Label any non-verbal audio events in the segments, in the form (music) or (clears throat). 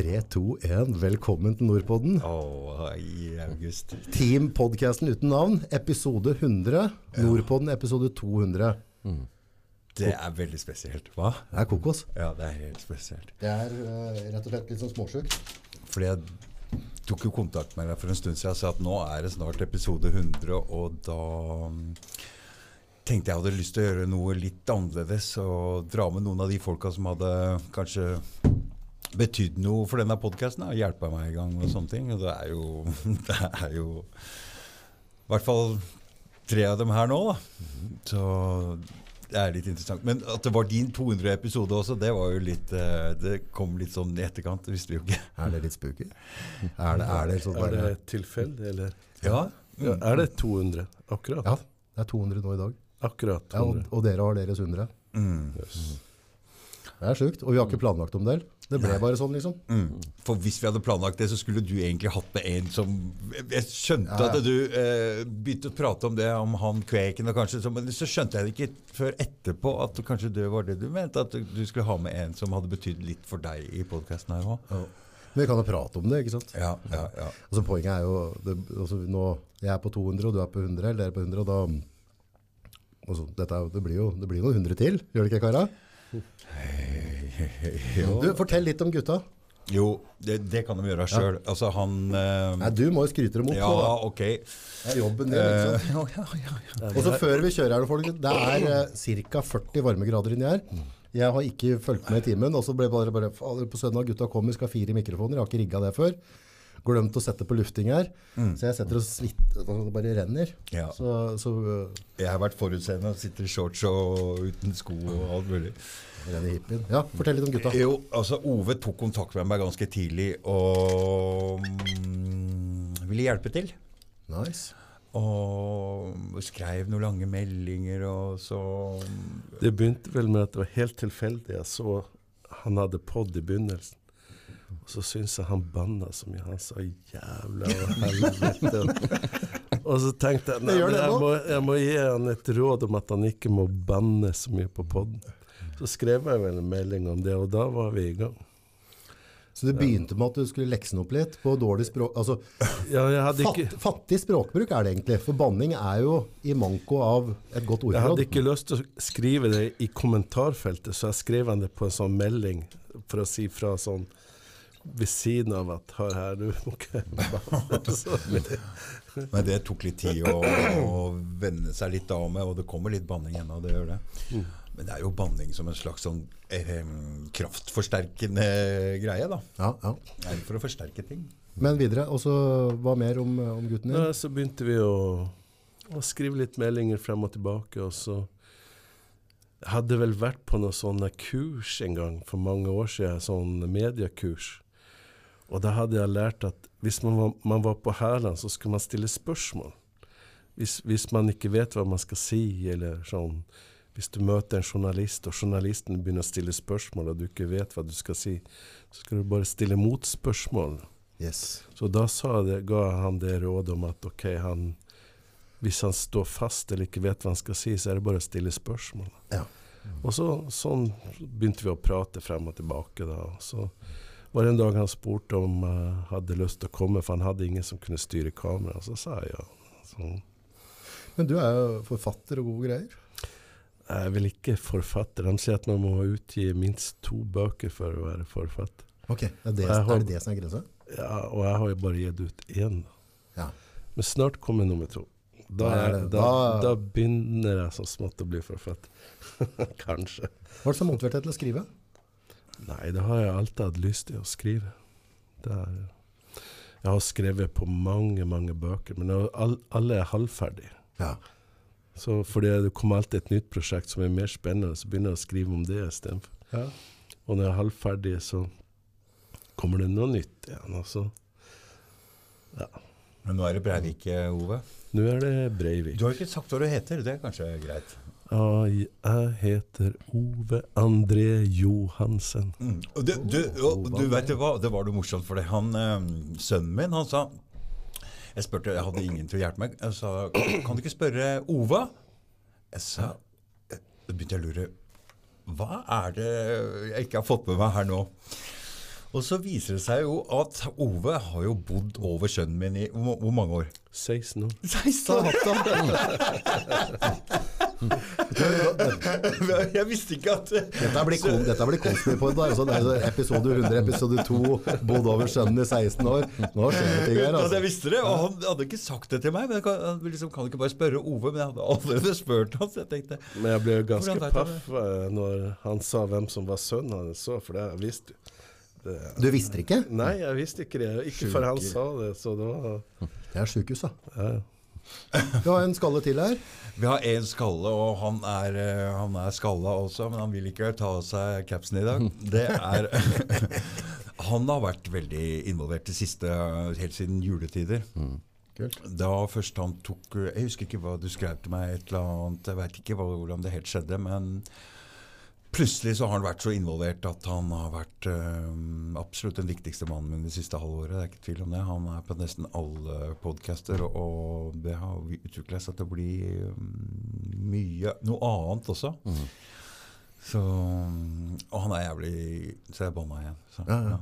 3, 2, 1. Velkommen til Nordpodden. Å, i august. Team-podcasten uten navn, episode 100. Nordpodden, episode 200. Det er veldig spesielt. Hva? Det er kokos. Ja, det er helt spesielt. Det er uh, rett og slett litt sånn småsjukt. Fordi jeg tok jo kontakt med deg for en stund siden og sa at nå er det snart episode 100, og da mm, tenkte jeg hadde lyst til å gjøre noe litt annerledes og dra med noen av de folka som hadde kanskje betydd noe for denne podkasten, og hjelpa meg i gang og sånne ting. Og det er jo (laughs) Det er jo i hvert fall tre av dem her nå, da. Så det er litt interessant. Men at det var din 200 episode også, det var jo litt eh, Det kom litt sånn i etterkant. Det visste vi jo ikke. (laughs) Er det litt spooky? Er det, er det sånn Er det tilfeldig, eller? Ja. Ja, er det 200? Akkurat? Ja, det er 200 nå i dag. Akkurat 200. Ja, og, og dere har deres 100. Mm. Yes. Det er sjukt. Og vi har ikke planlagt om det. Det ble bare sånn, liksom. Mm. For hvis vi hadde planlagt det, så skulle du egentlig hatt med en som Jeg skjønte Ja, ja. at du eh, begynte å prate om det, om han Kveken, og kanskje, så, men så skjønte jeg det ikke før etterpå at kanskje det var det du mente. At du skulle ha med en som hadde betydd litt for deg i podkasten her òg. Men vi kan jo prate om det, ikke sant? Ja, ja, ja. Altså Poenget er jo det, altså nå, Jeg er på 200, og du er på 100, eller dere er på 100, og da altså, dette det, blir jo, det blir noen hundre til, gjør det ikke, Kara? Du, Fortell litt om gutta. Jo, det, det kan de gjøre sjøl. Altså, han eh, Nei, Du må jo skryte dem opp. Ja, da. ok. Det er jobben din. Liksom. Eh, (laughs) ja, ja, ja. Og så før vi kjører her, folk, det er eh, ca. 40 varmegrader inni her. Jeg har ikke fulgt med i timen, og så ble bare, bare på søndag gutta kommer, skal ha fire mikrofoner, jeg har ikke rigga det før. Glemt å sette på lufting her, så jeg setter og svitter, og det bare renner. Ja. Så, så øh, Jeg har vært forutseende og sitter i shorts og uten sko og alt mulig. Ja, fortell litt om gutta. Jo, altså Ove tok kontakt med meg ganske tidlig og mm, ville hjelpe til. Nice. Og skrev noen lange meldinger og så Det begynte vel med at det var helt tilfeldig. Jeg så han hadde pod i begynnelsen. Så syntes jeg han banna så mye. Han sa 'jævla og helvete'. (laughs) og så tenkte jeg nei, jeg, må, jeg må gi han et råd om at han ikke må banne så mye på poden. Så skrev jeg vel en melding om det, og da var vi i gang. Så du begynte med at du skulle lekse den opp litt på dårlig språk Altså, Ja, hadde fatt, fattig språkbruk er det egentlig, for banning er jo i manko av et godt Jeg hadde ikke lyst til å skrive det i kommentarfeltet, så jeg skrev det på en sånn melding for å si fra sånn ved siden av at hør her, du må ikke banne. (laughs) Men det tok litt tid å, å venne seg litt av med, og det kommer litt banning ennå. Det gjør det. Men det er jo banning som en slags sånn eh, kraftforsterkende greie, da. Ja, ja. Det er for å forsterke ting. Men videre, og så hva mer om, om gutten din? Ja, så begynte vi å, å skrive litt meldinger frem og tilbake, og så hadde vel vært på noen sånne kurs en gang for mange år siden, sånn mediekurs. Og da hadde jeg lært at hvis man var, man var på hælene, så skulle man stille spørsmål. Hvis, hvis man ikke vet hva man skal si, eller sånn Hvis du møter en journalist, og journalisten begynner å stille spørsmål, og du ikke vet hva du skal si, så skal du bare stille motspørsmål. Yes. Så da sa det, ga han det rådet om at ok, han, hvis han står fast eller ikke vet hva han skal si, så er det bare å stille spørsmål. Ja. Og så, sånn begynte vi å prate frem og tilbake. da. Og Så var det en dag han spurte om jeg hadde lyst til å komme, for han hadde ingen som kunne styre kameraet. Så sa jeg ja. Så, Men du er jo forfatter og gode greier. jeg er vel ikke forfatter. De sier at man må utgi minst to bøker for å være forfatter. Ok, er det har- er det, det som er grensa? Ja, Og jeg har jo bare gitt ut én. Ja. Men snart kommer nummer to. Da, er da, da- da begynner jeg så smått å bli forfatter. (laughs) Kanskje. Hva er det som motiverte deg til å skrive? Nei, det har jeg alltid hatt lyst til å skrive. Det er, jeg har skrevet på mange, mange bøker, men all, alle er halvferdige. Ja. Så fordi det kommer alltid et nytt prosjekt som er mer spennende, så begynner jeg å skrive om det istedenfor. ja. Og når jeg er halvferdig, så kommer det noe nytt igjen. Altså. Ja. Men nå er det Breivik, eh, Ove. Nå er det Breivik. Du har ikke sagt hva du heter. Det er kanskje greit. Ja, jeg heter Ove André Johansen. Mm. Og du, du, og du vet det hva, det var det morsomt, for det. han, eh, sønnen min han sa Jeg spurte, jeg hadde ingen til å hjelpe meg. Jeg sa kan du ikke spørre Ova? Jeg sa eh, Da begynte jeg å lure Hva er det jeg ikke har fått med meg her nå? Og så viser det seg jo at Ove har jo bodd over sønnen min i hvor, hvor mange år? 16 år. 16 (laughs) (laughs) (laughs) Jeg visste ikke at Dette blir, kon, dette blir Konspipod. Altså, det er episode 100, episode 2, bodd over sønnen i 16 år. Nå skjer det ting her. Altså. jeg visste det, og Han hadde ikke sagt det til meg. Men jeg kan, han liksom, kan ikke bare spørre Ove, men jeg hadde allerede spurt han, så jeg tenkte Men jeg ble jo ganske paff eh, når han sa hvem som var sønnen hans, så, for det visste du. det, Du visste ikke? Nei, jeg visste ikke det. Ikke før han sa det, så det var Det er sjukehus, da. ja. Vi har en skalle til her. Vi har én skalle, og han er, eh, han er skalla også, men han vil ikke ta av seg capsen i dag. (laughs) Det er (laughs) Han har vært veldig involvert det siste, helt siden juletider. Kult. Da først han tok Jeg husker ikke hva du skrev til meg, et eller annet, jeg veit ikke hvordan det helt skjedde, men plutselig så har han vært så involvert at han har vært øh, absolutt den viktigste mannen min det siste halvåret. Det er ikke tvil om det. Han er på nesten alle podcaster, og, det har utvikla seg til å bli mm, mye noe annet også. Så, og han er jævlig Så jeg banna igjen. Så, Ja, ja.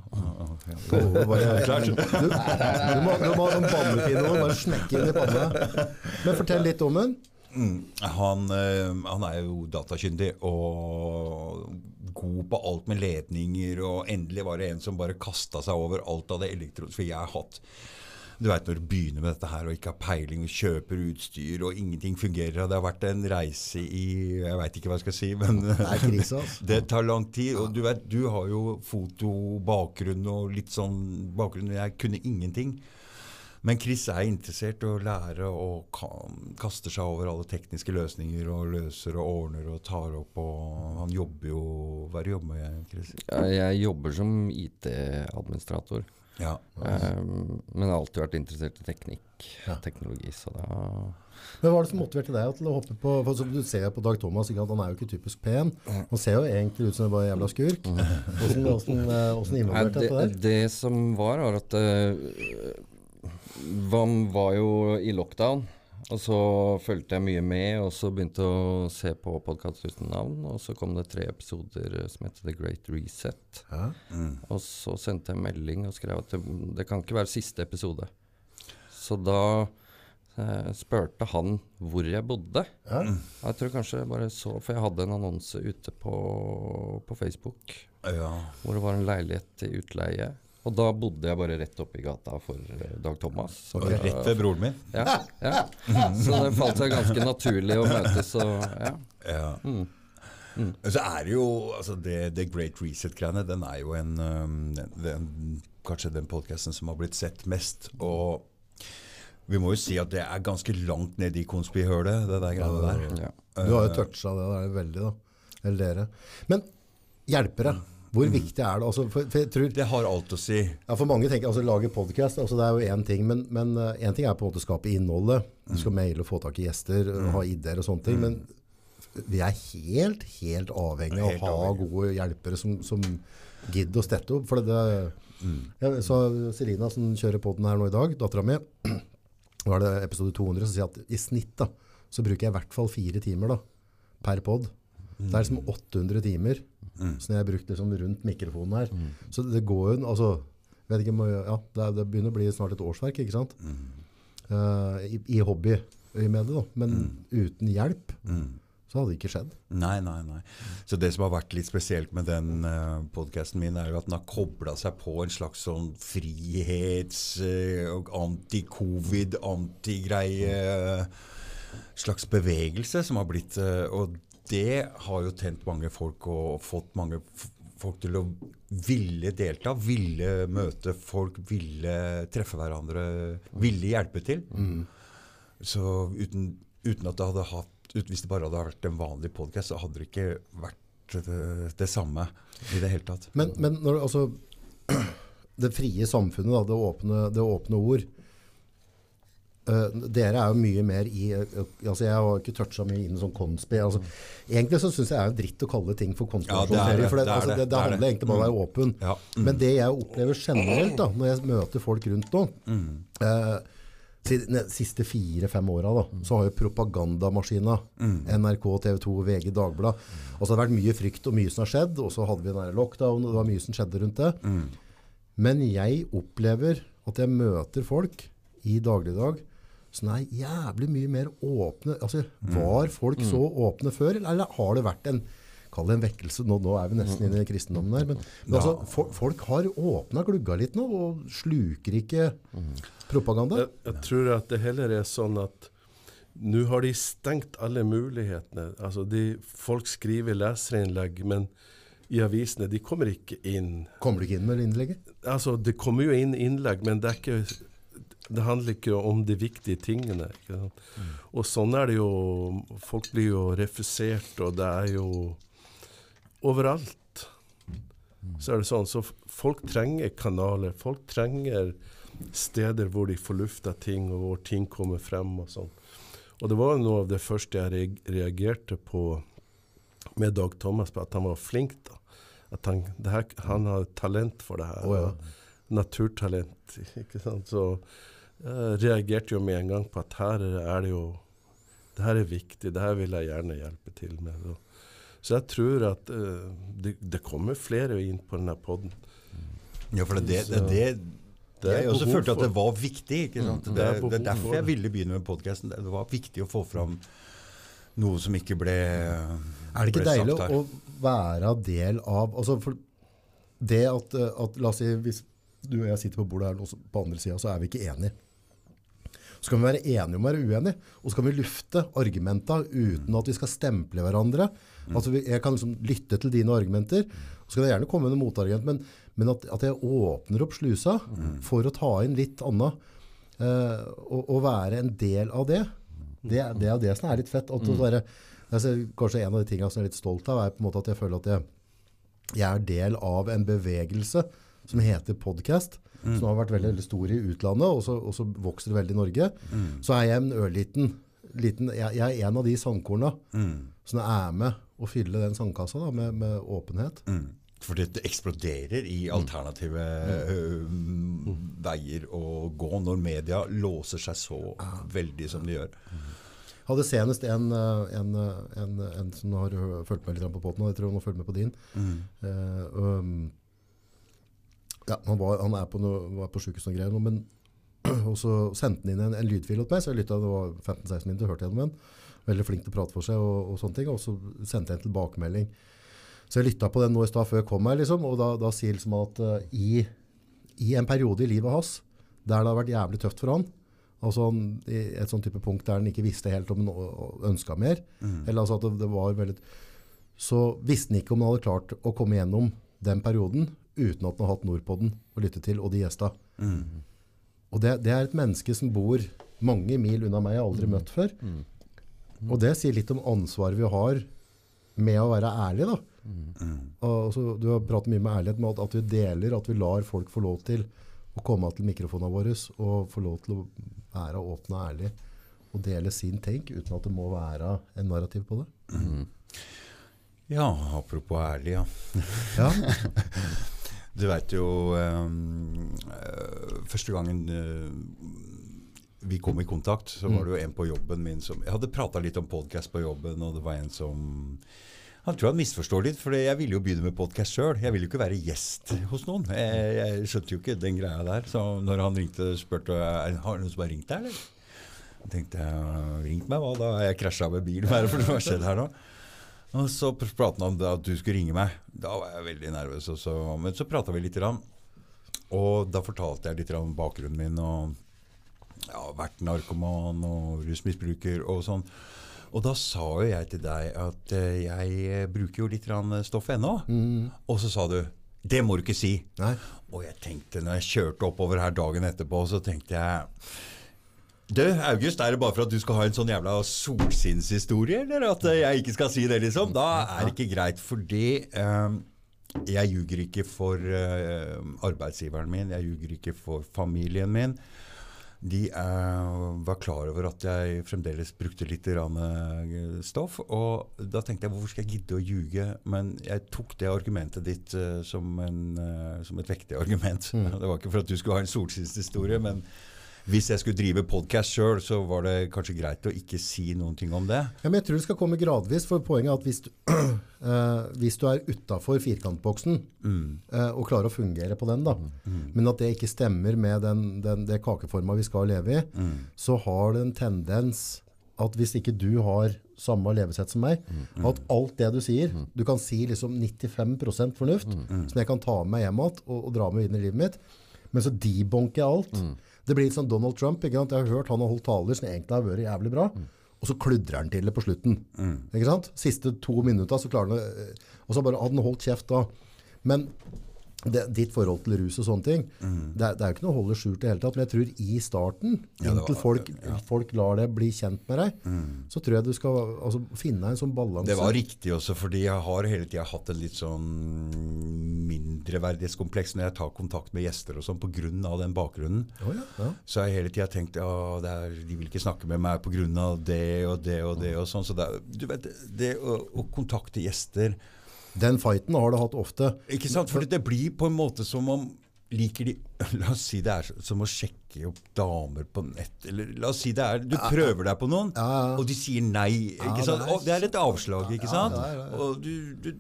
må, du må ha sånn bannepinne og bare smekke inn i panna. Men fortell litt om den. Mm. Han, eh, han er jo datakyndig og god på alt med ledninger, og endelig var det en som bare kasta seg over alt av det elektroniske. For jeg har hatt Du veit når du begynner med dette her og ikke har peiling og kjøper utstyr, og ingenting fungerer, og det har vært en reise i Jeg veit ikke hva jeg skal si, men Det (laughs) det tar lang tid. Og du vet, du har jo fotobakgrunn og litt sånn bakgrunn. Jeg kunne ingenting. Men Chris er interessert i å lære og kan, kaster seg over alle tekniske løsninger og løser og ordner og tar opp. og Han jobber jo Hva er det du jobber med, Chris? Jeg jobber som IT-administrator, Ja. um, men har alltid vært interessert i teknikk, Ja. teknologi. Så da Men Hva er det som motiverte deg til å hoppe på for som Du ser på Dag Thomas, ikke, han er jo ikke typisk pen. Han ser jo egentlig ut som en jævla skurk. Hvordan, hvordan, det, dette der? det som var, var at uh, Vam var jo i lockdown. Og så fulgte jeg mye med, og så begynte jeg å se på podkast uten navn. Og så kom det tre episoder eh, som heter The Great Reset. Ja. Og så sendte jeg melding og skrev at det, det kan ikke være siste episode. Så da eh, spurte han hvor jeg bodde. Ja. Jeg tror kanskje jeg bare så For jeg hadde en annonse ute på, på Facebook ja. hvor det var en leilighet til utleie. Og da bodde jeg bare rett oppi gata for eh, Dag Thomas. Så, Og rett ved broren min. ja, ja. så det falt seg ganske naturlig å møtes. Og, ja. Ja. Men Så er det jo altså det, det Great Reset-greiene, den er jo en, um, den, kanskje den podkasten som har blitt sett mest. Og vi må jo si at det er ganske langt nede i konspihølet, det der greiene der. Ja. Du har jo toucha det der veldig, da. Eller dere. Men hjelpere. Hvor viktig er det? Altså, for, for jeg tror Det har alt å si. Ja, for mange tenker altså lage podcast, altså det er jo én ting, men, men uh, en ting er på en måte å skape innholdet. Du skal maile og få tak i gjester, mm. ha ideer og sånne ting. Men vi er helt, helt avhengig av å ha gode hjelpere som, som gidder å stette opp. For det, jeg så Selina som kjører podden her nå i dag, dattera mi, nå er det episode 200, som sier at i snitt da, så bruker jeg i hvert fall fire timer da, per pod. Det er liksom 800 timer som jeg har brukt liksom rundt mikrofonen her. Så det går jo, altså, vet ikke, ja, det, det begynner å bli snart et årsverk, ikke sant? Uh, i, I hobby med det da, men uten hjelp så hadde det ikke skjedd. Nei, nei, nei. Så det som har vært litt spesielt med den uh, podkasten min, er jo at den har kobla seg på en slags sånn frihets- eh, og anti-covid, anti-greie slags bevegelse som har blitt eh, Og det har jo tent mange folk og fått mange folk til å ville delta, ville møte folk, ville treffe hverandre, ville hjelpe til. Så uten, uten at det hadde hatt Hvis det bare hadde vært en vanlig podkast, så hadde det ikke vært det, det samme i det hele tatt. Men, men når, altså, (clears throat) det frie samfunnet, da, det, åpne, det åpne ord eh, Dere er jo mye mer i uh, altså Jeg har ikke toucha mye inn sånn konspi. Altså, egentlig så syns jeg det er dritt å kalle ting for Ja, det er konspirasjonsteori. det, for det, det altså, det, det, er handler egentlig bare om å være åpen. Ja. Men det jeg opplever generelt da, når jeg møter folk rundt nå mm. uh, de siste fire-fem åra så har jo propagandamaskina, NRK, TV 2, VG, Dagbladet Altså det har vært mye frykt og mye som har skjedd, og så hadde vi den lockdown, og det var mye som skjedde rundt det. Men jeg opplever at jeg møter folk i dagligdag som er jævlig mye mer åpne. Altså, var folk så åpne før, eller, eller har det vært en Kall det en vekkelse. Nå, nå er vi nesten inne i kristendommen her. Men, men altså, for, folk har åpna glugga litt nå, og sluker ikke propaganda. Jeg, jeg tror at det heller er sånn at nå har de stengt alle mulighetene. Altså de, folk skriver leserinnlegg, men i avisene de kommer ikke inn. Kommer du ikke inn med innlegget? Altså, Det kommer jo inn innlegg, men det, er ikke, det handler ikke om de viktige tingene. Sant? Og sånn er det jo. Folk blir jo refusert, og det er jo overalt. Så er det sånn, så folk trenger kanaler. Folk trenger steder hvor de får lufta ting, og hvor ting kommer frem og sånn. Og det var noe av det første jeg reagerte på med Dag Thomas, på at han var flink. da. At han, det her, han har talent for det her. Oh, ja. Naturtalent. (laughs) ikke sant? Så jeg reagerte jo med en gang på at her er det jo Det her er viktig, det her vil jeg gjerne hjelpe til med. Så, så jeg tror at uh, det, det kommer flere inn på denne poden. Ja, for det, det, det, det, Det Jeg også følte at det var viktig. ikke sant? Mm, Det, er er derfor jeg ville begynne med podkasten. Det var viktig å få fram noe som ikke ble Er det ikke deilig å være del av altså for Det at, eh, at La oss si hvis du og jeg sitter på bordet her, og på andre sida, så er vi ikke enige. Så kan vi være enige om å være uenige, og så kan vi lufte argumenta uten at vi skal stemple hverandre. Altså Jeg kan liksom lytte til dine argumenter, og så kan jeg gjerne komme med noen motargument, men, men at, at jeg åpner opp slusa for å ta inn litt annet, eh, og, og være en del av det, det, det er det som er litt fett. At være, altså, kanskje en av de tingene som jeg er litt stolt av, er på en måte at jeg føler at jeg, jeg er del av en bevegelse som heter podcast, som har vært veldig, veldig stor i utlandet, og så, og så vokser det veldig i Norge. Så er jeg en ørliten liten, jeg, jeg er en av de sangkorna som er med å fylle den sandkassa da, med, med åpenhet. Mm. For det eksploderer i alternative mm. veier å gå når media låser seg så veldig som de gjør. Jeg hadde senest en, eh, en, en, en som har fulgt med litt på potten, og jeg tror han har fulgt med på din. Eh, um, ja, han, var, han er på, noe, var på sykehus og greier nå, men (clears throat) og så sendte han inn en, en lydfil til meg, så jeg lyttet, det var 15-16 minutter, hørte gjennom den. Veldig flink til å prate for seg og, og sånne ting, og så sendte jeg en tilbakemelding. Så jeg lyttet på den nå i stad før jeg kom her, liksom, og da, da sier liksom at uh, i, i en periode i livet hans, der det har vært jævlig tøft for han, altså han, et sånn type punkt der han ikke visste helt om han ønska mer, eller altså at det, det var veldig, så visste han ikke om han hadde klart å komme gjennom den perioden uten at han har hatt Nordpodden å lytte til, og de gjesta. Og det, det er et menneske som bor mange mil unna meg, jeg har aldri møtt før. Og det sier litt om ansvaret vi har med å være ærlig, da. Og så, du har pratet mye med ærlighet med at, at vi deler, at vi lar folk få lov til å komme til mikrofonene våre og få lov til å være åpne og ærlig og dele sin tenk uten at det må være en narrativ på det. Ja, apropos ærlig, ja. Ja, (laughs) Du veit jo eh, Første gangen uh, vi kom i kontakt, så var det jo en på jobben min som Jeg hadde prata litt om podkast på jobben, og det var en som han tror han misforstår litt, for jeg ville jo begynne med podkast sjøl. Jeg ville jo ikke være gjest hos noen. Jeg, jeg skjønte jo ikke den greia der. Så når han ringte spurte «Er- har noen som har ringt deg, eller? Jeg tenkte jeg, ringt meg hva da? Jeg krasja med bil, hva er det for noe som har skjedd her nå? Og så pr- pratet han om det at du skulle ringe meg. Da var jeg veldig nervøs. Så, men så prata vi litt. Og da fortalte jeg litt om bakgrunnen min. Og ja, vært narkoman og rusmisbruker og sånn. Og da sa jo jeg til deg at eh, jeg eh, bruker jo litt stoff ennå. Og så sa du det må du ikke si. Nei. Og jeg tenkte, når jeg kjørte oppover her dagen etterpå, så tenkte jeg Du, August, er det bare for at du skal ha en sånn jævla solsinnshistorie, eller at jeg ikke skal si det, liksom? Da er det ikke greit, fordi eh, jeg ljuger ikke for eh, arbeidsgiveren min, jeg ljuger ikke for familien min. De eh, var klar over at jeg fremdeles brukte litt eh, stoff. Og da tenkte jeg hvorfor skal jeg gidde å ljuge? Men jeg tok det argumentet ditt eh, som, en, som et vektig argument. (laughs) Det var ikke for at du skulle ha en solskinnshistorie, men Hvis jeg skulle drive podkast sjøl, så var det kanskje greit å ikke si noen ting om det. Ja, men jeg tror det skal komme gradvis, for poenget er at hvis du, uh, (clears throat) hvis du er utafor firkantboksen eh, og klarer å fungere på den, da, men at det ikke stemmer med den, den, det kakeforma vi skal leve i, så har det en tendens at hvis ikke du har samme levesett som meg, at alt det du sier Du kan si liksom 95% fornuft, som jeg kan ta med meg hjem igjen og, og dra med inn i livet mitt, men så debunker jeg alt. Det blir litt sånn Donald Trump. Ikke sant? Jeg har hørt han har holdt taler som egentlig har vært jævlig bra. Og så kludrer han til det på slutten. Ikke sant? Siste to minutter så klarer han det. Og så bare hadde han holdt kjeft da. Men det, ditt forhold til rus og sånne ting, det, er, det er jo ikke noe å holde skjult i det hele tatt. Men jeg tror i starten, Ja, inntil var- folk, folk lar det bli kjent med deg, så tror jeg du skal altså, finne en sånn balanse. Det var riktig også, fordi jeg har hele tida hatt en litt sånn mindreverdighetskompleks når jeg tar kontakt med gjester og sånn pga. den bakgrunnen. Oh, ja, ja. Så har jeg hele tida tenkt ja, er, de vil ikke snakke med meg pga. det og det og det. og sånn. Så det, du vet, det å, å kontakte gjester Den fighten har du hatt ofte. Ikke sant? For det blir på en måte som om Liker de (laughs) La oss si det er som å sjekke opp damer på nett. Eller la oss si det er Du prøver deg på noen, Ja, ja. og de sier nei. Ikke sant? er- Og det er et avslag, ikke sant? Og du, du,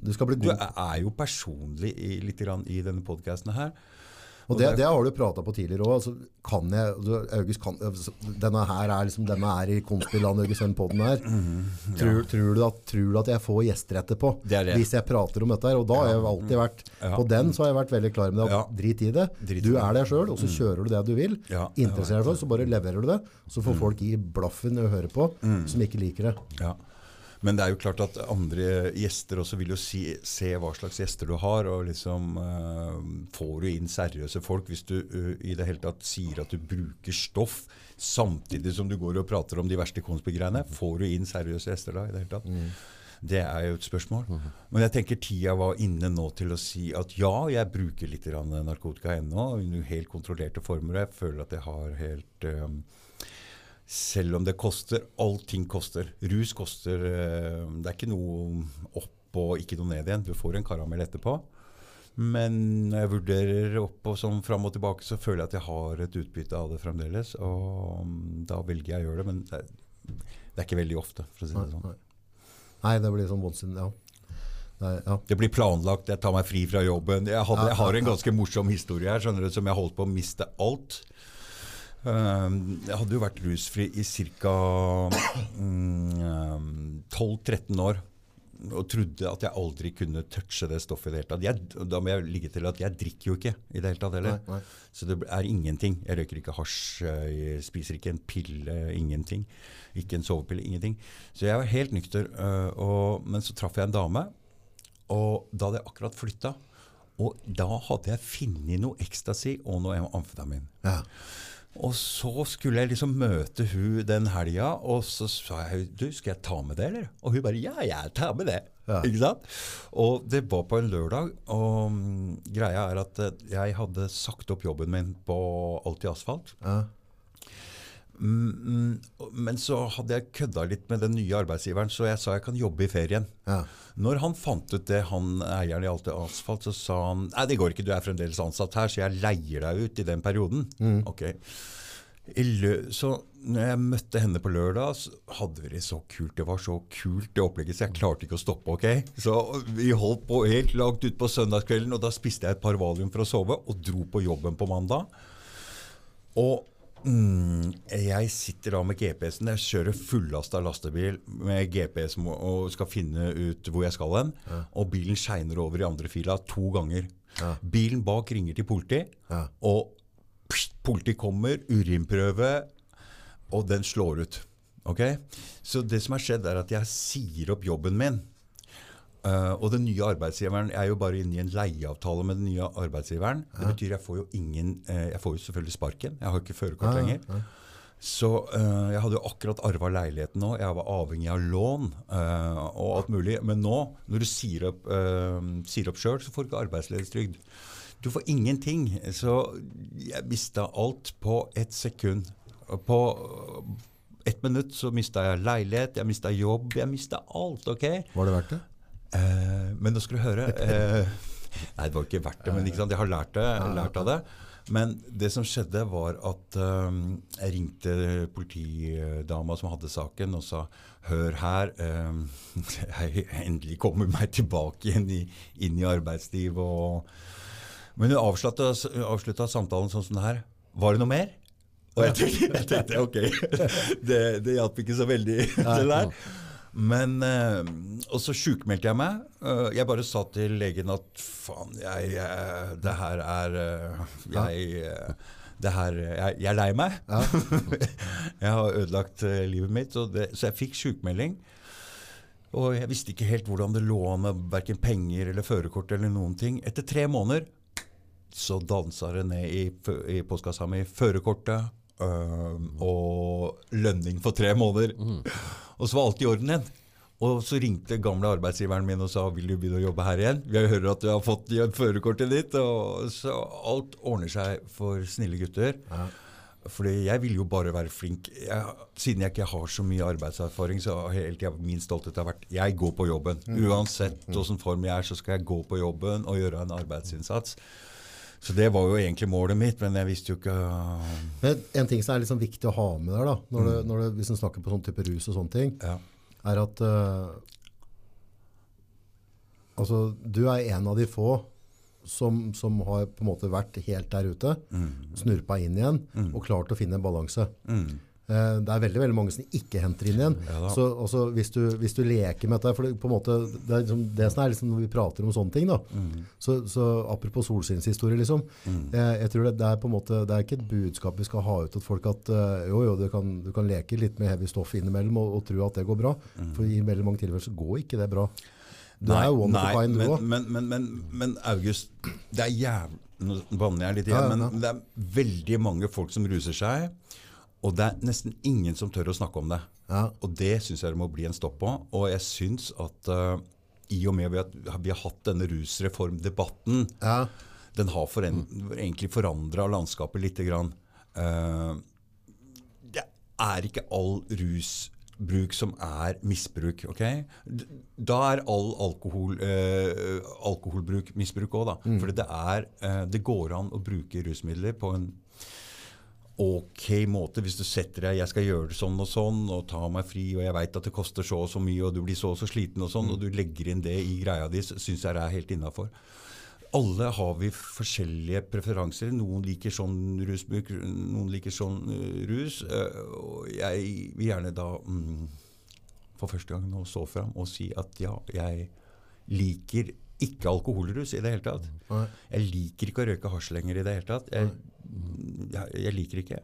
Du du god. er jo personlig i, litt i denne podkasten her. Og det, det har du prata på tidligere òg. Altså, kan jeg du, August, kan, altså, denne her er liksom, denne er i konspiland, August, den podden her. tror, tror, du at, tror du at jeg får gjester etterpå Det det. hvis jeg prater om dette her? Og da har jeg alltid vært Ja. På den så har jeg vært veldig klar med det. At Ja. Drit i det. Du. Mm. er deg sjøl, og så kjører du det du vil. Ja, Interesserer deg for, så bare leverer du det. Så Mm. får folk gi blaffen i å høre på, som ikke liker det. Ja. Men det er jo klart at andre gjester også vil jo si, se hva slags gjester du har. og liksom uh, Får du inn seriøse folk hvis du uh, i det hele tatt sier at du bruker stoff samtidig som du går og prater om de verste konspigreiene? Får du inn seriøse gjester da i det hele tatt? Det er jo et spørsmål. Men jeg tenker tida var inne nå til å si at ja, jeg bruker litt narkotika ennå, under helt kontrollerte former. og Jeg føler at jeg har helt eh, selv om det koster. Allting koster. Rus koster eh, Det er ikke noe opp og ikke noe ned igjen. Du får en karamell etterpå. Men når jeg vurderer opp og sånn fram og tilbake, så føler jeg at jeg har et utbytte av det fremdeles. Og mm, da velger jeg å gjøre det. Men det er, det er ikke veldig ofte, for å si det sånn. nei. Nei, det blir sånn once in, ja. Er, ja. Det blir planlagt, jeg tar meg fri fra jobben. Jeg, hadde, jeg har en ganske morsom historie her skjønner du, som jeg holdt på å miste alt. Um, jeg hadde jo vært rusfri i ca. Mm, 12-13 år. Og trodde at jeg aldri kunne touche det stoffet i det hele tatt. Jeg, da må jeg ligge til at jeg drikker jo ikke i det hele tatt heller. Nei, nei. Så det er ingenting. Jeg røyker ikke hasj, jeg spiser ikke en pille, ingenting. Ikke en sovepille, ingenting. Så jeg var helt nykter. og, men så traff jeg en dame, og da hadde jeg akkurat flytta. Og da hadde jeg funnet noe ecstasy og noe amfetamin. Ja. Og så skulle jeg liksom møte hun den helga, og så sa jeg du, skal jeg ta med det, eller? Og hun bare ja, jeg tar med det. Ja. Ikke sant? Og det var på en lørdag, og mm, greia er at eh, jeg hadde sagt opp jobben min på Alltid Asfalt. Ja. Mm, mm, men så hadde jeg kødda litt med den nye arbeidsgiveren, så jeg sa jeg kan jobbe i ferien. Ja. Når han fant ut det, han eieren i Alltid Asfalt, så sa han nei, det går ikke, du er fremdeles ansatt her, så jeg leier deg ut i den perioden. Ok. I lø så når jeg møtte henne på lørdag, så hadde vi det så kult. Det var så kult, det opplegget, så jeg klarte ikke å stoppe. ok? Så vi holdt på helt langt ut på søndagskvelden, og da spiste jeg et par valium for å sove, og dro på jobben på mandag. Og mm, jeg sitter da med GPS-en. Jeg kjører fullasta lastebil med GPS og skal finne ut hvor jeg skal hen. Og bilen skeiner over i andre fila to ganger. Bilen bak ringer til politi, Ja. og pst, politi kommer, urinprøve, og den slår ut. Ok? Så det som har skjedd, er at jeg sier opp jobben min. Uh, og den nye arbeidsgiveren er jo bare inne i en leieavtale med den nye arbeidsgiveren. Det betyr jeg får jo ingen uh, Jeg får jo selvfølgelig sparken. Jeg har ikke førerkort Ja, lenger. ja. Så uh, jeg hadde jo akkurat arva leiligheten nå. Jeg var avhengig av lån og alt mulig. Men nå, når du sier opp, sier opp sjøl, så får du ikke arbeidsledighetstrygd. Du får ingenting. Så jeg mista alt på ett sekund. På ett minutt så mista jeg leilighet, jeg mista jobb, jeg mista alt. ok? Var det verdt det? Eh, men nå skal du høre. Eh, Nei, det var ikke verdt det, men jeg har lært, det, lært av det. Men det som skjedde, var at um, jeg ringte politidama som hadde saken, og sa Hør her, (laughs) um, jeg endelig kommer meg tilbake igjen i, inn i arbeidsliv. Og, men hun avslutta, avslutta samtalen sånn som det her. Var det noe mer? Og jeg tenkte, jeg tenkte ok, (laughs) det, det hjalp ikke så veldig, det der. Men eh, Og så sjukmeldte jeg meg. Eh, jeg bare sa til legen at faen, jeg, jeg Det her er eh, Jeg eh, det her, jeg, jeg er lei meg. (laughs) jeg har ødelagt eh, livet mitt. Det, så jeg fikk sjukmelding. Og jeg visste ikke helt hvordan det lå an med verken penger eller førerkort eller noen ting. Etter tre måneder så dansa det ned i, i postkassa mi førerkortet og lønning for tre måneder. Og så var alt i orden igjen. Og så ringte gamle arbeidsgiveren min og sa vil du begynne å jobbe her igjen. Vi hører at du har fått førerkortet ditt. Og så alt ordner seg for snille gutter. Fordi jeg vil jo bare være flink. Jeg, siden jeg ikke har så mye arbeidserfaring, så har hele min stolthet har vært jeg går på jobben. Uansett åssen form jeg er, så skal jeg gå på jobben og gjøre en arbeidsinnsats. Så det var jo egentlig målet mitt, men jeg visste jo ikke Men en ting som er liksom viktig å ha med der, da, når det, når du, hvis en snakker på sånn type rus og sånne ting, ja. er at uh, altså, du er en av de få som, som har på en måte vært helt der ute, snurpa inn igjen og klart å finne en balanse. Mm. Eh, Det er veldig veldig mange som ikke henter inn igjen. Ja så også, hvis, du, hvis du leker med dette for det, på en måte, det, er liksom, det som er liksom når vi prater om sånne ting da, Mm. så, så apropos solskinnshistorie liksom, jeg, jeg tror det, det er på en måte det er ikke et budskap vi skal ha ut til folk at eh, jo jo, du kan, du kan leke litt med heavy stoff innimellom og, og tro at det går bra, for i veldig mange tilfeller så går ikke det bra. Du er jo one Mm. nei, kind du men, men, men, men, men August, det er jævlig Nå banner jeg litt igjen, Ja, ja, ja. men det er veldig mange folk som ruser seg. Og det er nesten ingen som tør å snakke om det. Ja. Og det syns jeg det må bli en stopp på. Og jeg syns at uh, i og med at vi har hatt denne rusreformdebatten, Ja, den har foren egentlig forandra landskapet lite grann. Uh, det er ikke all rusbruk som er misbruk. ok? Da er all alkohol, uh, alkoholbruk misbruk òg, da. For det, er, det går an å bruke rusmidler på en ok måte hvis du setter deg jeg skal gjøre det sånn og sånn og ta meg fri, og jeg veit at det koster så og så mye, og du blir så og så sliten og sånn, og du legger inn det i greia di, syns jeg det er helt innafor. Alle har vi forskjellige preferanser. Noen liker sånn rusbruk, noen liker sånn uh, rus. Uh, og jeg vil gjerne da mm, for første gang nå stå fram og si at ja, jeg liker ikke alkoholrus i det hele tatt. Jeg liker ikke å røyke hasj lenger i det hele tatt. Jeg, jeg, jeg liker ikke.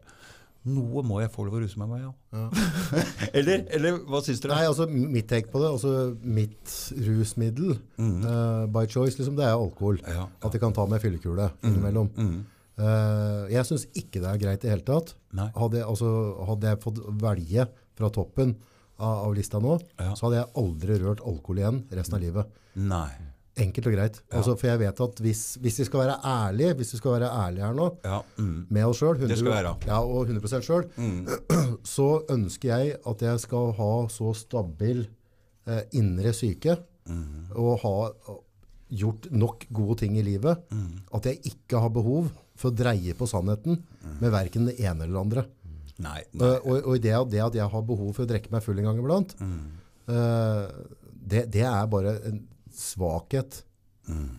Noe må jeg få lov å ruse meg med, ja. (laughs) eller, eller hva syns dere? Nei, altså mitt take på det, altså mitt rusmiddel eh, by choice, liksom, det er alkohol. Ja, ja. At jeg kan ta meg fyllekule innimellom. Mm. Uh, jeg syns ikke det er greit i det hele tatt. Hadde jeg, altså, hadde jeg fått velge fra toppen av, av lista nå, Ja. så hadde jeg aldri rørt alkohol igjen resten av livet. Nei. Enkelt og greit. Altså, for jeg vet at hvis, hvis vi skal være ærlige, hvis vi skal være ærlige her nå, Ja. Mm. med oss sjøl, ja, og 100% mm. (clears throat) så ønsker jeg at jeg skal ha så stabil eh, indre syke og ha gjort nok gode ting i livet at jeg ikke har behov for å dreie på sannheten med verken det ene eller det andre. Nei. nei. Eh, og, og det, det at jeg har behov for å drikke meg full en gang iblant, eh, det, det er bare en svakhet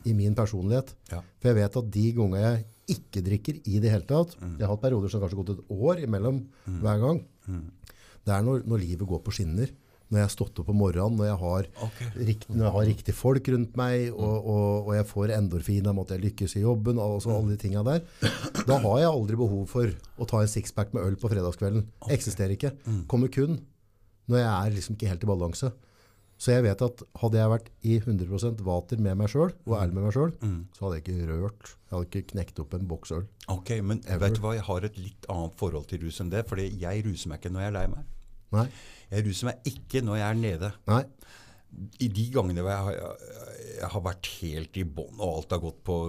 i min personlighet. Ja. For jeg vet at de ganger jeg ikke drikker i det hele tatt, jeg har hatt perioder som kanskje har gått et år imellom hver gang, det er når, når livet går på skinner. Når jeg har stått opp om morgenen, når jeg har, okay. rikt, når jeg har riktig folk rundt meg, og, og, og jeg får endorfin av at jeg lykkes i jobben, og så alle de tinga der, da har jeg aldri behov for å ta en sixpack med øl på fredagskvelden. Eksisterer ikke. Kommer kun når jeg er liksom ikke helt i balanse. Så jeg vet at hadde jeg vært i 100 vater med meg sjøl, og ærlig med meg sjøl, så hadde jeg ikke rørt. Jeg hadde ikke knekt opp en boks øl. Ok, men Ever. vet du hva, jeg har et litt annet forhold til rus enn det. fordi jeg ruser meg ikke når jeg er lei meg. Nei. Jeg ruser meg ikke når jeg er nede. Nei. I de gangene jeg har, jeg har vært helt i bånn og alt har gått på,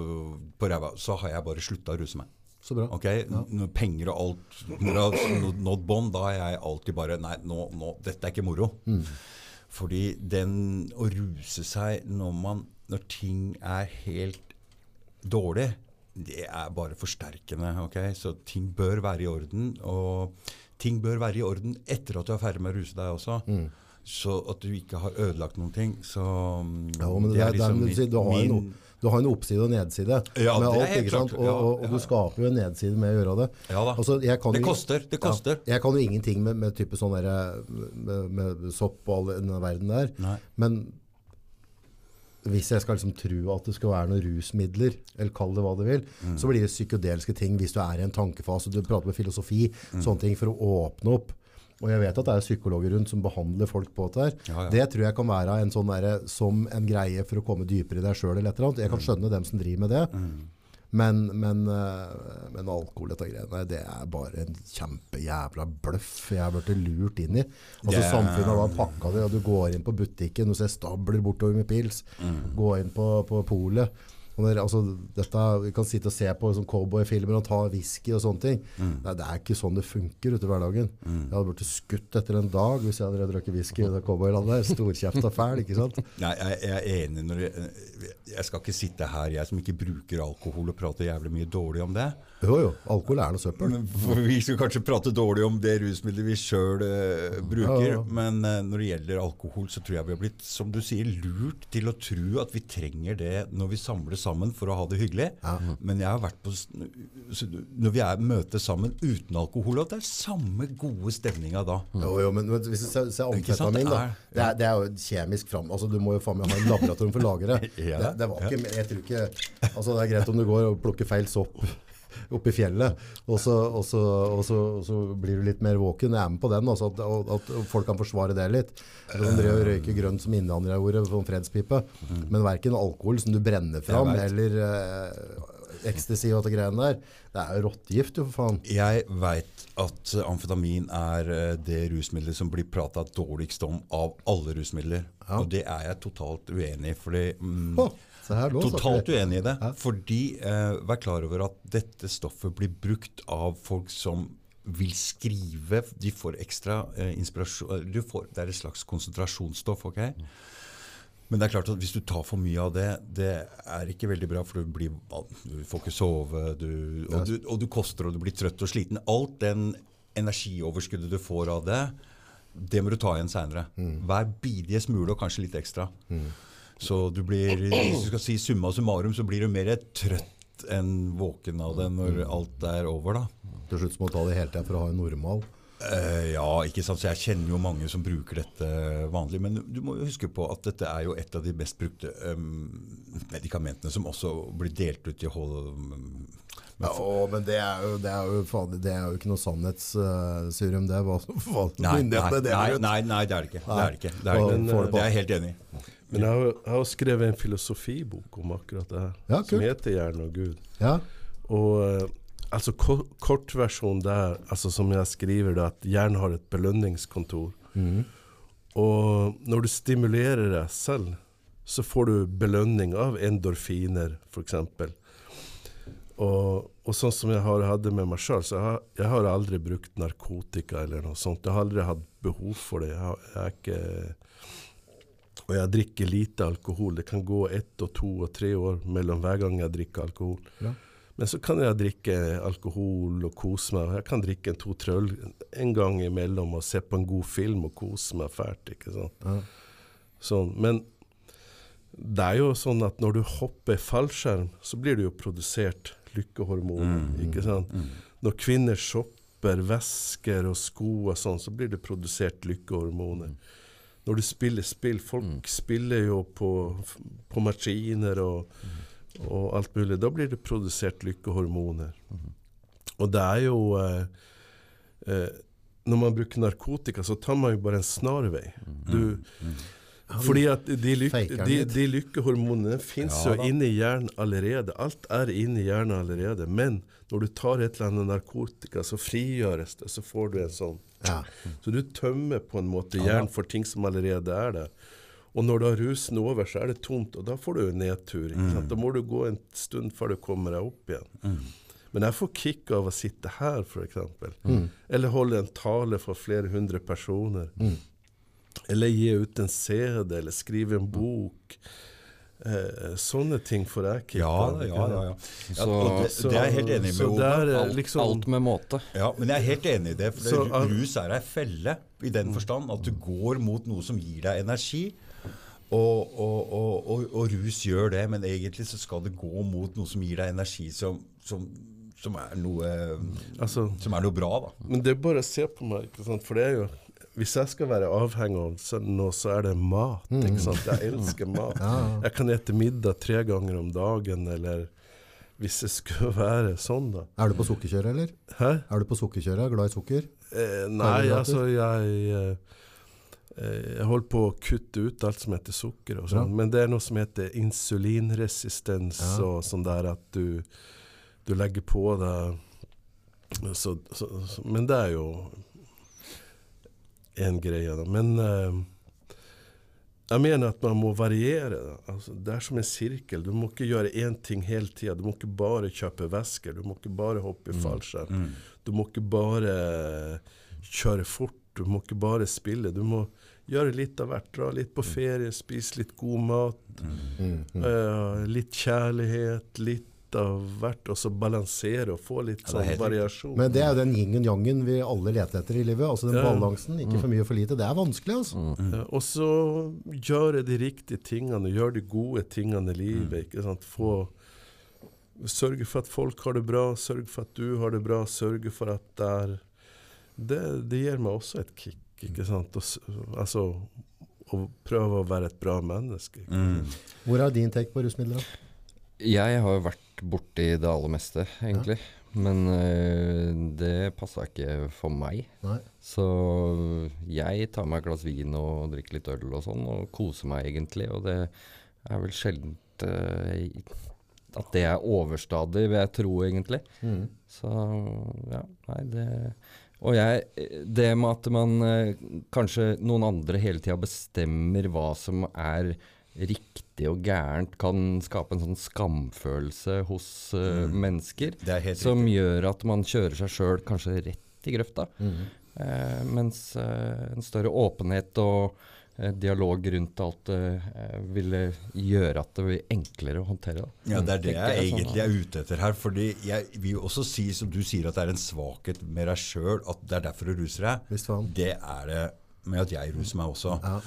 på ræva, så har jeg bare slutta å ruse meg. Så bra. Ok, Når penger og alt når jeg har nådd- bånd, da har jeg alltid bare Nei, nå, nå, dette er ikke moro. Fordi den å ruse seg når, man, når ting er helt dårlig, det er bare forsterkende. ok? Så ting bør være i orden. Og ting bør være i orden etter at du er ferdig med å ruse deg også. Mm. Så at du ikke har ødelagt noen ting. Så Ja, men det, er, det er, mitt- du, det, en, min- du har en oppside og nedside Ja, med alt, ikke sant? Og, og, og du skaper jo en nedside med å gjøre det. Ja da. Altså, Det koster, det koster. Ja, jeg kan jo ingenting med, med type sånn der, med, med sopp og all den verden der. Nei. Men hvis jeg skal liksom tro at det skal være noen rusmidler, eller kall det hva du vil, Mm. så blir det psykedeliske ting hvis du er i en tankefase. Du prater med filosofi, Mm. sånne ting for å åpne opp. Og jeg vet at det er psykologer rundt som behandler folk på dette her. Ja, ja. Det tror jeg kan være en sånn der, som en greie for å komme dypere i deg sjøl. Jeg kan Mm. skjønne dem som driver med det. Men, men, eh, men alkohol dette greiene, det er bare en kjempejævla bløff jeg har blitt lurt inn i. Altså er- Samfunnet har da pakka det, og du går inn på butikken, du ser stabler bortover med pils. Mm. Gå inn på, på polet. Når, altså, dette, vi kan sitte og se på sånn cowboyfilmer og ta whisky og sånne ting. Mm. Nei, det er ikke sånn det funker ute i hverdagen. Jeg hadde blitt skutt etter en dag hvis jeg hadde drukket whisky i det cowboylandet. Storkjefta fæl, ikke sant? (laughs) Nei, jeg, jeg er enig når jeg, jeg skal ikke sitte her, jeg som ikke bruker alkohol, og prate jævlig mye dårlig om det. Jo jo, alkohol er noe søppel. Vi skal kanskje prate dårlig om det rusmiddelet vi sjøl bruker. Ja, ja. Men uh, når det gjelder alkohol, så tror jeg vi har blitt som du sier, lurt til å tro at vi trenger det når vi samles sammen for å ha det hyggelig. Men jeg har vært på Når vi er møtes sammen uten alkohol, at det er samme gode stemninga da. Jo, jo, men men hvis du ser, ser amfetamin, da. Det er- Det er, jo kjemisk fram... Altså, du må jo faen meg ha en laboratorium for å lage det. (laughs) Ja, det, det var ja. ikke, jeg tror ikke Altså, det er greit om du går og plukker feil sopp oppe i fjellet, og så, og, så, og, så, og så blir du litt mer våken. Jeg er med på den, altså, at, at folk kan forsvare det litt. Som driver og røyker grønt som innvandrere gjorde, som fredspipe. Men verken alkohol som du brenner fram, eller eh, ecstasy og de greiene der. Det er jo rottegift, jo, for faen. Jeg veit at amfetamin er eh, det rusmiddelet som blir prata dårligst om av alle rusmidler. Og det er jeg totalt uenig i. fordi mm, Å, Totalt uenig i det. Fordi eh, vær klar over at dette stoffet blir brukt av folk som vil skrive. De får ekstra eh, inspirasjon du får, Det er et slags konsentrasjonsstoff. ok? Men det er klart at hvis du tar for mye av det, det er ikke veldig bra, for du, blir, du får ikke sove, du, og, du, og du koster og du blir trøtt og sliten. Alt den energioverskuddet du får av det, det må du ta igjen seinere. Hver bidige smule og kanskje litt ekstra. Så du blir, hvis du skal si summa summarum, så blir du mer trøtt enn våken av det når alt er over, da. Til slutt må du ta det hele tida for å ha en normal. Eh, ja, ikke sant. Så jeg kjenner jo mange som bruker dette vanlig. Men du må jo huske på at dette er jo et av de best brukte um, medikamentene som også blir delt ut i hold... Um, Ja, å, men det er jo, det er jo, faen, det er jo ikke noe sannhetsserum, det. Hva, hva nei, nei, nei, nei, det er det ikke. Det er det ikke. Det er, det ikke. det. Det er jeg helt enig i. Men jeg har, jeg har skrevet en filosofibok om akkurat det her, Ja, som heter 'Jern og Gud'. Ja, Og eh, altså ko kortversjonen der, altså som jeg skriver det, at hjernen har et belønningskontor. Og når du stimulerer deg selv, så får du belønning av endorfiner, f.eks. Og, og sånn som jeg har hatt det med meg sjøl, så jeg har, jeg har aldri brukt narkotika eller noe sånt. Jeg har aldri hatt behov for det. Jeg, har, jeg er ikke og jeg drikker lite alkohol. Det kan gå ett og to og tre år mellom hver gang jeg drikker alkohol. Ja. Men så kan jeg drikke alkohol og kose meg. Jeg kan drikke en to-tre øl en gang imellom og se på en god film og kose meg fælt. ikke sant? Ja. Sånn. Men det er jo sånn at når du hopper fallskjerm, så blir det jo produsert lykkehormoner. ikke sant? Når kvinner shopper væsker og sko og sånn, så blir det produsert lykkehormoner. Når du spiller spill Folk spiller jo på, på maskiner og, og alt mulig. Da blir det produsert lykkehormoner. Og det er jo eh, eh, Når man bruker narkotika, så tar man jo bare en snarvei. Du, fordi at de, lyk, de, de lykkehormonene fins Ja jo inni hjernen allerede. Alt er inni hjernen allerede. Men når du tar et eller annet narkotika, så frigjøres det. Så får du en sånn Ja. Så du tømmer på en måte hjernen for ting som allerede er der. Og når du har rusen er over, så er det tomt, og da får du en nedtur. Sant? Da må du gå en stund før du kommer deg opp igjen. Men jeg får kick av å sitte her, f.eks. Eller holde en tale for flere hundre personer. Eller gi ut en CD, eller skrive en bok. Eh, sånne ting får jeg kicka. Ja, ja, ja, ja. Så- det, det er jeg helt enig så med Ove. eh, Alt, liksom, alt med måte. Ja, men jeg er helt enig i det. For Så, det, rus er ei felle i den forstand at du går mot noe som gir deg energi. Og, og, og, og, og rus gjør det, men egentlig så skal det gå mot noe som gir deg energi som, som, som, er, noe, Altså, som er noe bra, da. Men det er bare å se på meg, ikke sant? for det er jo Hvis jeg skal være avhengig av noe, så er det mat. ikke sant? Jeg elsker (laughs) mat. Jeg kan ete middag tre ganger om dagen, eller hvis det skulle (laughs) være sånn, da. Er du på sukkerkjøret, eller? Hæ? Er du på sukkerkjøret? Glad i sukker? Eh, nei, altså jeg eh, eh, Jeg holder på å kutte ut alt som heter sukker og sånn. Ja. Men det er noe som heter insulinresistens Ja. og sånn der at du, du legger på deg så, så, så, Men det er jo en greie, da. Men uh, jeg mener at man må variere. Da. Altså, det er som en sirkel. Du må ikke gjøre én ting hele tida. Du må ikke bare kjøpe væsker. Du må ikke bare hoppe i fallskjerm. Du må ikke bare kjøre fort. Du må ikke bare spille. Du må gjøre litt av hvert. Dra litt på ferie, spise litt god mat. eh, litt kjærlighet, litt av hvert. Og så balansere og få litt sånn ja, variasjon. Men det er jo den yin-yangen vi alle leter etter i livet. Altså den Ja. balansen. Ikke for mye og for lite. Det er vanskelig, altså. Ja, og så gjøre de riktige tingene, gjøre de gode tingene i livet. ikke sant? Få, sørge for at folk har det bra, sørge for at du har det bra, sørge for at det er Det, det gir meg også et kick, ikke sant? Og, altså å prøve å være et bra menneske. Mm. Hvor er din take på rusmidler? Jeg har jo vært borti det aller meste, egentlig. Men uh, det passa ikke for meg. Nei. Så jeg tar meg et glass vin og drikker litt øl og sånn, og koser meg egentlig. Og det er vel sjelden uh, at det er overstadig, vil jeg tro, egentlig. Så ja, nei, det Og jeg Det med at man eh, kanskje noen andre hele tida bestemmer hva som er riktig og gærent, kan skape en sånn skamfølelse hos eh, mennesker. Det er helt Som riktig. gjør at man kjører seg sjøl kanskje rett i grøfta. Eh, mens uh, en større åpenhet og dialog rundt alt ville gjøre at det blir enklere å håndtere. Da. Ja, det er det jeg jeg sånn, egentlig er ute etter her. fordi jeg vil jo også si, som du sier, at det er en svakhet med deg sjøl, at det er derfor du ruser deg. Det er det med at jeg ruser meg også. Ja.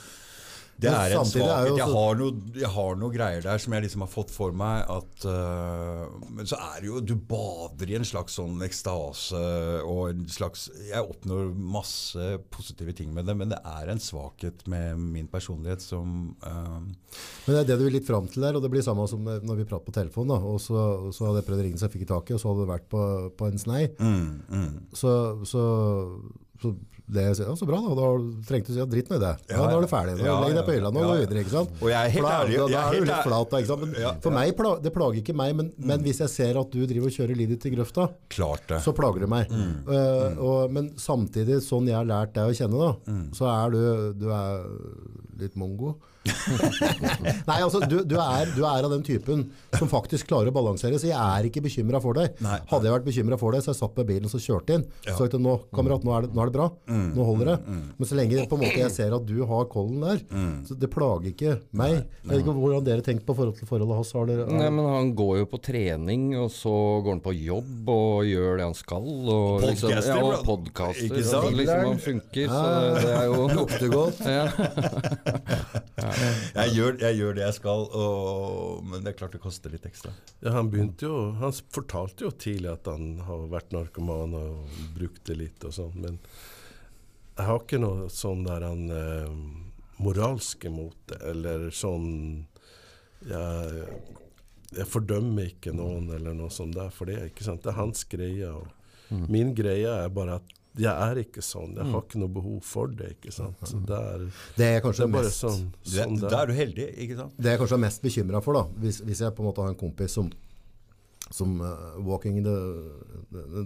Det er en svakhet. Jeg noe, jeg har noe greier der som jeg liksom har fått for meg at uh, Men så er det jo Du bader i en slags sånn ekstase og en slags Jeg oppnår masse positive ting med det, men det er en svakhet med min personlighet som uh, Men det er det du vil litt fram til der, og det blir samme som når vi prater på telefon. da, og Så, så hadde jeg prøvd å ringe så jeg fikk i taket, og så hadde det vært på, på en snei. mm, mm. Så, så, så det ja, så bra da, da trengte du si ja, dritt med det. Ja, Ja, da er du ferdig. Nå Ja, legg deg på hylla, nå Ja, går videre, ikke sant? Og jeg er helt ærlig. da, Da, da er du litt flat ikke sant? Men Ja, for meg, pla- det plager ikke meg, men, men hvis jeg ser at du driver og kjører livet ditt i grøfta, Klart det. så plager det meg. Eh, og, men samtidig, sånn jeg har lært deg å kjenne da, så er du, du er litt mongo. (laughs) Nei, altså, du, du, er, du er av den typen som faktisk klarer å balansere, så jeg er ikke bekymret for deg. Nei. Hadde jeg vært bekymret for deg, så jeg satt på bilen og så kjørte inn. Så jeg nå, kamerat, nå er, det, nå er det bra. Nå holder det. Men så lenge på en måte jeg ser at du har kollen der, så det plager ikke meg. Jeg vet ikke hvordan dere tenker på forhold til forholdet hans. Har dere, Nei, men han går jo på trening, og så går han på jobb og gjør det han skal. Og liksom, Podcaster, ja, og podcaster. Ikke sant? så liksom han funker, så det er jo lukter godt. (laughs) ja. (laughs) Jeg gjør, jeg gjør det jeg skal, og, men det er klart det koster litt ekstra. Ja, han begynte jo Han fortalte jo tidlig at han har vært narkoman og brukt det litt og sånn, men jeg har ikke noe sånn der han eh, moralsk imot det, eller sånn jeg, jeg fordømmer ikke noen eller noe sånt der, for det er ikke sant. Det er hans greie. Og Min greie er bare at jeg er ikke sånn. Jeg har ikke noe behov for det. ikke sant? Så det er, Det er kanskje det er bare mest sånn. Det, sånn da er du heldig, ikke sant? Det jeg kanskje er mest bekymra for, da, hvis, hvis jeg på en måte har en kompis som, som uh, walking the, the,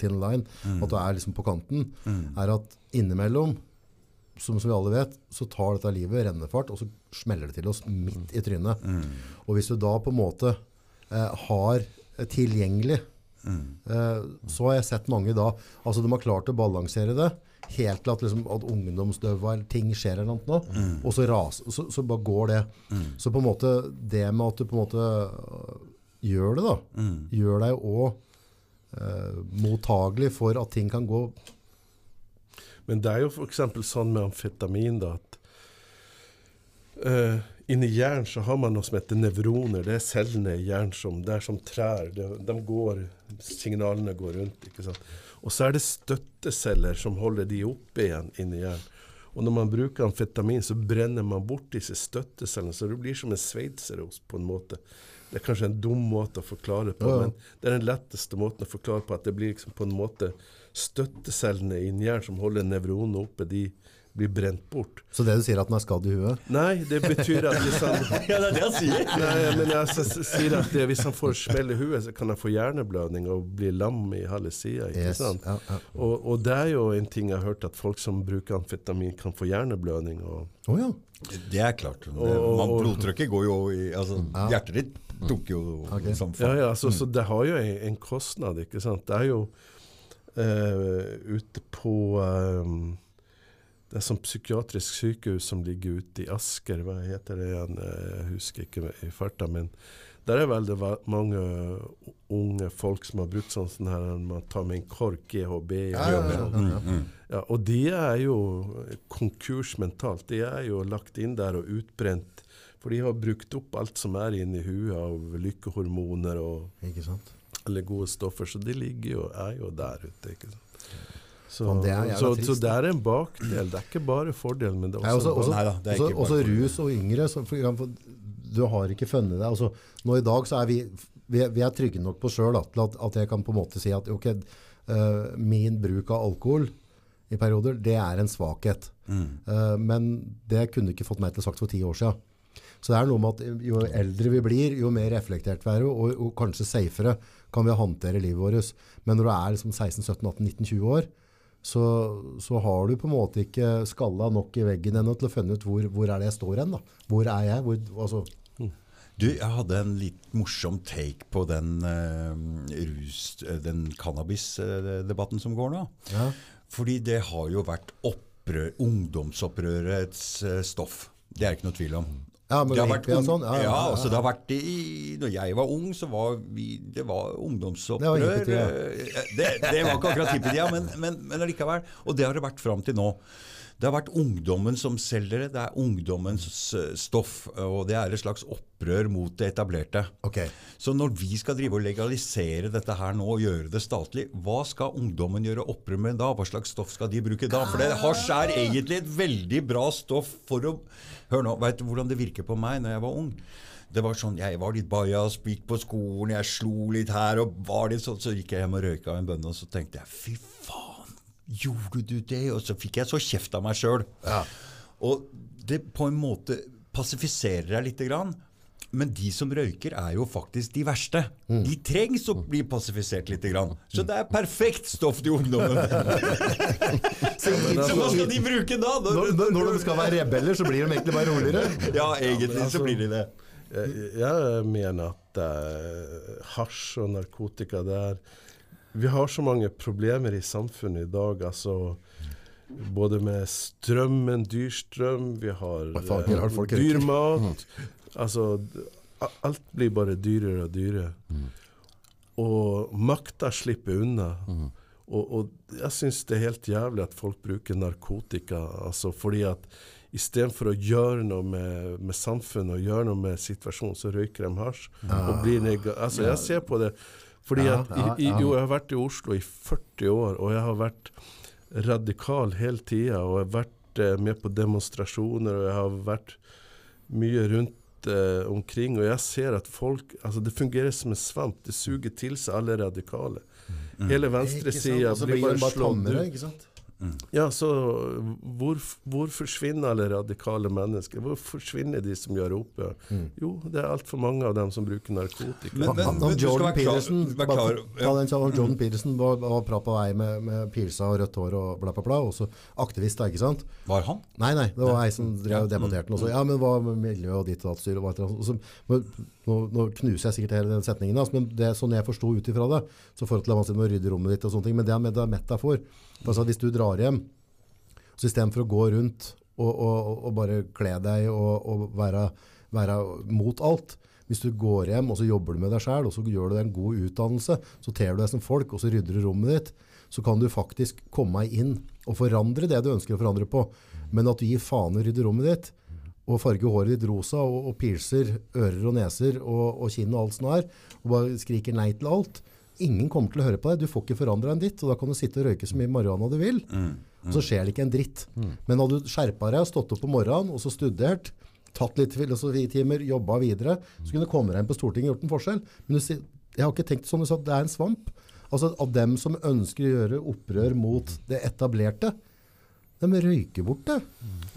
thin line, at du er liksom på kanten, er at innimellom, som, som vi alle vet, så tar dette livet rennefart, og så smeller det til oss midt i trynet. Og hvis du da på en måte uh, har tilgjengelig Eh, så har jeg sett mange da, altså de har klart å balansere det, helt til at, liksom, at ungdomsdøva eller ting skjer eller noe, og så, ras, så, så bare går det. Så på en måte, det med at du på en måte øh, gjør det da, gjør deg også eh, mottagelig for at ting kan gå Men det er jo f.eks. sånn med amfetamin da, at eh, inni hjernen så har man noe som heter nevroner. Det er cellene i hjernen som, det er som trær. De, de går, signalene går rundt. ikke sant? Og så er det støtteceller som holder de oppe igjen inni hjernen. Og når man bruker amfetamin, så brenner man bort disse støttecellene. Så det blir som en sveitserost på en måte. Det er kanskje en dum måte å forklare på, Ja, ja. men det er den letteste måten å forklare på at det blir liksom på en måte støttecellene i hjernen som holder nevronene oppe, de blir brent bort. Så det du sier at den er skadd i huet? Nei, det betyr at hvis han (laughs) Ja, det er det han sier! Nei, men jeg sier at det, hvis han får smell i huet, så kan han få hjerneblødning og bli lam i halve sida. Yes, sant? ja, ja. Og, og det er jo en ting jeg har hørt, at folk som bruker amfetamin, kan få hjerneblødning. Og oh, ja. Det er klart. Og- man, blodtrykket går jo i altså, Hjertet ditt dunker jo okay. som ja, faen. ja, så, så det har jo en, en kostnad, ikke sant. Det er jo uh, ute på eh, Det er sånn psykiatrisk sykehus som ligger ute i Asker, hva heter det igjen? Jeg husker ikke i farta, men der er veldig mange unge folk som har brukt sånn, sånn her man tar med en kork, GHB Ja, ja, ja, sånn. ja, ja. Ja, og de er jo konkurs mentalt. De er jo lagt inn der og utbrent. For de har brukt opp alt som er inni huet av lykkehormoner og Ikke sant? eller gode stoffer. Så de ligger jo, er jo der ute. ikke sant? Så, Faen, det er så, så det er en bakdel. Det er ikke bare fordel, men det er Nei, også, også, også, Nei da, også, også rus og yngre. Så for du har ikke funnet deg. Altså, nå i dag så er vi, vi, er- vi er trygge nok på sjøl til at, at jeg kan på en måte si at ok, uh, min bruk av alkohol i perioder, det er en svakhet. Eh, men det kunne ikke fått meg til sagt for ti år siden. Så det er noe med at jo eldre vi blir, jo mer reflektert vi er, og, og kanskje safere kan vi håndtere livet vårt. Men når du er liksom 16, 17, 18, 19, 20 år, så, så har du på en måte ikke skalla nok i veggen ennå til å finne ut hvor, hvor er det jeg står hen. da. Hvor er jeg? Hvor, altså, Du, jeg hadde en litt morsom take på den uh, den cannabis-debatten som går nå. ja. Fordi det har jo vært opprør, ungdomsopprørets eh, stoff. Det er ikke noe tvil om. Ja, men Det har vært og sånn, ja, ja, ja, ja. altså det har vært i, når jeg var ung, så var vi, det var ungdomsopprør. Det var. Eh, Det, det var ikke akkurat hippetida, men, men, men allikevel. Og det har det vært fram til nå. Det har vært ungdommen som selger det. Det er ungdommens eh, stoff. Og det er et slags opprør mot det etablerte. Ok. Så når vi skal drive og legalisere dette her nå og gjøre det statlig, hva skal ungdommen gjøre opprør med da? Hva slags stoff skal de bruke da? For det hasj er egentlig et veldig bra stoff for å Hør nå, veit du hvordan det virker på meg når jeg var ung? Det var sånn, Jeg var litt bajas, gikk på skolen, jeg slo litt her og var litt sånn. Så gikk jeg hjem og røyka en bønne, og så tenkte jeg fy faen, gjorde du det? Og så fikk jeg så kjeft av meg sjøl. Og det på en måte passifiserer deg lite grann. Men de som røyker, er jo faktisk de verste. De trengs å bli passifisert lite grann. Så det er perfekt stoff til ungdommen. (laughs) så, så hva skal de bruke da? Når, når- når de skal være (laughs) rebeller, så blir de egentlig bare roligere. Ja, egentlig så blir de det. Jeg, jeg mener at uh, hasj og narkotika det er Vi har så mange problemer i samfunnet i dag. altså Både med strømmen, dyrstrøm, vi har faen, eh, har dyr mat. Altså Alt blir bare dyrere og dyrere. Og makta slipper unna. Og, og jeg syns det er helt jævlig at folk bruker narkotika. altså fordi at Istedenfor å gjøre noe med, med samfunnet og gjøre noe med situasjonen, så røyker de hasj. og blir altså Jeg ser på det fordi Ja, at ja, i. Jo, jeg har vært i Oslo i 40 år, og jeg har vært radikal hele tida. Og jeg har vært eh, med på demonstrasjoner, og jeg har vært mye rundt eh, omkring. Og jeg ser at folk altså Det fungerer som en svamp. Det suger til seg alle radikale. Hele venstresida blir bare slått ut. Ikke? Ja, så hvor, hvor forsvinner alle radikale mennesker? Hvor forsvinner de som gjør opprør? Jo, det er altfor mange av dem som bruker narkotika. Men- men- men, han Jordan Peterson, ja. var, var bra på vei med, med pilsa og rødt hår og bla, bla, bla. Også aktivist, da, ikke sant? Var han? Nei, nei, det var ei som drev og debatterte den også. Ja, men hva med miljø og ditt og datt styr og så- men nå, nå knuser jeg sikkert hele den setningen, altså, men det sånn jeg forsto ut ifra det, så forhold til at man vanskelig å rydde rommet ditt og sånne ting, men det er, med, det er metafor. Altså, hvis du drar hjem, så istedenfor å gå rundt og, og, og bare kle deg og, og være, være mot alt, hvis du går hjem og så jobber du med deg sjæl og så gjør du deg en god utdannelse, så ter du deg som folk, og så rydder du rommet ditt, så kan du faktisk komme inn og forandre det du ønsker å forandre på. Men at du gir faen i å rydde rommet ditt, og farger håret ditt rosa, og, og pilser ører og neser og, og kinn og alt sånt her, og bare skriker nei til alt. Ingen kommer til å høre på deg. Du får ikke forandra en ditt, og da kan du sitte og røyke så mye marihuana du vil. Og så skjer det ikke en dritt. Men hadde du skjerpa deg, stått opp om morgenen og så studert, tatt litt filosofitimer, jobba videre, så kunne du komme deg inn på Stortinget og gjort en forskjell. Men du, jeg har ikke tenkt sånn, du sa det er en svamp. Altså Av dem som ønsker å gjøre opprør mot det etablerte, de røyker bort det.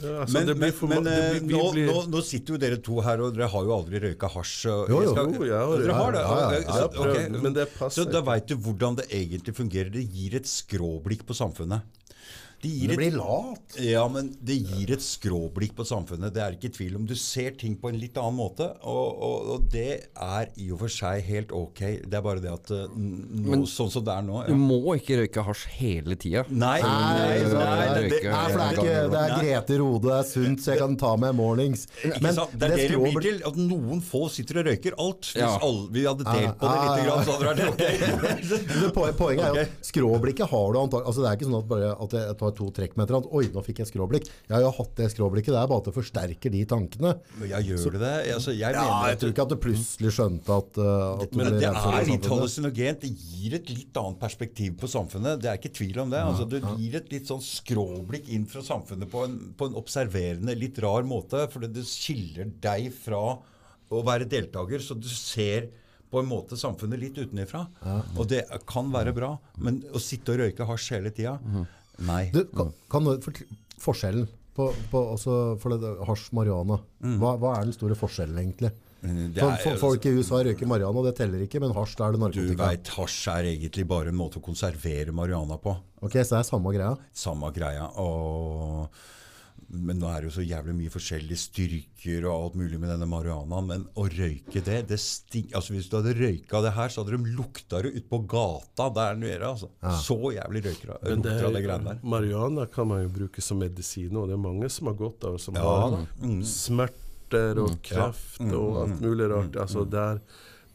Ja, altså, Men, det men, men det blir- nå, blir- nå, nå sitter jo dere to her, og dere har jo aldri røyka hasj. Jo, jo. skal- Jo, jeg Dere har det? Ja, ja, ja. ok, Jeg så- men det passer Så da veit du hvordan det egentlig fungerer. Det gir et skråblikk på samfunnet. Det gir Det et, blir lat. ja, men det gir et skråblikk på samfunnet. Det er ikke tvil om. Du ser ting på en litt annen måte, og, og, og det er i og for seg helt ok. Det er bare det at eh, nå, Men- sånn som det er nå Du må ikke røyke hasj hele tida. Nei, Nei, nei, det- det- Nei, for det er, ikke, det er Grete Rode, det er sunt, så jeg kan ta med mornings. Men? Det er det det blir til. At noen få sitter og røyker alt. Hvis Ja. alle, vi hadde delt på det lite ja, ja. grann, så hadde det vært ok. (laughs) Poenget er jo skråblikket har du antagelig altså Det er ikke sånn at, bare at jeg tar to trekk med et eller annet Oi, nå fikk jeg skråblikk. Jeg har jo hatt det skråblikket. Det er bare at det forsterker de tankene. Men jeg gjør det det? Altså, jeg Ja, jeg tror ikke at du plutselig skjønte at, uh, at men det er litt hallusinogent. Det gir et litt annet perspektiv på samfunnet. Det er ikke tvil om det. Altså, det gir et litt sånn skråblikk inn fra samfunnet på en, på en observerende, litt rar måte. For det skiller deg fra å være deltaker, så du ser på en måte samfunnet litt utenifra. Og det kan være bra. Men å sitte og røyke hasj hele tida Nei. Du, kan, kan du forkl- forskjellen på, på for det, hasj, marihuana, hva, hva er den store forskjellen egentlig? Det er- for, folk i USA røyker marihuana, det teller ikke, men hasj, da er det Du narkotika. veit, hasj er egentlig bare en måte å konservere marihuana på. Ok, så det er samme greia. Samme greia. Og, men nå er det jo så jævlig mye forskjellige styrker og alt mulig med denne marihuanaen. Men å røyke det, det sting, altså Hvis du hadde røyka det her, så hadde de lukta det ute på gata der nede. Altså. Så jævlig røyker det. Men det lukter av det greiene der. marihuana kan man jo bruke som medisin, og det er mange som har godt av som Ja, har. Mm. smerter og kreft og alt mulig rart. Altså der,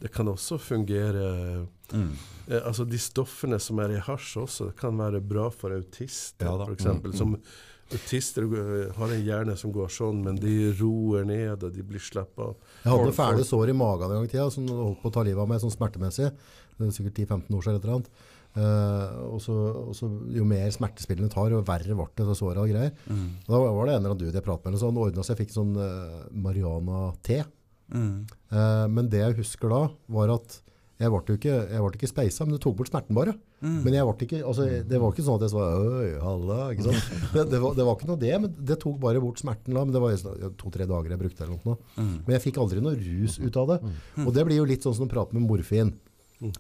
det kan også fungere Mm. eh, Altså De stoffene som er i hasj også, det kan være bra for autister, Ja f.eks. eksempel, Som autister eh, har en hjerne som går sånn, men de roer ned, og de blir slappa av. Jeg hadde fæle sår i magen en gang i tida, som holdt på å ta livet av meg sånn smertemessig. Det er sikkert 10-15 år siden eller annet. Uh, og så, og så jo mer smertespillene tar, jo verre ble det, det såret og greier. Mm. Da var det en eller annen dude jeg pratet med, så sånn, ordnet så jeg fikk sånn uh, marihuana-te. Mm. Uh, men det jeg husker da, var at jeg ble ikke, jeg ble ikke speisa, men det tok bort smerten bare. Mm. Men jeg ble ikke, altså, det var ikke sånn at jeg sa Øy, halla, ikke sant? (laughs) Det, det, var, det var ikke noe det, men det tok bare bort smerten da. Men det var to-tre dager jeg brukte eller noe. Mm. Men jeg fikk aldri noe rus ut av det. Og det blir jo litt sånn som å prate med morfin.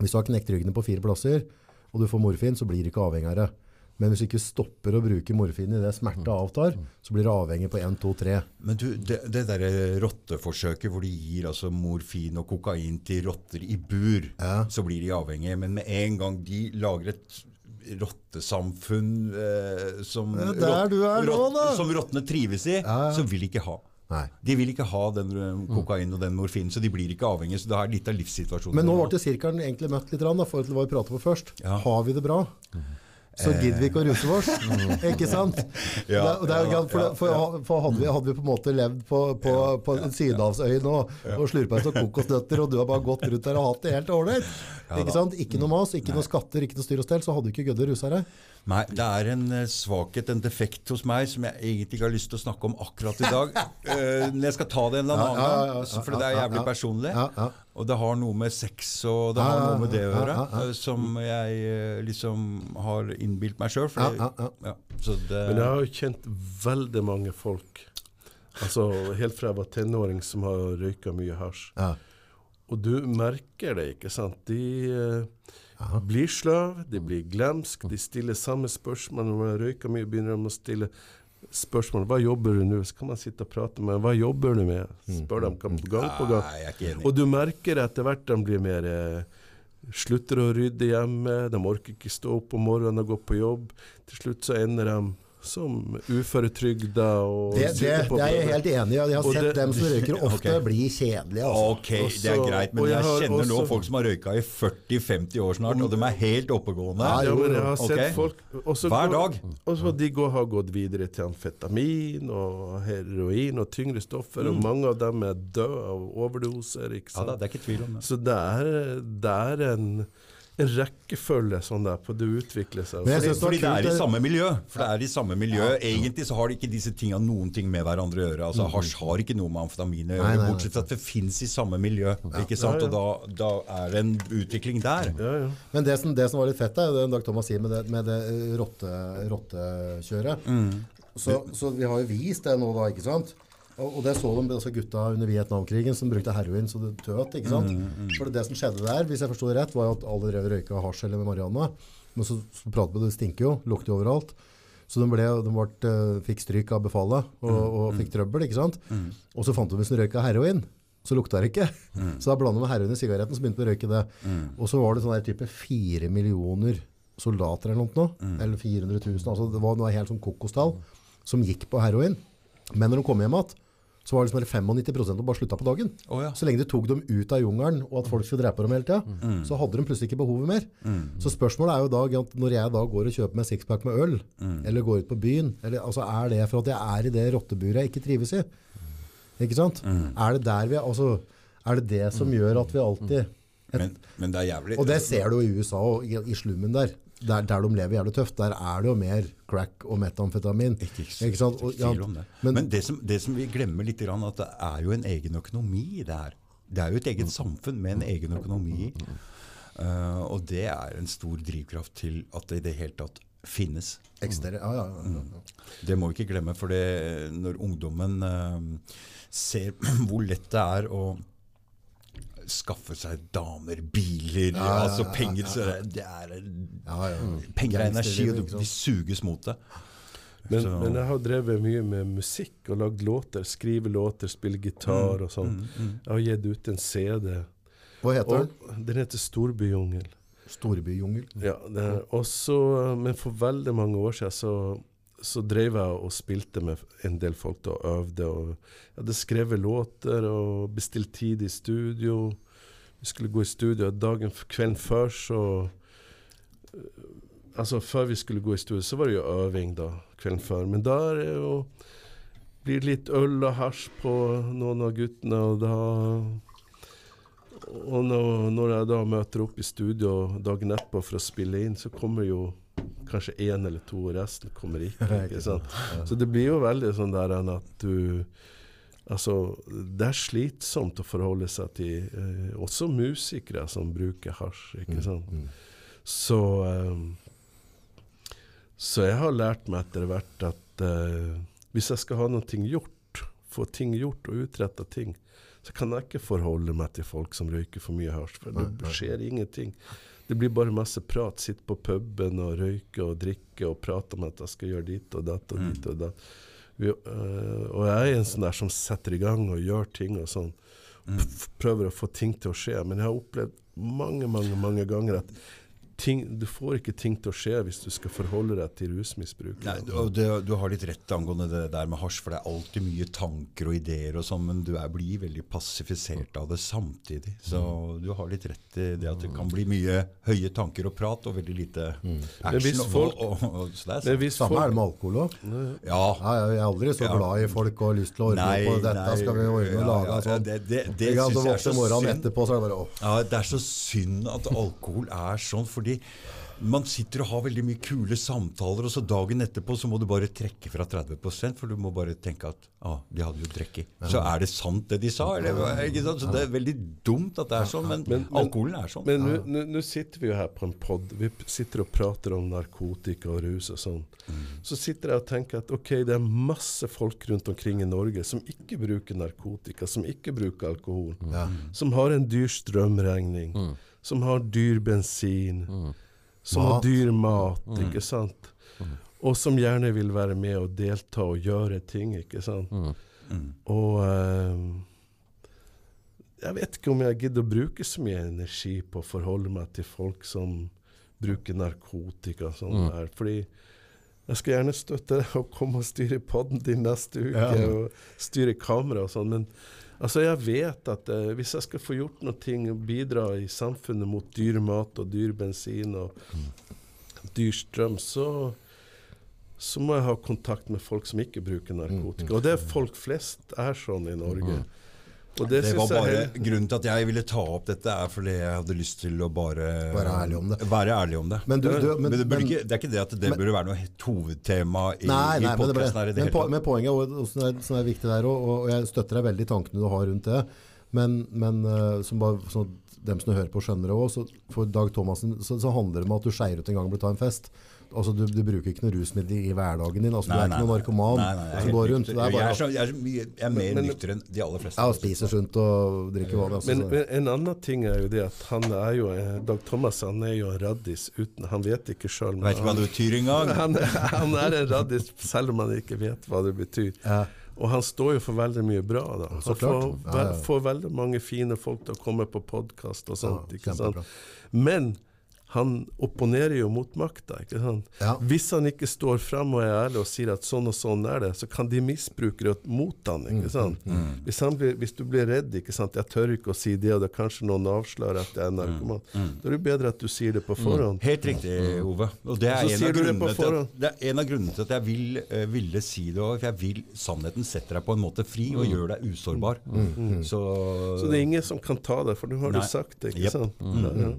Hvis du har knekt ryggene på fire plasser, og du får morfin, så blir du ikke avhengig av det. Men hvis du ikke stopper å bruke morfin i det smerte avtar, så blir du avhengig på 1, 2, 3. Men du, det, det derre rotteforsøket hvor de gir altså morfin og kokain til rotter i bur, Ja. så blir de avhengige. Men med en gang de lager et rottesamfunn eh, som, Ja, nå, da. som rottene trives i, Ja, så vil de ikke ha. Nei. De vil ikke ha den eh, kokain og den morfinen, så de blir ikke avhengige. Så det er litt av livssituasjonen. Men nå ble sirkelen egentlig møtt litt, da, forhold til hva vi pratet på først. Ja. Har vi det bra? Så gidder vi ikke å ruse oss. (laughs) ikke sant? Ja, det, det jo for, for, for hadde, vi, hadde vi på en måte levd på, på, på Sydhavsøy nå og slurpa i kokosnøtter, og du har bare gått rundt der og hatt det helt ålreit Ikke sant? Ikke noe mas, ikke noe skatter, ikke noe styr og stell, så hadde du ikke giddet å ruse deg. Nei, det er en eh, svakhet, en defekt hos meg, som jeg egentlig ikke har lyst til å snakke om akkurat i dag. (laughs) Eh, men jeg skal ta det en eller annen Ja, ja, ja, gang, ja, for det er jævlig ja. personlig. Ja, ja. Og det har noe med sex og det har ja, noe med det å gjøre, ja, ja. eh, som jeg liksom har innbilt meg sjøl. Ja, ja, ja. Ja, Men jeg har jo kjent veldig mange folk, altså helt fra jeg var tenåring, som har røyka mye hasj. Ja. Og du merker det, ikke sant? De eh, blir sløv, de blir glemsk, de stiller samme spørsmål. Når man røyker mye, begynner de å stille spørsmål hva jobber du nå, så kan man sitte og prate med hva jobber du med. Spør dem gang på gang. Ikke enig. Og du merker etter hvert de blir mer eh, Slutter å rydde hjemme, de orker ikke stå opp om morgenen og gå på jobb. Til slutt så ender de som uføretrygda og Det, det, det er jeg helt enig i. Jeg har Og sett det- dem som røyker ofte okay. bli kjedelige. Altså. Ok, det er greit, men jeg jeg kjenner kjenner nå folk som har røyka i 40-50 år snart, og de er helt oppegående. Ja, jo, men jeg har Ok. sett folk også Hver dag. Og så de går, har gått videre til amfetamin og heroin og tyngre stoffer, og mange av dem er døde av overdoser. ikke sant? Ja da, det er ikke tvil om det. Så det er, det er en rekkefølge sånn der på det utvikler seg. Fordi, det fordi det er i samme miljø. For det er i samme miljø. Egentlig så har ikke disse tinga noen ting med hverandre å gjøre. Altså Hasj har ikke noe med amfetamin å Mm. Nei, nei, gjøre, bortsett fra at det fins i samme miljø. Ikke sant? Ja, ja. Og da, da er det en utvikling der. ja, ja. Men det som, det som var litt fett, er det Dag Thomas sier med det, med det eh, rotte, rottekjøret. Så, så vi har jo vist det nå, da, ikke sant? Og, og det så de altså gutta under Vietnamkrigen som brukte heroin så det tøt. ikke sant? For det som skjedde der, hvis jeg forsto det rett, var at alle drev og røyka hasj eller med marihuana. Men så, så pratet vi, det stinker jo, lukter jo overalt. Så de, ble, de ble, eh, fikk stryk av befalet og, og fikk trøbbel. ikke sant? Og så fant de hvis de røyka heroin, så lukta det ikke. (laughs) Så da blanda med heroin i sigaretten, så begynte vi å røyke det. Og så var det sånn der type fire millioner soldater eller noe, eller 400 000, altså det var noe helt sånn kokostall, som gikk på heroin. Men når de kom hjem igjen, så var det liksom bare 95% som bare slutta på dagen. Oh, ja. Så lenge du tok dem ut av jungelen, og at folk skulle drepe dem hele tida, så hadde de plutselig ikke behovet mer. Så spørsmålet er jo da, når jeg da går og kjøper meg sixpack med øl, eller går ut på byen, eller, altså er det for at jeg er i det rotteburet jeg ikke trives i? Ikke sant? Er det der vi, altså, er det det som gjør at vi alltid Men, men det er jævlig og det ser du i USA og i, i slummen der. Der, der de lever jævlig tøft, der er det jo mer crack og metamfetamin. Ikke, Ikke sant? Og, ikke ja, om det. men- Men, det, som, det som vi glemmer litt, er at det er jo en egen økonomi i det her. Det er jo et eget samfunn med en egen økonomi. Uh, og det er en stor drivkraft til at det i det hele tatt finnes. Ekstere, ja, ja, ja, ja. Det må vi ikke glemme, for det, når ungdommen uh, ser (clears throat) hvor lett det er å skaffe seg damer, biler, altså penger så det er, ja, ja. Penger er energi, og de suges mot det. Men, Så- men jeg har drevet mye med musikk og lagd låter. Skrive låter, spille gitar og sånn. Jeg har gitt ut en CD. Hva heter den? den heter Storbyjungel. Storbyjungel. Ja, det er også, men for veldig mange år siden så, så drev jeg og spilte med en del folk og øvde. Og jeg hadde skrevet låter og bestilt tid i studio. Vi skulle gå i studio dagen kvelden før, så øh, Altså før vi skulle gå i studio, så var det jo øving da, kvelden før. Men da er det jo blir litt øl og hasj på noen av guttene, og da og når jeg da møter opp i studio dagen etterpå for å spille inn, så kommer jo kanskje én eller to, resten kommer ikke. (laughs) ikke sant? Så det blir jo veldig sånn der enn at du Altså, det er slitsomt å forholde seg til eh, også musikere som bruker hasj, ikke sant. Så eh, Så jeg har lært meg etter hvert at eh, hvis jeg skal ha noe gjort, få ting gjort og utretta ting, så kan jeg ikke forholde meg til folk som røyker for mye hasj, for det skjer ingenting. Det blir bare masse prat. Sitte på puben og røyke og drikke og prate om at jeg skal gjøre dit og datt og dit og datt. Vi, øh, og jeg er en sånn der som setter i gang og gjør ting og sånn. P- Prøver å få ting til å skje. Men jeg har opplevd mange, mange, mange ganger at ting, du får ikke ting til å skje hvis du skal forholde deg til rusmisbruk. Nei, du, det, du har litt rett angående det der med hasj, for det er alltid mye tanker og ideer og sånn, men du er, blir veldig passifisert av det samtidig. Så du har litt rett i det at det kan bli mye høye tanker og prat, og veldig lite Men action. hvis og- folk- og, og, og, så det er Men hvis Samme er det med alkohol òg. Ja. Ja, jeg er aldri så glad i folk og har lyst til å ordne på dette. skal vi ordne og lage ja, sånn. Det, det, det det syns jeg er så synd. etterpå, så er det bare. Ja, Det er så synd at alkohol er sånn, fordi man sitter og har veldig mye kule samtaler, og så dagen etterpå så må du bare trekke fra 30% for du må bare tenke at ah, de hadde jo drukket. Så er det sant det de sa? Eller, ikke sant? Så Det er veldig dumt at det er sånn, men, Men- alkoholen er sånn. Men nå- sitter vi jo her på en pod. Vi sitter og prater om narkotika og rus og sånn. Så sitter jeg og tenker at ok, det er masse folk rundt omkring i Norge som ikke bruker narkotika, som ikke bruker alkohol. Som har en dyr strømregning. Som har dyr bensin. Som har dyr mat, ikke sant? og som gjerne vil være med og delta og gjøre ting, ikke sant. Og eh, jeg vet ikke om jeg gidder å bruke så mye energi på å forholde meg til folk som bruker narkotika og sånn der. Fordi jeg skal gjerne støtte deg og komme og styre podden din neste uke, Ja. og styre kamera og sånn, men altså jeg vet at eh, hvis jeg skal få gjort noe ting og bidra i samfunnet mot dyr mat og dyr bensin og dyr strøm, så så må jeg ha kontakt med folk som ikke bruker narkotika. Og det er folk flest er sånn i Norge. Og det, Det var bare Grunnen til at jeg ville ta opp dette, er fordi jeg hadde lyst til å bare Være ærlig om det. Være ærlig om det. Men du, du, Men, men, det, burde ikke, det er ikke det at det men- burde være noe hovedtema i, Nei, nei, i podkasten her i det hele tatt. men poenget er også- som er, som er viktig der, og, og jeg støtter deg veldig i tankene du har rundt det. Men, men eh, som bare, sånn dem som hører på skjønner det så for Dag Thomassen så, så handler det om at du skeier ut en gang og blir ta en fest. Altså, du, du bruker ikke noe rusmiddel i hverdagen din. Altså, du er ikke noen narkoman Nei, nei, jeg er som går rundt. nykter. Er jeg, er så, jeg, er mye, jeg er mer Men- nykter enn de aller fleste. ja, spiser sunt og drikker vann. Altså, Men, men en annen ting er jo det at han er jo eh, Dag Thomas han er jo en raddis uten Han vet ikke sjøl. Vet ikke hva det betyr engang. Han, han er en raddis selv om han ikke vet hva det betyr. Ja. Og han står jo for veldig mye bra. da. Så Han får, ve- får veldig mange fine folk til å komme på podkast og sånt. Ja, ikke sant? Men han opponerer jo mot makta. Ja. Hvis han ikke står fram og er ærlig og sier at sånn og sånn er det, så kan de misbruke det mot han. Mm, ikke sant? Hvis, han blir, hvis du blir redd ikke sant? 'Jeg tør ikke å si det', og det er kanskje noen avslører at jeg er narkoman, da er det bedre at du sier det på forhånd. Helt riktig, Ove. Og det er, en av, det at, det er en av grunnene til at jeg vil, uh, ville si det òg. For jeg vil sannheten setter deg på en måte fri og gjør deg usårbar. Så, Så det er ingen som kan ta det, for nå har Nei. du sagt det. ikke yep. sant? Ja, ja.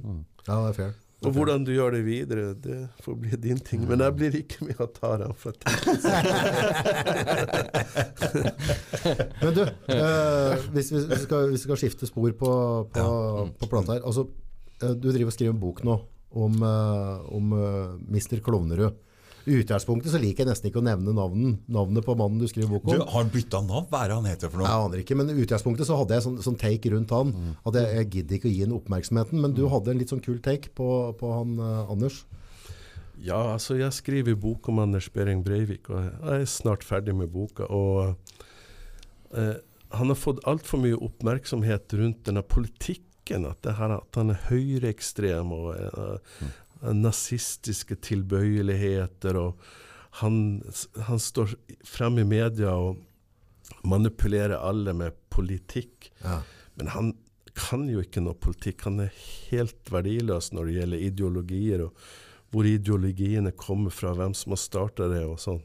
ja, det er fair. Og hvordan du gjør det videre, det får bli din ting. Men jeg blir ikke med og tar han fra ting. (laughs) Men du, eh, hvis, vi, skal, hvis vi skal skifte spor på, på, på plata her altså, eh, Du driver og skriver en bok nå om, eh, om eh, Mr. Klovnerud. Utgangspunktet så liker jeg nesten ikke å nevne navnet, navnet på mannen du skriver bok du, om. har han bytta navn? Hva er det han heter for noe? Jeg aner ikke, men i utgangspunktet så hadde jeg sånn, sånn take rundt han. At jeg, jeg gidder ikke å gi han oppmerksomheten, men du hadde en litt sånn kul take på, på han eh, Anders. Ja, altså jeg skriver bok om Anders Behring Breivik, og jeg er snart ferdig med boka. Og eh, han har fått altfor mye oppmerksomhet rundt denne politikken. At, det her, at han er høyreekstrem og eh, nazistiske tilbøyeligheter. Og han, han står frem i media og manipulerer alle med politikk. Ja. Men han kan jo ikke noe politikk. Han er helt verdiløs når det gjelder ideologier, og hvor ideologiene kommer fra, hvem som har starta det og sånn.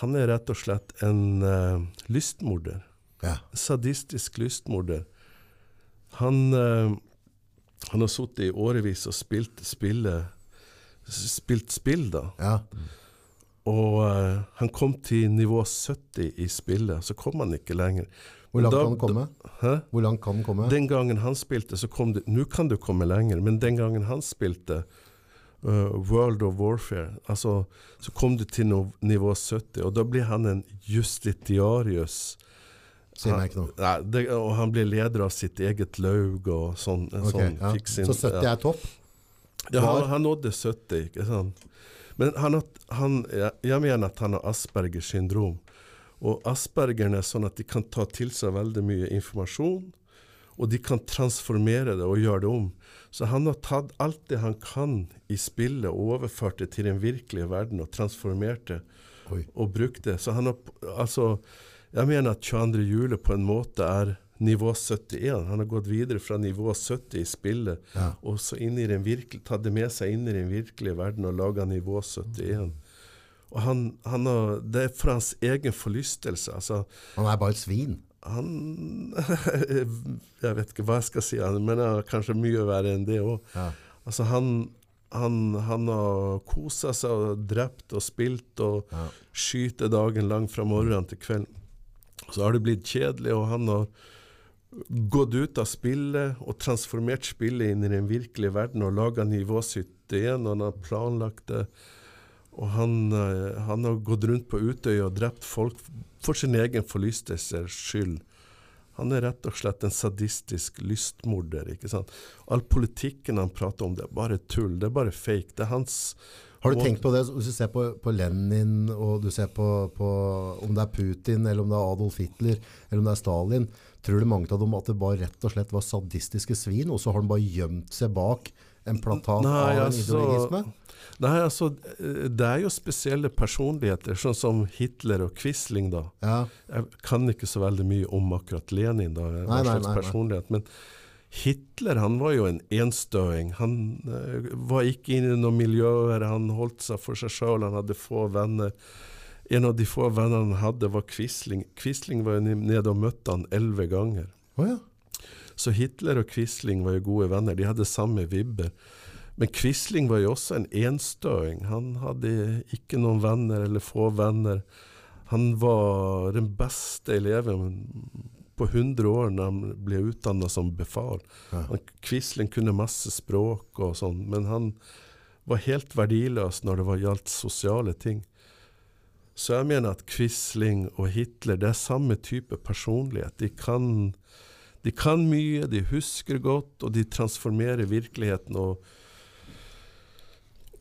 Han er rett og slett en uh, lystmorder. Ja. Sadistisk lystmorder. Han, eh, han har sittet i årevis og spilt spille, spilt spill, da. ja. Og uh, han kom til nivå 70 i spillet, så kom han ikke lenger. Hvor langt Da- kan han komme? Hæ? Hvor langt kan han komme? Den gangen han spilte, så kom det Nå kan du komme lenger, men den gangen han spilte uh, World of Warfare, altså, så kom du til no nivå 70, og da blir han en justitiarius. Sier meg ikke noe. Nei, det, og han blir leder av sitt eget laug og sånn. Okay, sånn ja. sin- Så 70 er topp? Ja, han, han nådde 70, ikke sant. Men han, han, jeg, mener at han har Aspergers syndrom. Og Aspergeren er sånn at de kan ta til seg veldig mye informasjon, og de kan transformere det og gjøre det om. Så han har tatt alt det han kan i spillet og overført det til den virkelige verden og transformert det Oi. og brukt det. Så han har, altså, jeg mener at 22. juli på en måte er nivå 71. Han har gått videre fra nivå 70 i spillet Ja. og så inn i den virkelig, tatt det med seg inn i den virkelige verden og laga nivå 71. Og han, han har, det er for hans egen forlystelse. Altså, Han er bare et svin. han (laughs) Jeg vet ikke hva jeg skal si, men han er kanskje mye verre enn det òg. Ja. Altså, han, han, han har kosa seg og drept og spilt og Ja. skyter dagen lang fra morgenen til kvelden. Så har det blitt kjedelig, og han har gått ut av spillet og transformert spillet inn i den virkelige verden og laga nivå 71, og han har planlagt det. Og han, eh, han har gått rundt på Utøya og drept folk for sin egen forlystelses skyld. Han er rett og slett en sadistisk lystmorder. ikke sant? All politikken han prater om, det er bare tull. Det er bare fake. Det er hans Har du og, tenkt på det, hvis du ser på, på Lenin, og du ser på, på om det er Putin, eller om det er Adolf Hitler, eller om det er Stalin, tror du mange av dem at det bare rett og slett var sadistiske svin, og så har de bare gjemt seg bak en platat Nei, av en altså- ideologisme? Nei, altså, det er jo spesielle personligheter, sånn som Hitler og Quisling, da. Ja, Jeg kan ikke så veldig mye om akkurat Lenin, da, hva slags personlighet. Men Hitler han var jo en enstøing. Han uh, var ikke inne i noen miljøer, han holdt seg for seg sjøl, han hadde få venner. En av de få vennene han hadde, var Quisling. Quisling var jo nede og møtte han elleve ganger. Oh, ja. Så Hitler og Quisling var jo gode venner. De hadde samme vibber. Men Quisling var jo også en enstøing. Han hadde ikke noen venner eller få venner. Han var den beste eleven på 100 år når han ble utdanna som befal. Ja. Quisling kunne masse språk og sånn, men han var helt verdiløs når det var, gjaldt sosiale ting. Så jeg mener at Quisling og Hitler det er samme type personlighet. De kan, de kan mye, de husker godt, og de transformerer virkeligheten. Og,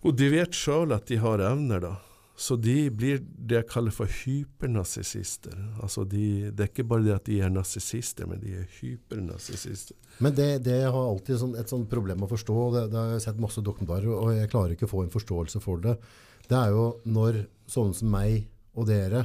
og de vet sjøl at de har evner, da. Så de blir det jeg kaller for hypernarsissister. Altså de, det er ikke bare det at de er narsissister, men de er hypernarsissister. Men det, det har alltid sånn, et sånt problem å forstå, det, det har jeg sett masse dokumentarer, og jeg klarer ikke å få en forståelse for det. Det er jo når sånne som meg og dere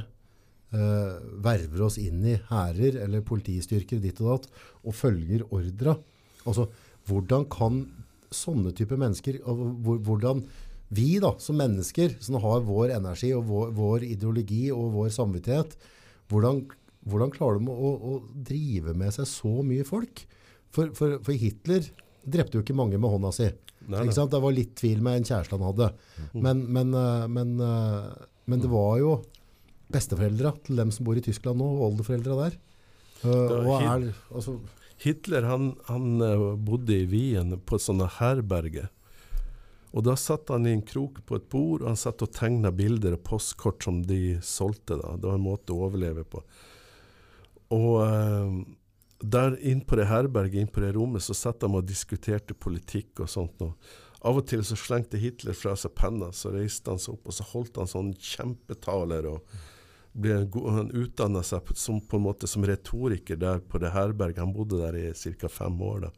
eh, verver oss inn i hærer eller politistyrker ditt og datt, og følger ordra. Altså, hvordan kan sånne type mennesker, og hvordan vi da, som mennesker, som har vår energi og vår, vår ideologi og vår samvittighet, hvordan, hvordan klarer de å, å drive med seg så mye folk? For, for, for Hitler drepte jo ikke mange med hånda si. Nei, nei. Det var litt tvil med en kjæreste han hadde. Men, men, eh, men, eh, men det var jo besteforeldra til dem som bor i Tyskland nå, og oldeforeldra der. Eh, og er, altså, Hitler han, han bodde i Wien på sånne herberger. Og da satt han i en krok på et bord, og han satt og tegna bilder og postkort som de solgte. da. Det var en måte å overleve på. Og eh, der inn på det herberget, inn på det rommet, så satt de og diskuterte politikk og sånt. noe. av og til så slengte Hitler fra seg penna, så reiste han seg opp, og så holdt han sånn kjempetaler. og ble god, Han utdanna seg som, på en måte som retoriker der på det herberget. Han bodde der i ca. fem år. da.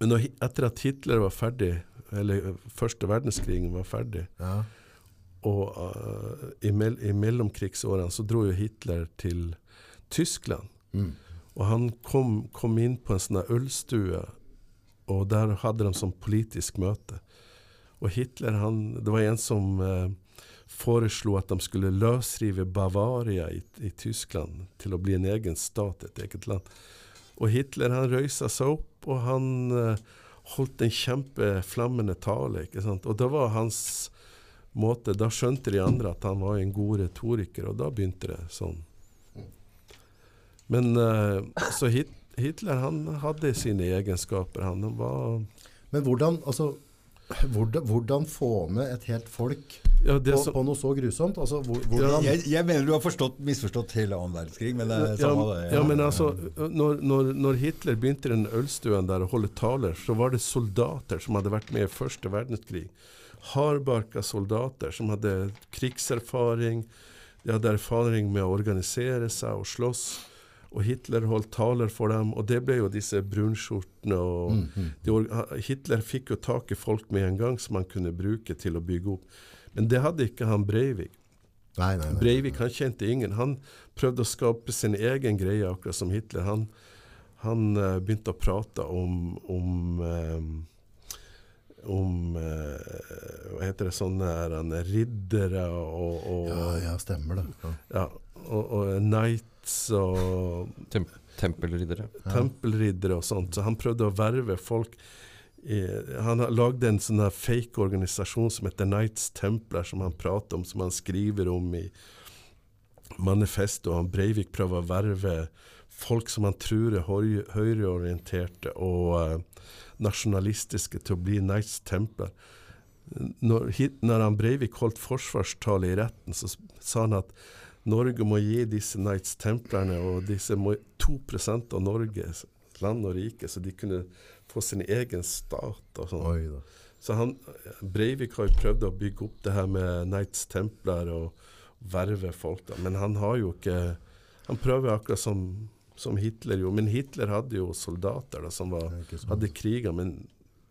Men når, etter at Hitler var ferdig, eller eh, første verdenskrigen var ferdig, ja. og uh, i, mell, i mellomkrigsårene så dro jo Hitler til Tyskland. Mm. Og han kom, kom inn på en sånn ølstue, og der hadde de sånn politisk møte. Og Hitler, han, det var en som uh, foreslo at de skulle løsrive Bavaria i, i Tyskland til å bli en egen stat, et eget land. Og Hitler han røysa seg opp, og han eh, holdt en kjempeflammende tale. ikke sant? Og det var hans måte. Da skjønte de andre at han var en god retoriker, og da begynte det sånn. Men eh, så Hitler han hadde sine egenskaper. Han var Men hvordan, altså, hvordan, hvordan få med et helt folk ja, det på, som, på noe så grusomt? Altså, hvor, hvordan, Jeg, jeg mener du har forstått, misforstått hele annen verdenskrig, men det er ja, samme det. ja, men altså, når, når, når Hitler begynte i den ølstuen der å holde taler, så var det soldater som hadde vært med i første verdenskrig. Hardbarka soldater som hadde krigserfaring, de hadde erfaring med å organisere seg og slåss. Og Hitler holdt taler for dem, og det ble jo disse brunskjortene. og Mm, de, Hitler fikk jo tak i folk med en gang som han kunne bruke til å bygge opp. Men det hadde ikke han Breivik. Nei, nei, nei. Breivik han kjente ingen. Han prøvde å skape sin egen greie, akkurat som Hitler. Han, han uh, begynte å prate om om, um, om eh, Hva heter det sånne her, riddere og, og, Ja, ja, stemmer det. Ja. ja, og, og knights og Tem tempelriddere. tempelriddere og sånt. Så han prøvde å verve folk. I, han lagde en sånn fake organisasjon som heter Knights Templar, som han prater om, som han skriver om i manifestet. Han Breivik prøver å verve folk som han tror er høy- høyreorienterte og eh, nasjonalistiske, til å bli Knights Templar. Når, når han Breivik holdt forsvarstale i retten, så sa han at Norge må gi disse Knights Templerne og disse må, 2% av Norges land og rike, så de kunne få sin egen stat. og sånn. Så han, Breivik har jo prøvd å bygge opp det her med Knights Templar og verve folk, da. Men han har jo ikke Han prøver akkurat som, som Hitler gjorde. Men Hitler hadde jo soldater da, som var, hadde kriger, men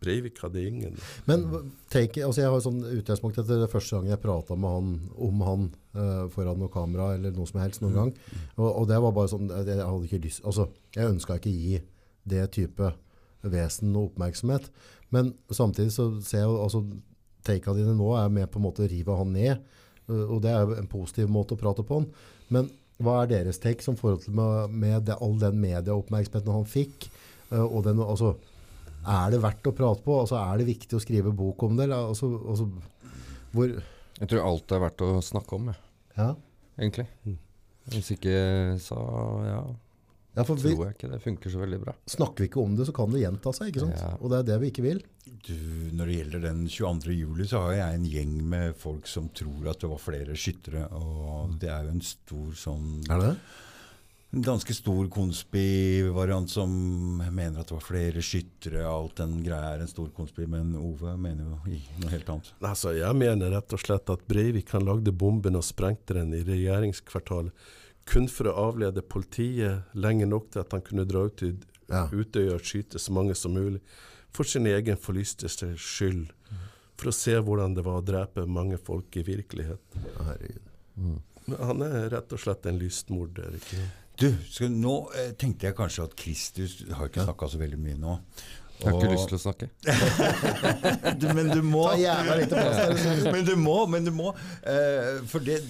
Breivik hadde ingen. Men tenk, altså jeg har sånn utgangspunkt etter det første gangen jeg prata med han om han uh, foran noe kamera eller noe som helst noen gang. Og, og det var bare sånn Jeg hadde ikke lyst Altså, jeg ønska ikke gi det type vesen noe oppmerksomhet. Men samtidig så ser jeg jo altså Takea dine nå er med på en måte å rive han ned. Og det er jo en positiv måte å prate på han. Men hva er deres take som forhold til med, med det, all den medieoppmerksomheten han fikk? eh, Og den, altså, er det verdt å prate på? Altså, er det viktig å skrive bok om det? Altså, altså, hvor, Jeg tror alt er verdt å snakke om, jeg, ja. egentlig. Hvis ikke, så ja, ja, for vi, tror jeg ikke det funker så veldig bra. snakker vi ikke om det, så kan det gjenta seg. ikke sant? Ja. Og det er det vi ikke vil. Du, når det gjelder den 22. juli, så har jeg en gjeng med folk som tror at det var flere skyttere. Og det er jo en stor sånn Er det? En ganske stor konspi-variant som mener at det var flere skyttere. Alt den greia er en stor konspi, men Ove mener jo noe helt annet. Altså, jeg mener rett og slett at Breivik han lagde bomben og sprengte den i regjeringskvartalet kun for å avlede politiet lenge nok til at han kunne dra ut til Ja. Utøya og skyte så mange som mulig. For sin egen forlystelse skyld. For å se hvordan det var å drepe mange folk i virkeligheten. Herregud. Mm. Han er rett og slett en lystmorder. ikke Du, skal, nå eh, tenkte jeg kanskje at Kristus har ikke snakka så veldig mye nå. Jeg har ikke lyst til å snakke. (laughs) du, Men du må Ta jævla lite plass der. Men du må, men du må. Eh, for det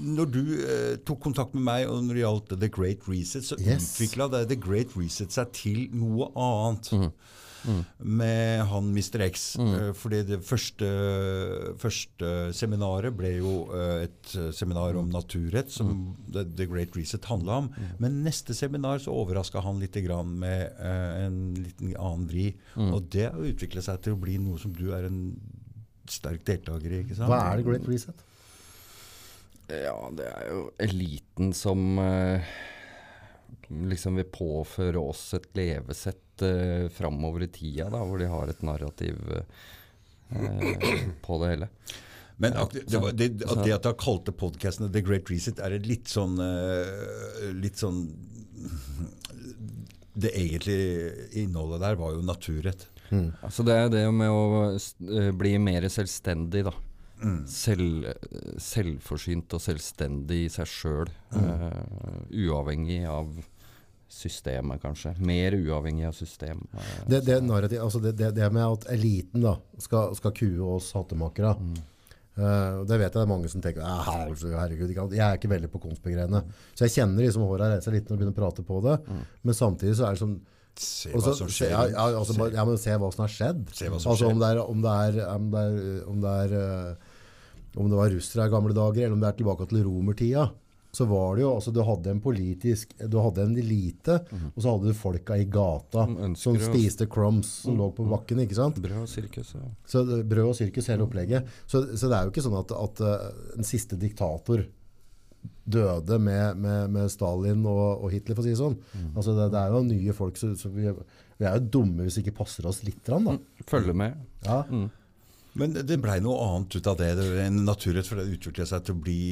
Når du eh, tok kontakt med meg og når det gjaldt The Great Reset, så Yes. utvikla The Great Reset seg til noe annet. Med han Mr. X. Mm. fordi det første, første seminaret ble jo eh, et eh, seminar om naturrett, som The, The Great Reset handla om. Men neste seminar så overraska han litt grann med eh, en liten annen vri. Og det har utviklet seg til å bli noe som du er en sterk deltaker i. ikke sant? Hva er The Great Reset? Ja, det er jo eliten som eh, liksom vil påføre oss et levesett eh, framover i tida, da, hvor de har et narrativ eh, på det hele. Men ak det, var, det, at det at du har kalt det podkasten The Great Reset, er det litt sånn eh, Litt sånn Det egentlige innholdet der var jo naturrett. Altså det er det med å eh, bli mer selvstendig, da. Selv, selvforsynt og selvstendig i seg sjøl. uavhengig av systemet, kanskje. Mer uavhengig av system. eh, Det, det, narrativ, altså det, det, det med at eliten da, skal, skal kue oss hattemakere, eh, det vet jeg det er mange som tenker «Ah, herregud, jeg er ikke veldig på konspigreiene. Så jeg kjenner liksom håra reiser litt når du begynner å prate på det, men samtidig så er det sånn Se hva så- som skjer. Ja, ja, altså, se. ja, men se hva som har skjedd. Se hva som altså, skjer. Om det er, om det er, om det er, om det er eh, om det var russere i gamle dager, eller om det er tilbake til romertida, så var det jo, altså du hadde en politisk, du hadde en elite, og så hadde du folka i gata Som ønsker som spiste crumbs som lå på bakken, ikke sant? Brød og sirkus. Ja. Så brød og sirkus, hele opplegget. Så, så det er jo ikke sånn at, at eh, en siste diktator døde med, med, med Stalin og, og Hitler, for å si det sånn. Altså det, det er jo nye folk, så, så vi, vi er jo dumme hvis vi ikke passer oss litt, grann, da. Følge med. Ja. Men det blei noe annet ut av det. en naturrett, for det utviklet seg til å bli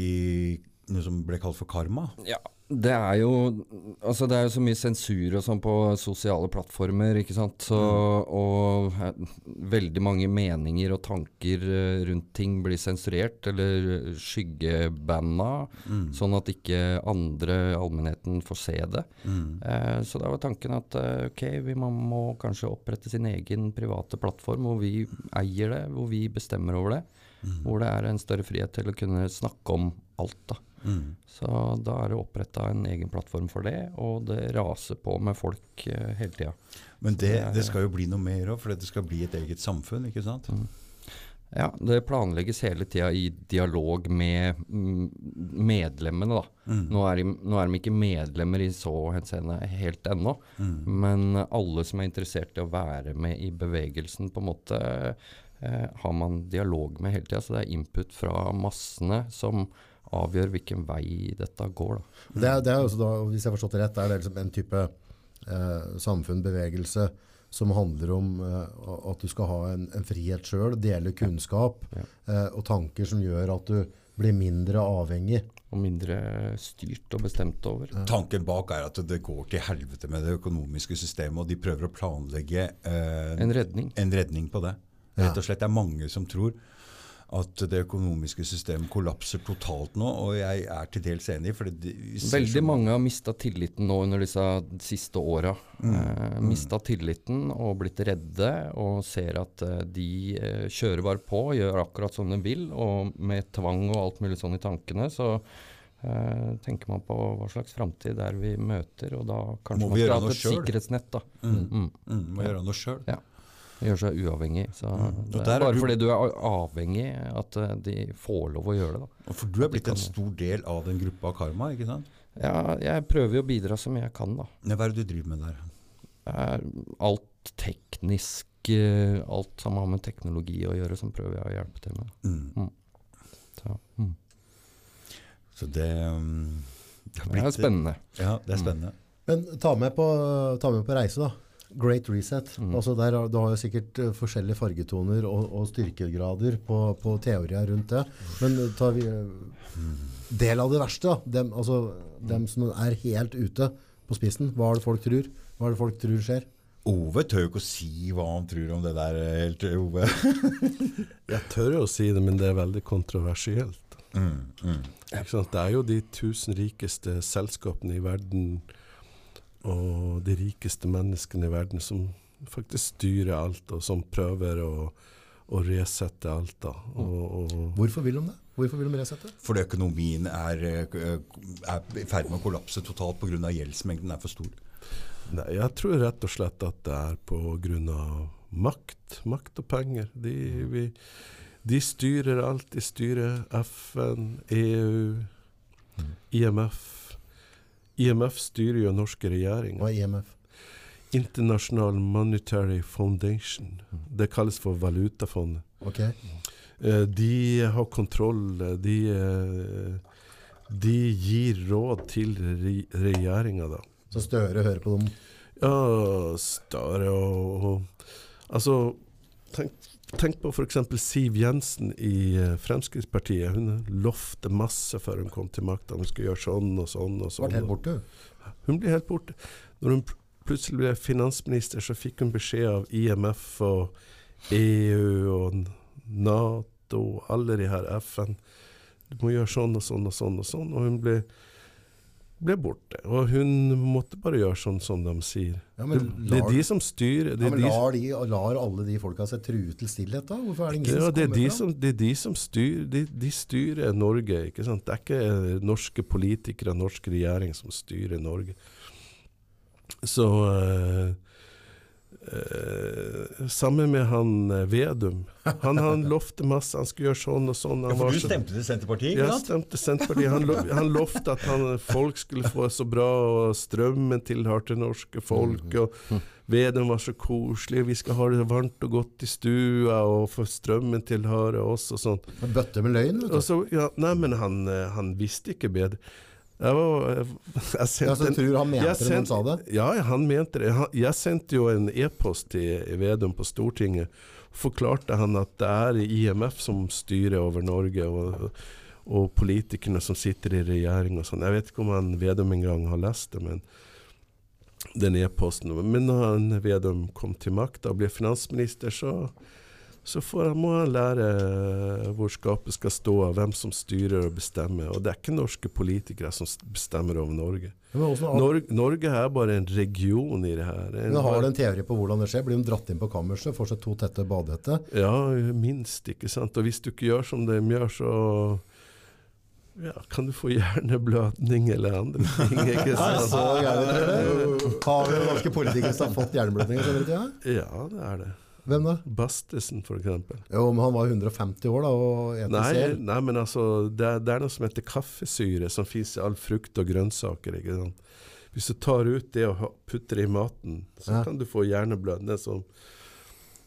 noe som ble kalt for karma. Ja, det er jo Altså det er jo så mye sensur og sånn på sosiale plattformer, ikke sant. Så, Og eh, veldig mange meninger og tanker eh, rundt ting blir sensurert eller skyggebanna, sånn at ikke andre, allmennheten, får se det. Eh, så da var tanken at eh, ok, vi må, kanskje opprette sin egen private plattform hvor vi eier det, hvor vi bestemmer over det. Hvor det er en større frihet til å kunne snakke om alt. da. Så da er det oppretta en egen plattform for det, og det raser på med folk uh, hele tida. Men det, det er- det skal jo bli noe mer òg, for det skal bli et eget samfunn. ikke sant? Ja, det planlegges hele tida i dialog med mm, medlemmene, da. Nå, er de, nå er de ikke medlemmer i så henseende helt ennå, men alle som er interessert i å være med i bevegelsen, på en måte eh, har man dialog med hele tida. Så det er input fra massene som avgjør hvilken vei dette går, da. Det, er, det er også da, hvis jeg har forstått det rett, er det liksom en type eh, samfunn, bevegelse, som handler om eh, at du skal ha en, en frihet sjøl, dele kunnskap Ja. eh, og tanker som gjør at du blir mindre avhengig. Og mindre styrt og bestemt over. Tanken bak er at det går til helvete med det økonomiske systemet, og de prøver å planlegge eh, En redning. en redning på det. Ja. Rett og slett. Det er mange som tror at det økonomiske systemet kollapser totalt nå, og jeg er til dels enig. Veldig mange har mista tilliten nå under disse siste åra. Mm. Eh, mista tilliten og blitt redde og ser at eh, de eh, kjører bare på, gjør akkurat som de vil. Og med tvang og alt mulig sånn i tankene, så eh, tenker man på hva slags framtid er vi møter. Og da kanskje Må man skal ha et sikkerhetsnett. da. Mm. Mm. Mm, må gjøre noe sjøl. Gjøre seg uavhengig. Så Mm. Det er er bare du- fordi du er avhengig at eh, de får lov å gjøre det. da. For du er blitt kan en stor del av den gruppa Karma, ikke sant? Ja, jeg prøver jo å bidra som jeg kan, da. Ja, Hva er det du driver med der? er alt teknisk, eh, alt som har med teknologi å gjøre, som prøver jeg å hjelpe til med. Mm. Så, mm. Så det, um, det blitt, Det er spennende. Ja, det er spennende. Men ta med på, ta med på reise, da. Great Reset. Mm. Altså der, har- du har jo sikkert eh, forskjellige fargetoner og, og styrkegrader på, på teorier rundt det. Men eh, tar vi eh, del av det verste, da. Dem, altså, dem som er helt ute på spissen. Hva er det folk tror? Hva er det folk tror skjer? Ove tør jo ikke å si hva han tror om det der, helt, Ove. (laughs) Jeg tør jo å si det, men det er veldig kontroversielt. Mm, mm. Ikke sant? Det er jo de tusen rikeste selskapene i verden og de rikeste menneskene i verden som faktisk styrer alt, og som prøver å, å resette alt. da. Og, og, Hvorfor vil de det? Hvorfor vil de resette? Fordi økonomien er, eh, i ferd med å kollapse totalt pga. gjeldsmengden er for stor. Nei, jeg tror rett og slett at det er av makt. Makt og penger. De, vi, de styrer alt. De styrer FN, EU, IMF. IMF styrer jo norske regjeringer. Hva er IMF? International Monetary Foundation. Det kalles for valutafondet. Ok. Eh, De har kontroll. eh, De, eh, de gir råd til re regjeringa, da. Så Støre hører på dem. Ja, Støre og, og Altså, tenk, tenk på f.eks. Siv Jensen i eh, Fremskrittspartiet. Hun lovte masse før hun kom til makta. Hun skulle gjøre sånn og sånn og sånn. Ble helt borte. Hun ble helt borte. Når hun plutselig ble finansminister, så fikk hun beskjed av IMF og EU og Nato og alle de her FN. Du må gjøre sånn og sånn og sånn og sånn. Og hun ble, ble borte. Og hun måtte bare gjøre sånn som de sier. Ja, Det, det er de som styrer. Ja, men lar, de, lar alle de folka seg true til stillhet, da? Hvorfor er det ingen ja, som er kommer de fram? som, det er de som styrer de, de styrer Norge, ikke sant? Det er ikke norske politikere, norsk regjering som styrer Norge. Så øh, eh, Sammen med han eh, Vedum. Han, han (laughs) lovte masse, han skulle gjøre sånn og sånn. Han du stemte til Senterpartiet, ja, stemte Senterpartiet. Han, lo, (laughs) han lovte at han, folk skulle få det så bra, og strømmen tilhørte norske folk. Og Vedum var så koselig, vi skal ha det varmt og godt i stua, og for strømmen tilhører oss og sånn. En bøtte med løgn, vet du. så, ja, nei, men han, eh, han visste ikke bedre. Jeg, var, (laughs) jeg, jeg sendte så en- tror han mente det når han sa det? Ja, ja, han mente det. Jeg sendte jo en e-post til Vedum på Stortinget. Forklarte han at det er IMF som styrer over Norge, og, og politikerne som sitter i regjering og sånn. Jeg vet ikke om han Vedum engang har lest det, men den e-posten. Men når han Vedum kom til makta og ble finansminister, så, så får må han lære hvor skapet skal stå, og hvem som styrer og bestemmer. Og det er ikke norske politikere som bestemmer over Norge. Men, Norge, Norge er bare en region i det her. En, men har du en teori på hvordan det skjer? Blir de dratt inn på kammerset, får seg to tette badehette? Ja, minst, ikke sant. Og hvis du ikke gjør som de gjør, så ja, kan du få hjerneblødning eller andre ting. ikke (laughs) sant? så gærent? (laughs) Har vi norske politikere som har fått hjerneblødning? så vet jeg? Ja, det er det. Hvem da? Bastesen, eksempel. Jo, men han var 150 år da, og eter Nei, sel. nei, men altså, det, det er noe som heter kaffesyre, som fins i all frukt og grønnsaker. ikke sant? Hvis du tar ut det og putter det i maten, så Ja. kan du få hjerneblødning. Som,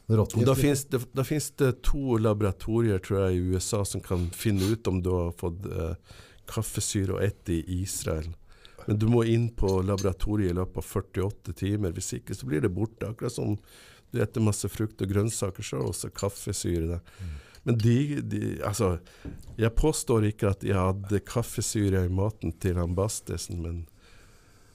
da finnes det, da finnes det to laboratorier tror jeg, i USA som kan finne ut om du har fått eh, kaffesyre og ett i Israel. Men du må inn på laboratoriet i løpet av 48 timer. Hvis ikke så blir det borte. Akkurat som du spiser masse frukt og grønnsaker, så er det også kaffesyre der. Men de, de Altså, jeg påstår ikke at jeg hadde kaffesyre i maten til han Bastesen, men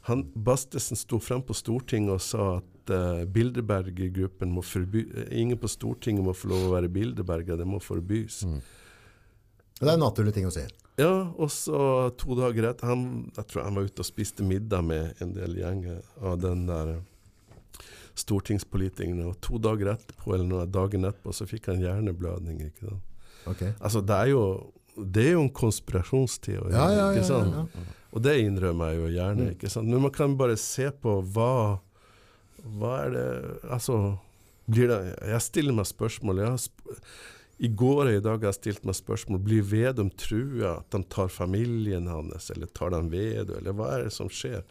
han, Bastesen sto frem på Stortinget og sa at uh, Bilderberg-gruppen må forby Ingen på Stortinget må få lov å være Bilderberger, det må forbys. Det er en naturlig ting å si. Ja, og så to dager etter han, Jeg tror han var ute og spiste middag med en del gjenger av den der eh, stortingspolitikerne, og to dager etterpå, eller noen dagen etterpå, så fikk han hjerneblødning. ikke sant? Ok. Altså, det er jo, det er jo en konspirasjonsteori, Ja, ja, ja, ikke ja, sant? ja. Og det innrømmer jeg jo gjerne, ikke sant? Men man kan bare se på hva Hva er det Altså, blir det Jeg stiller meg spørsmål. Jeg har sp I går og i dag har jeg stilt meg spørsmål Blir Vedum trua at de tar familien hans, eller tar de Vedum, eller hva er det som skjer?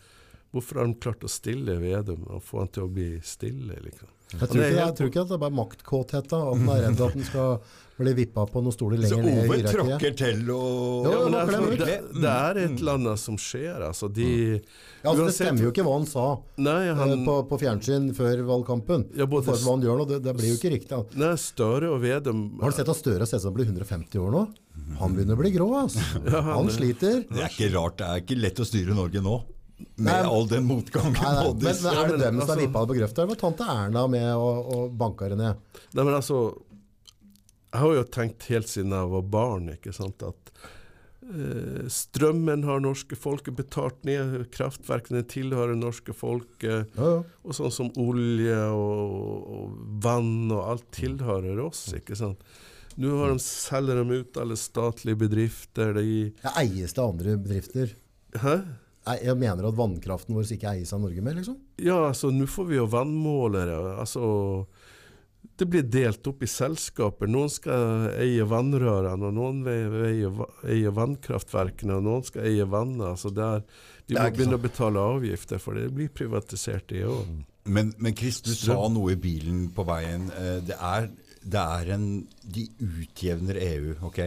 Hvorfor har de klart å stille Vedum og få han til å bli stille? liksom? Jeg tror, er ikke, jeg tror ikke at det er bare maktkåthet. da, At han er redd at han skal bli vippa på noen stoler lenger ned i Ove tråkker til og Jo, Ja, det, altså, det, det er et eller annet som skjer. Altså, de Ja, altså, det stemmer jo ikke hva han sa Nei, eh, han, på, på fjernsyn før valgkampen. Ja, både hva han gjør nå, det, det blir jo ikke riktig. nei, Støre og Vedum Har du sett at Støre ser ut som han blir 150 år nå? Han begynner å bli grå. Altså. Han sliter. Det er ikke rart. Det er ikke lett å styre Norge nå. Med Nei, all den motgangen. Nei, nei. Men, men er det dem som har vippa det på grøfta, eller var tante Erna med og, og banka det ned? Nei, men altså Jeg har jo tenkt helt siden jeg var barn ikke sant, at eh, strømmen har norske folket betalt ned, kraftverkene tilhører norske folket, Ja, ja. og sånn som olje og, og vann og alt tilhører oss, ikke sant. Nå har de, selger de ut alle statlige bedrifter. De, Det eies det andre bedrifter. hæ? Jeg mener at vannkraften vår ikke eies av Norge mer, liksom. Ja, altså, nå får vi jo vannmålere. Altså, det blir delt opp i selskaper. Noen skal eie vannrørene, og noen vil vil eie, vannkraftverkene, og noen skal eie vannet. Altså, det er, vi Det er må begynne å betale avgifter, for det blir privatisert, det òg. Men, men Chris, du Strøm. sa noe i bilen på veien. Eh, Det er, det er en De utjevner EU, ok?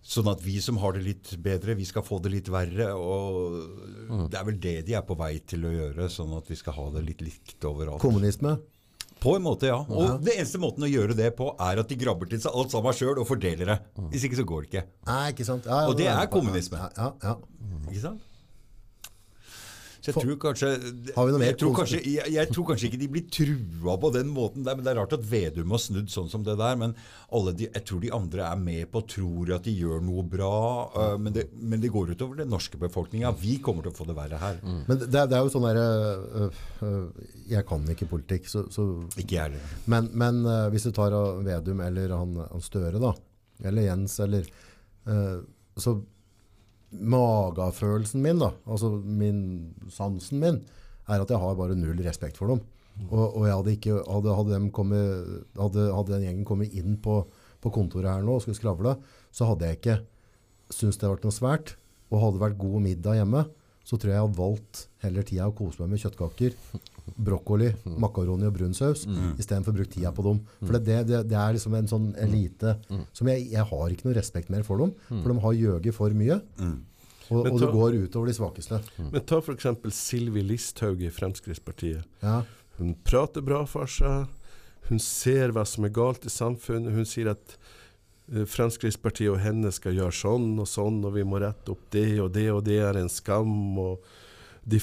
Sånn at vi som har det litt bedre, vi skal få det litt verre. Og det er vel det de er på vei til å gjøre, sånn at vi skal ha det litt likt overalt. Kommunisme. På en måte, ja. Og det eneste måten å gjøre det på, er at de grabber til seg alt sammen sjøl og fordeler det. Hvis ikke så går det ikke. Nei, ikke sant? Ja, ja, Og det ja, er ja, kommunisme. Ja, ja, ja. Ikke sant? Så jeg For- tror kanskje Har vi noe jeg tror, kanskje, jeg, jeg tror kanskje ikke de blir trua på den måten der, men det er rart at Vedum har snudd sånn som det der. Men alle de, jeg tror de andre er med på tror at de gjør noe bra. Uh, men, det, men det går utover den norske befolkninga. Vi kommer til å få det verre her. Men det, det er jo sånn derre uh, uh, Jeg kan ikke politikk, så, så Ikke jeg heller. Men, men øh, hvis du tar Vedum eller han, han Støre, da, eller Jens, eller øh, Så magefølelsen min, da, altså min, sansen min, er at jeg har bare null respekt for dem. Og, og hadde ikke, hadde, hadde, kommet, hadde den gjengen kommet inn på, på kontoret her nå og skulle skravle, så hadde jeg ikke syntes det hadde vært noe svært. Og hadde det vært god middag hjemme, så tror jeg jeg hadde valgt heller tida å kose meg med kjøttkaker, brokkoli, makaroni og brun saus, istedenfor å bruke tida på dem. For det, det, det er liksom en sånn elite som jeg, jeg har ikke noe respekt mer for dem, for de har gjøget for mye. Og, ta, og det går utover de svakeste. Men ta f.eks. Sylvi Listhaug i Fremskrittspartiet. Ja. Hun prater bra for seg. Hun ser hva som er galt i samfunnet. Hun sier at eh, Fremskrittspartiet og henne skal gjøre sånn og sånn, og vi må rette opp det og det, og det er en skam. og de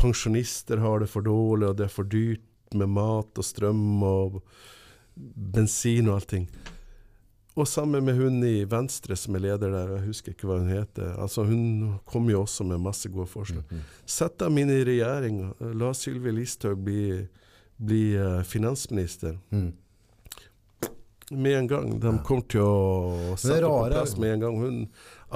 Pensjonister har det for dårlig, og det er for dyrt med mat og strøm og bensin og allting. Og sammen med hun i Venstre som er leder der, jeg husker ikke hva hun heter. Altså Hun kom jo også med masse gode forslag. Sett dem inn i regjering. La Sylvi Listhaug bli, bli eh, finansminister. Mm. Med en gang. De kommer til å sette på plass med en gang. Hun,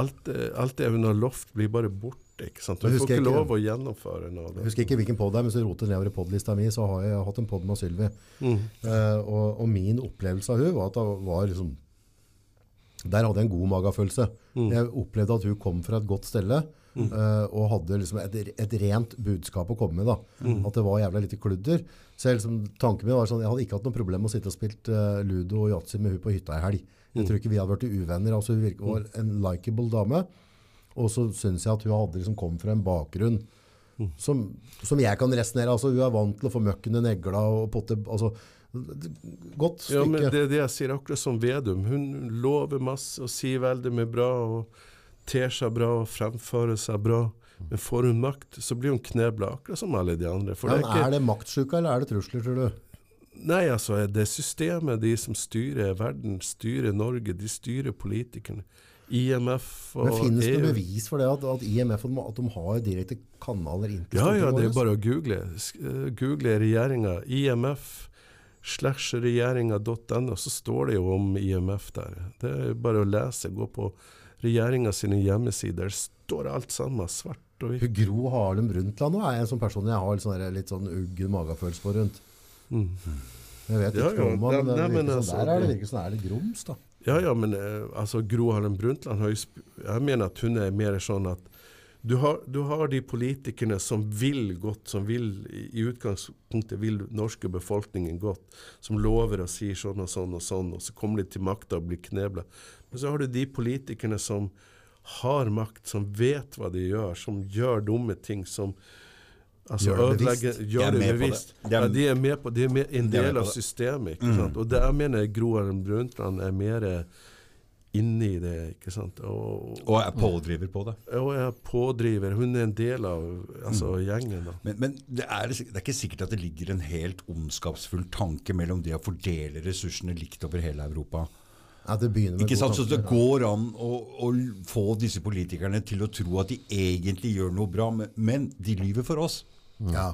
alt, det- alt det hun har lovt, blir bare borte. Ikke sant? Du får ikke lov å gjennomføre noe. Jeg husker ikke hvilken podd det er, men du roter nedover i podlista mi, så har jeg hatt en podd med Sylvi. Mm. Uh, og, og min opplevelse av hun var at det var liksom Der hadde jeg en god magefølelse. Mm. Jeg opplevde at hun kom fra et godt stelle uh, og hadde liksom et, et rent budskap å komme med. da. Mm. At det var jævla lite kludder. Så jeg, liksom, tanken min var sånn, jeg hadde ikke hatt noe problem med å sitte og spilt uh, ludo og yatzy med hun på hytta i helg. Jeg Mm. tror ikke vi hadde vært uvenner. altså Hun var en likeable dame. Og så syns jeg at hun hadde liksom kom fra en bakgrunn som, som jeg kan resonnere. Altså, hun er vant til å få møkken i negla og potte altså, Godt stykke. Ja, men det det jeg sier, akkurat som Vedum. Hun lover masse og sier veldig mye bra og ter seg bra og fremfører seg bra. Men får hun makt, så blir hun knebla, akkurat som alle de andre. Ja, det er ikke, er det maktsjuka, eller er det trusler, tror du? Nei, altså, det systemet, de som styrer verden, styrer Norge, de styrer politikerne. IMF og Men Finnes det bevis for det at, at IMF at de har direkte kanaler inn til Ja, ja, det er bare å google. Eh, Google regjeringa. IMF slash regjeringa.no, så står det jo om IMF der. Det er bare å lese. Gå på regjeringa sine hjemmesider. Står alt sammen, svart og hvitt. Gro Harlem Brundtland er en sånn person jeg har litt sånn, litt sånn uggen magefølelse på rundt. Mm. Jeg vet ikke ja, om han, men det nei, men virker altså, sånn, der er det virker som det er litt grums, da. Ja, ja, men eh, altså, Gro Harlem Brundtland har Jeg mener at hun er mer sånn at du har, du har de politikerne som vil godt, som vil i utgangspunktet vil norske befolkningen godt, som lover og sier sånn og sånn og sånn, og så kommer de til makta og blir knebla. Men så har du de politikerne som har makt, som vet hva de gjør, som gjør dumme ting, som altså, Gjør det bevisst. Gjør De er det bevisst. De ja, de er med på De er med, en del de av systemet. ikke Mm. sant? Og der mener jeg Gro Harlem Brundtland er mer inne i det. ikke sant? Og, Og er pådriver på det. og er pådriver. Hun er en del av altså, Mm. gjengen. da. Men, men det, er, det er ikke sikkert at det ligger en helt ondskapsfull tanke mellom det å fordele ressursene likt over hele Europa. Ja, det med Ikke sant? Så det går an å, å få disse politikerne til å tro at de egentlig gjør noe bra, men, men de lyver for oss. Ja.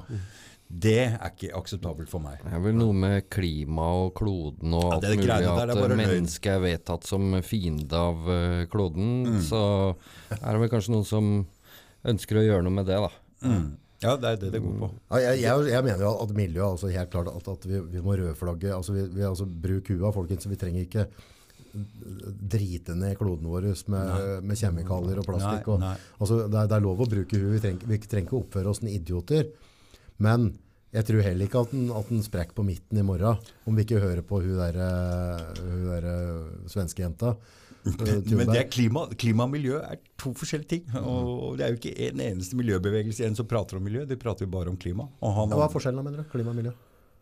Det er ikke akseptabelt for meg. Det er vel noe med klima og kloden og alt ja, mulig. der At mennesket er vedtatt som fiende av eh, kloden. Mm. Så er det vel kanskje noen som ønsker å gjøre noe med det, da. Mm. Ja, det er det det går på. Ja, jeg, jeg, jeg mener jo at miljøet altså helt klart at, at vi, vi må rødflagge altså vi, vi, altså Bruk hua, folkens. Vi trenger ikke drite ned kloden vår med, med kjemikalier og plastikk. Og, nei. altså, det, er, det er lov å bruke huet. Vi trenger, vi trenger ikke oppføre oss som idioter. Men jeg tror heller ikke at den, at den sprekker på midten i morgen, om vi ikke hører på hun der, hun der svenske jenta. eh, (laughs) Men det er klima, klima og miljø er to forskjellige ting. Og det er jo ikke en eneste miljøbevegelse igjen som prater om miljø. De prater jo bare om klima. Og han, hva er forskjellen, mener du? Klima og miljø?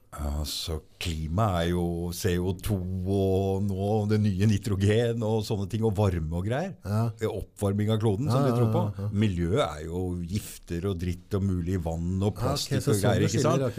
Altså, klima er jo CO2 og nå det nye nitrogen og sånne ting, og varme og greier. Ja. Oppvarming av kloden, som Ja, vi tror på. ja. Miljøet er jo gifter og dritt og mulig vann og plastikk så og greier. ikke sant?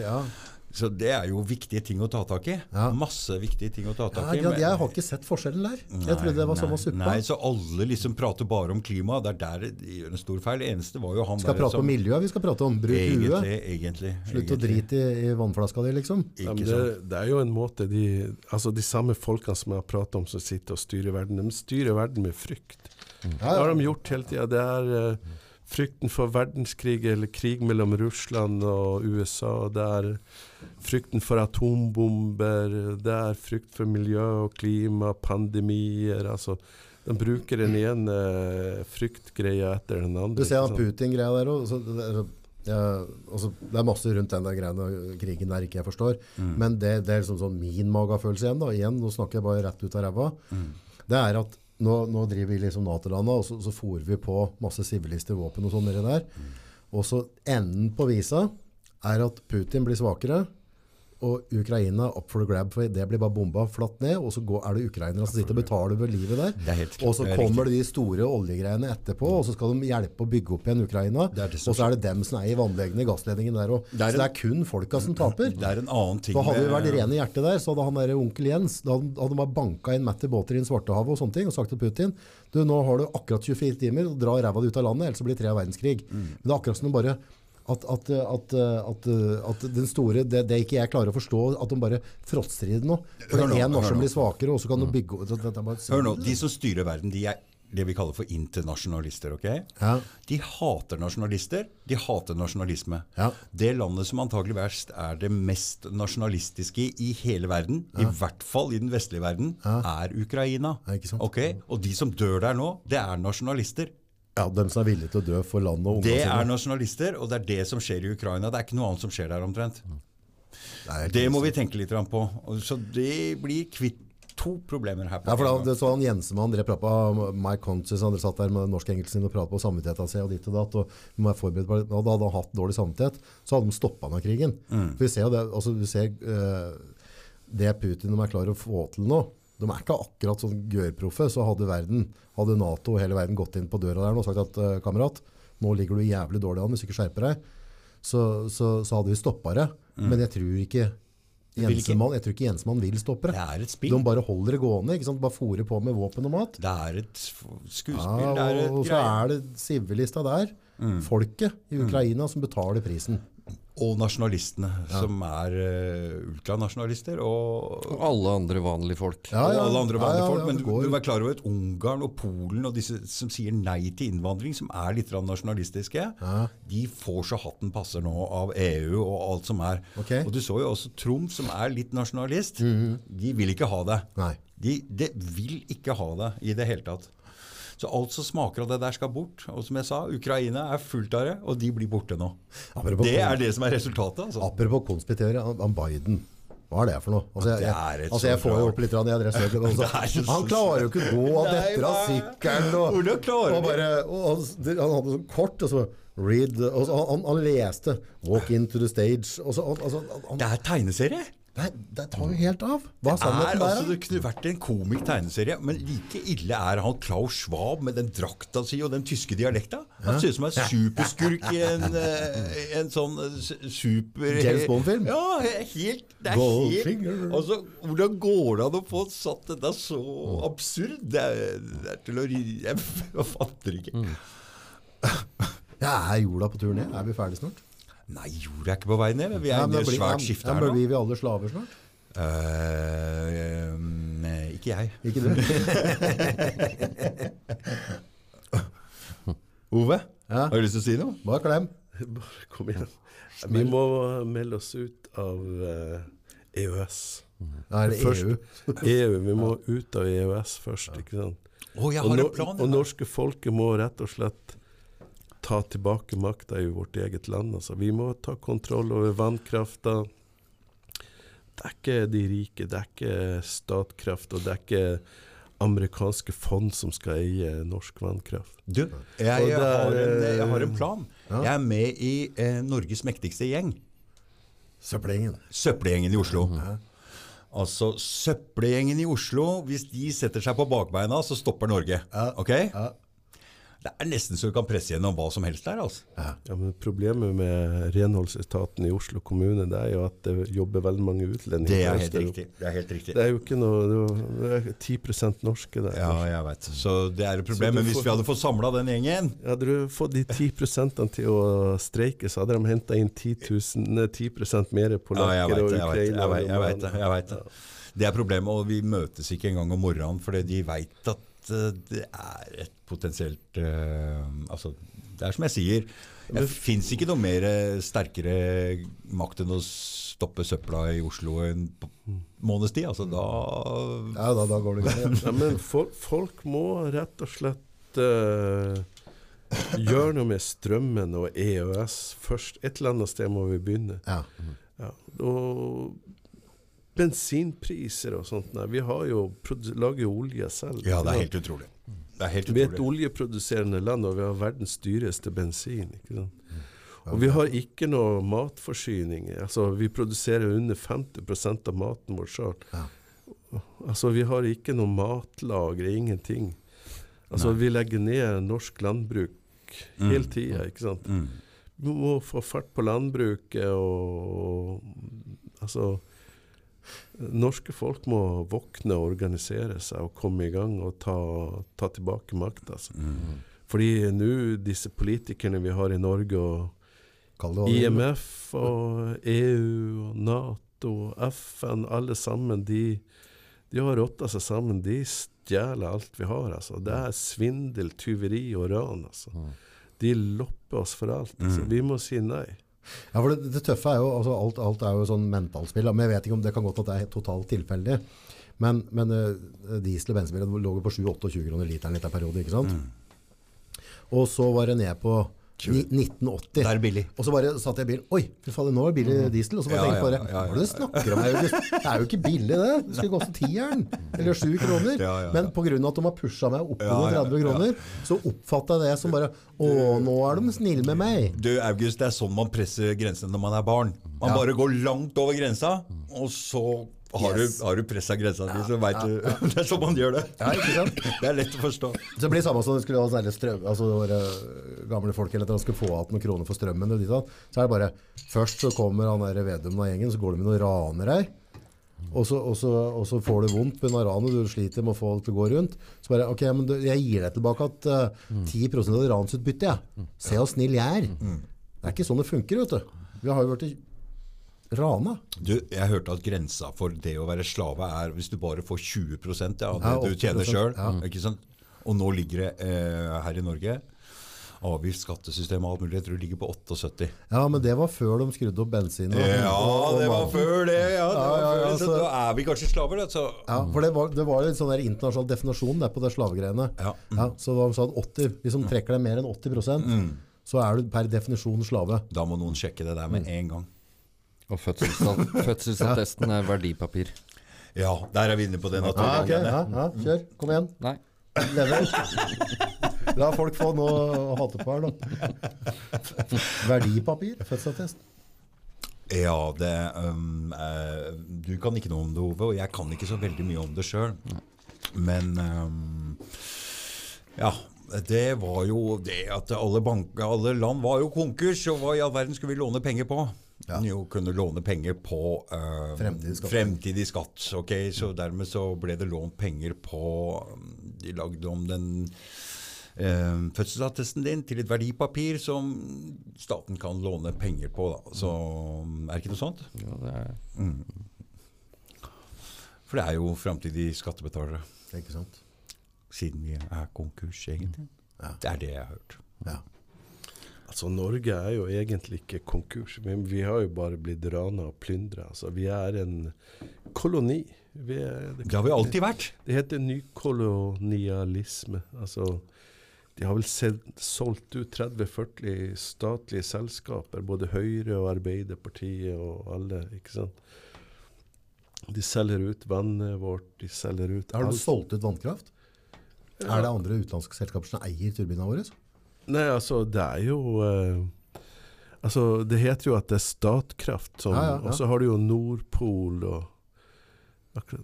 Ja. Så det er jo viktige ting å ta tak i. Ja. Masse viktige ting å ta tak i. ja, men- jeg har ikke sett forskjellen der. Jeg trodde det var samme å suppa. Nei, så alle liksom prater bare om klima. Det er der de gjør en stor feil. Det eneste var jo han Vi skal der prate som om miljøet, vi skal prate om bruk huet. Egentlig, egentlig. Slutt å egentlig. drite i, i vannflaska di, liksom. Ja, men det, det er jo en måte de Altså de samme folkene som jeg har pratet om, som sitter og styrer verden, de styrer verden med frykt. Det har de gjort hele tida. Det er eh, frykten for verdenskrig eller krig mellom Russland og USA. Det er frykten for atombomber. Det er frykt for miljø og klima, pandemier. Altså, de bruker den ene fryktgreia etter den andre. Du ser han? Putin-greia der òg. Ja, altså, det er masse rundt den der greiene, krigen der ikke jeg forstår. Mm. Men det, det er liksom sånn min magefølelse igjen. da, igjen, Nå snakker jeg bare rett ut av ræva. Det er at nå, nå driver vi liksom Nato-landa, og så, så fòrer vi på masse sivilister, våpen og sånn nedi der. Og så enden på visa er at Putin blir svakere, og Ukraina up for the grab, for det blir bare bomba flatt ned, og så går, er det ukrainere som sitter og betaler for livet der. Er og så er kommer det de store oljegreiene etterpå, og så skal de hjelpe å bygge opp igjen Ukraina. Og så er det dem som er i vannleggene, gassledningen der òg. Så det er kun folka som taper. Det er en annen ting For hadde vi vært rene i hjertet der, så hadde han der onkel Jens da hadde, bare banka inn Matti båter i Svartehavet og sånne ting, og sagt til Putin du, nå har du akkurat 24 timer, dra ræva di ut av landet, ellers blir det av verdenskrig. Mm. Men det er akkurat som de bare at, at, at, at, den store, det, det ikke jeg klarer å forstå, at de bare fråtser i det nå. For det er én nasjon blir svakere, og så kan de bygge det- det bare- Hør nå, De som styrer verden, de er det vi kaller for internasjonalister. ok? Ja. De hater nasjonalister, de hater nasjonalisme. Ja. Det landet som antageligvis er det mest nasjonalistiske i hele verden, i hvert fall i den vestlige verden, er Ukraina. Ja, ikke sant? Ok? Og de som dør der nå, det er nasjonalister. Ja, dem som er villige til å dø for landet og Det er nasjonalister, og det er det som skjer i Ukraina. Det er ikke noe annet som skjer der omtrent. Det er Det må vi tenke litt på. Så det blir kvitt to problemer her. på Ja, for da, det så han Jensemann drev prata My Conscious, han satt der med norsk-engelsk sin og pratet på samvittigheten sin og ditt og datt, og. Og da hadde han hatt dårlig samvittighet, så hadde de stoppa han av krigen. Mm. For vi ser jo det, altså vi ser uh, det Putin de er klar å få til nå. De er ikke akkurat sånn gørproffe, så hadde verden, hadde Nato og hele verden gått inn på døra der og sagt at eh, kamerat, nå ligger du jævlig dårlig an hvis du ikke skjerper deg. Så, så, så hadde vi stoppa det. Men jeg tror ikke Mm. Jensemann, jeg tror ikke Jensemann vil stoppe det. Er et spill. De bare holder det gående, ikke sant? bare fòrer på med våpen og mat. Det er et skuespill. Ja, og, og så. Mm. er det sivilista der, folket i Ukraina, som betaler prisen. Og nasjonalistene, som er uh, ultranasjonalister. Og, Og alle andre vanlige folk. Ja, og ja. alle andre Ja, vanlige ja, folk. Men du, må du er klar over at Ungarn og Polen og disse som sier nei til innvandring, som er litt nasjonalistiske, de får så hatten passer nå av EU og alt som er. Okay. Og du så jo også Trump, som er litt nasjonalist. De vil ikke ha det. Nei. De, de vil ikke ha det i det hele tatt. Så alt som smaker av det der skal bort. Og som jeg sa, Ukraina er fullt av det, og de blir borte nå. Apropos, Det er det som er resultatet. altså. apropos konspiterer, han, han Biden. Hva er det for noe? Altså, jeg, jeg, altså, jeg får jo opp litt i adressen. (laughs) Altså. Han klarer jo ikke å gå av dette av sykkelen. Og, og bare, og han, han hadde sånn kort, og så read, og så, han, han leste 'Walk into the stage'. Så, altså, han, Det er tegneserie. Nei, det tar jo helt av. Hva er Det er sannheten altså, det kunne vært en komik tegneserie, men like ille er han Klaus Schwab med den drakta si og den tyske dialekta. Han ser ut som en superskurk i en, eh, en sånn eh, super... James Bond-film? Ja, helt, det er helt altså, Hvordan går det an å få satt dette så absurd? Det er, det er til å ri... Jeg, (laughs) fatter ikke. Mm. jeg er jorda på tur ned? Er vi ferdig snart? Nei, jorda er ikke på vei ned. men Vi er inne men i et svært skifte her nå. Blir vi alle slaver snart? Uh, eh, ikke jeg. Ikke du? (laughs) Ove, Ja. har du lyst til å si noe? Bare klem. Bare kom igjen. Vi må melde oss ut av eh, EØS. Nei, er det Først- EU. EU. Vi må ut av EØS først, ikke sant. Jeg Og, har no en plan. og norske folket må rett og slett ta tilbake makta i vårt eget land. Altså. Vi må ta kontroll over vannkrafta. Det er ikke de rike, det er ikke Statkraft, og det er ikke amerikanske fond som skal eie norsk vannkraft. Du, jeg, jeg, har en, jeg har eh, en plan. Ja. Jeg er med i eh, Norges mektigste gjeng. Søppelgjengen. Søppelgjengen i Oslo. Altså, Søppelgjengen i Oslo, hvis de setter seg på bakbeina, så stopper Norge. Ok? Ja. Det er nesten så du kan presse gjennom hva som helst der. altså. Ja, men Problemet med renholdsetaten i Oslo kommune det er jo at det jobber veldig mange utlendinger. Det er helt riktig. Det er helt riktig. Det er jo ikke noe Det er jo- er 10% norske der. Ja, jeg vet. Så det er et problem. Men hvis vi hadde fått samla den gjengen Hadde du fått de 10 til å streike, så hadde de henta inn 10, 000, nei, 10% mer Ja, polakker vet og. Ukrainere. jeg vet det. Det. Er problemet, og vi møtes ikke engang om morgenen, fordi de veit at det er et potensielt uh, Altså, det er som jeg sier. Det fins ikke noe mer eh, sterkere makt enn å stoppe søpla i Oslo en måneds tid. Altså, da Ja, da, da går det galt. (laughs) Ja, men folk, folk må rett og slett uh, gjøre noe med strømmen og EØS først. Et eller annet sted må vi begynne. Ja. Ja. Og bensinpriser og sånt. Nei, vi har jo lager jo olje selv. Ja, det er helt utrolig. Det er helt Vi er et oljeproduserende land, og vi har verdens dyreste bensin. sant? Og vi har ikke noe matforsyning. Altså, vi produserer under 50% av maten vår sjøl. Ja. Altså, vi har ikke noe matlagre, ingenting. Altså, vi legger ned norsk landbruk hele tida, ikke sant. Mm. Vi må få fart på landbruket og Altså Norske folk må våkne og organisere seg og komme i gang og ta, ta tilbake makt. Altså. Mm. Fordi nå, disse politikerne vi har i Norge, og. IMF og EU og Nato og FN, alle sammen, de, de har rotta seg sammen. De stjeler alt vi har. Altså. Det er svindel, tyveri og ran. Altså. De lopper oss for alt. Altså. Vi må si nei. Ja, for det, det tøffe er jo, altså alt, alt er jo sånn mentalspill, men jeg vet ikke om det kan godt at det er totalt tilfeldig. Men, men uh, diesel- og bensinbiler lå på 7-28 kroner literen litt av periode, ikke sant? Og så var det ned på Ni- 1980. Det er billig. Og så bare satt jeg i bilen. Oi, fy faen, nå er det billig diesel. Og så bare Ja, tenkte jeg ja, bare, ja, ja, hva er det du snakker om? Det er jo ikke billig det. Det skulle koste tieren. Eller sju kroner. Ja, ja, ja. Men av at de har pusha meg opp Ja, under ja, 30 kroner, så oppfatta jeg det som bare Å, nå er de snille med meg. Du, August, det er sånn man presser grensene når man er barn. Man Ja. bare går langt over grensa, og så har Yes. du, har du pressa grensa di, så veit du (laughs) Det er sånn man gjør det. Ja, ikke sant? (laughs) Det er lett å forstå. Så det blir samme som det skulle ha særlig strøm, altså våre gamle folk eller at de skulle få igjen noen kroner for strømmen. Og dit, så er det bare Først så kommer han der Vedum og gjengen, så går de med noen raner her. Og så, og, så, og så får du vondt med ranet, du sliter med å få det til å gå rundt. Så bare Ok, men jeg gir deg tilbake at uh, 10 av det ransutbyttet, jeg. Se hvor snill jeg er. Det er ikke sånn det funker, vet du. Vi har jo blitt rana. Du, jeg hørte at grensa for det å være slave er hvis du bare får 20 av det Ja, du tjener 80%, sjøl. ja. Og nå ligger det eh, her i Norge avgift, skattesystem og alt mulig. Jeg tror det ligger på 78. Ja, men det var før de skrudde opp bensin. og- Ja, og- og det var før det! Ja, det Ja, var ja, før ja, det. Så så- da er vi kanskje slaver, da. Så. Ja, for det var, det var en sånn der internasjonal definasjon der på det slavegreiene. Ja. så det var sånn 80, Hvis de trekker deg mer enn 80 mm. så er du per definisjon slave. Da må noen sjekke det der med en gang. Og fødselsat- (laughs) fødselsattesten er verdipapir. Ja, der er vi inne på det Ja, naturlige. ok, ja, ja, Kjør. Kom igjen. Nei. Lever. (laughs) La folk få noe å hate på her, da. Verdipapir. Fødselsattest. Ja, det um, uh, Du kan ikke noe om det, Ove, og jeg kan ikke så veldig mye om det sjøl. Men um, ja. Det var jo det at alle, banker, alle land var jo konkurs, og hva i all verden skulle vi låne penger på? Jo, kunne låne penger på uh, Fremtidig skatt. fremtidig skatt. ok, Så dermed så ble det lånt penger på De lagde om den fødselsattesten din til et verdipapir som staten kan låne penger på. Da. Så er det ikke noe sånt? Ja, det er For det er jo framtidige skattebetalere, Ikke sant? siden vi er konkurs, egentlig. Det er det jeg har hørt. Ja. Altså, Norge er jo egentlig ikke konkurs, men vi har jo bare blitt rana og plyndra. Altså, vi er en koloni. Vi er, Det har vi alltid vært. Det heter nykolonialisme. Altså, de har vel solgt ut 30-40 statlige selskaper, både Høyre og Arbeiderpartiet og alle. ikke sant? De selger ut vannet vårt, de selger ut Har du alt. solgt ut vannkraft? Er det andre utenlandske selskaper som eier turbinene våre? Nei, altså, det er jo eh, Altså, det heter jo at det er Statkraft, som, Ja, ja, ja. og så har du jo Nordpol og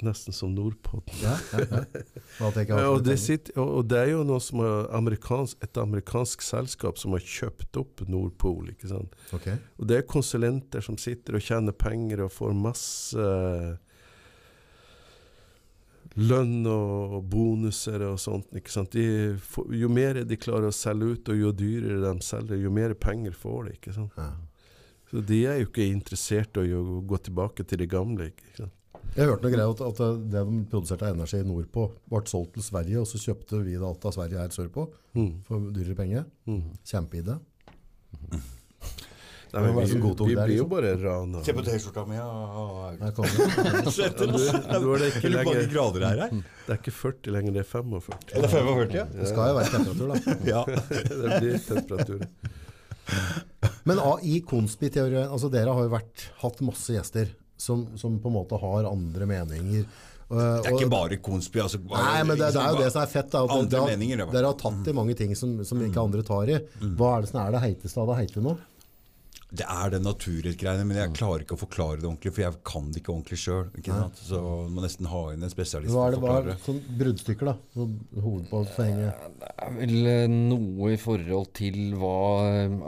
nesten som Nordpotten. Ja, ja, ja. Og det sitter, og, og det er jo noe som er amerikansk, et amerikansk selskap som har kjøpt opp Nordpol. ikke sant? Okay. Og det er konsulenter som sitter og tjener penger og får masse lønn og bonuser og sånt. ikke sant? De, jo mer de klarer å selge ut, og jo dyrere de selger, jo mer penger får de. ikke sant? Ja. Så de er jo ikke interessert i å gå tilbake til det gamle. ikke sant? Jeg hørte noe greier at, at det de produserte av energi nordpå, ble solgt til Sverige, og så kjøpte vi det alt av Sverige her sørpå Mm. for dyrere penger. Mm. Kjempeidé. Nei, Det men var vi, vi blir jo liksom. bare rana. Se på T-skjorta mi. Ja. Her kommer det. (laughs) Sett Du, er det ikke mange grader er her? Det er ikke 40 lenger, det er 45. Er det 45? Ja. Det skal jo være temperatur, da. (laughs) ja. Det blir temperatur. Men i konspiteorien, altså dere har jo vært, hatt masse gjester som, som på en måte har andre meninger. Det er ikke bare konspi. Altså, Nei, men det, det er jo det som er fett. Da, at dere, har, dere har tatt i mange ting som, som ikke andre tar i. Hva er det som er det heiteste av det heite nå? Det er det naturrettgreiene, men jeg klarer ikke å forklare det ordentlig, for jeg kan det ikke ordentlig sjøl. Så du må nesten ha inn en spesialist Hva er det er sånn bruddstykker, da? Sånn Hovedpoenget. Det er vel eh, noe i forhold til hva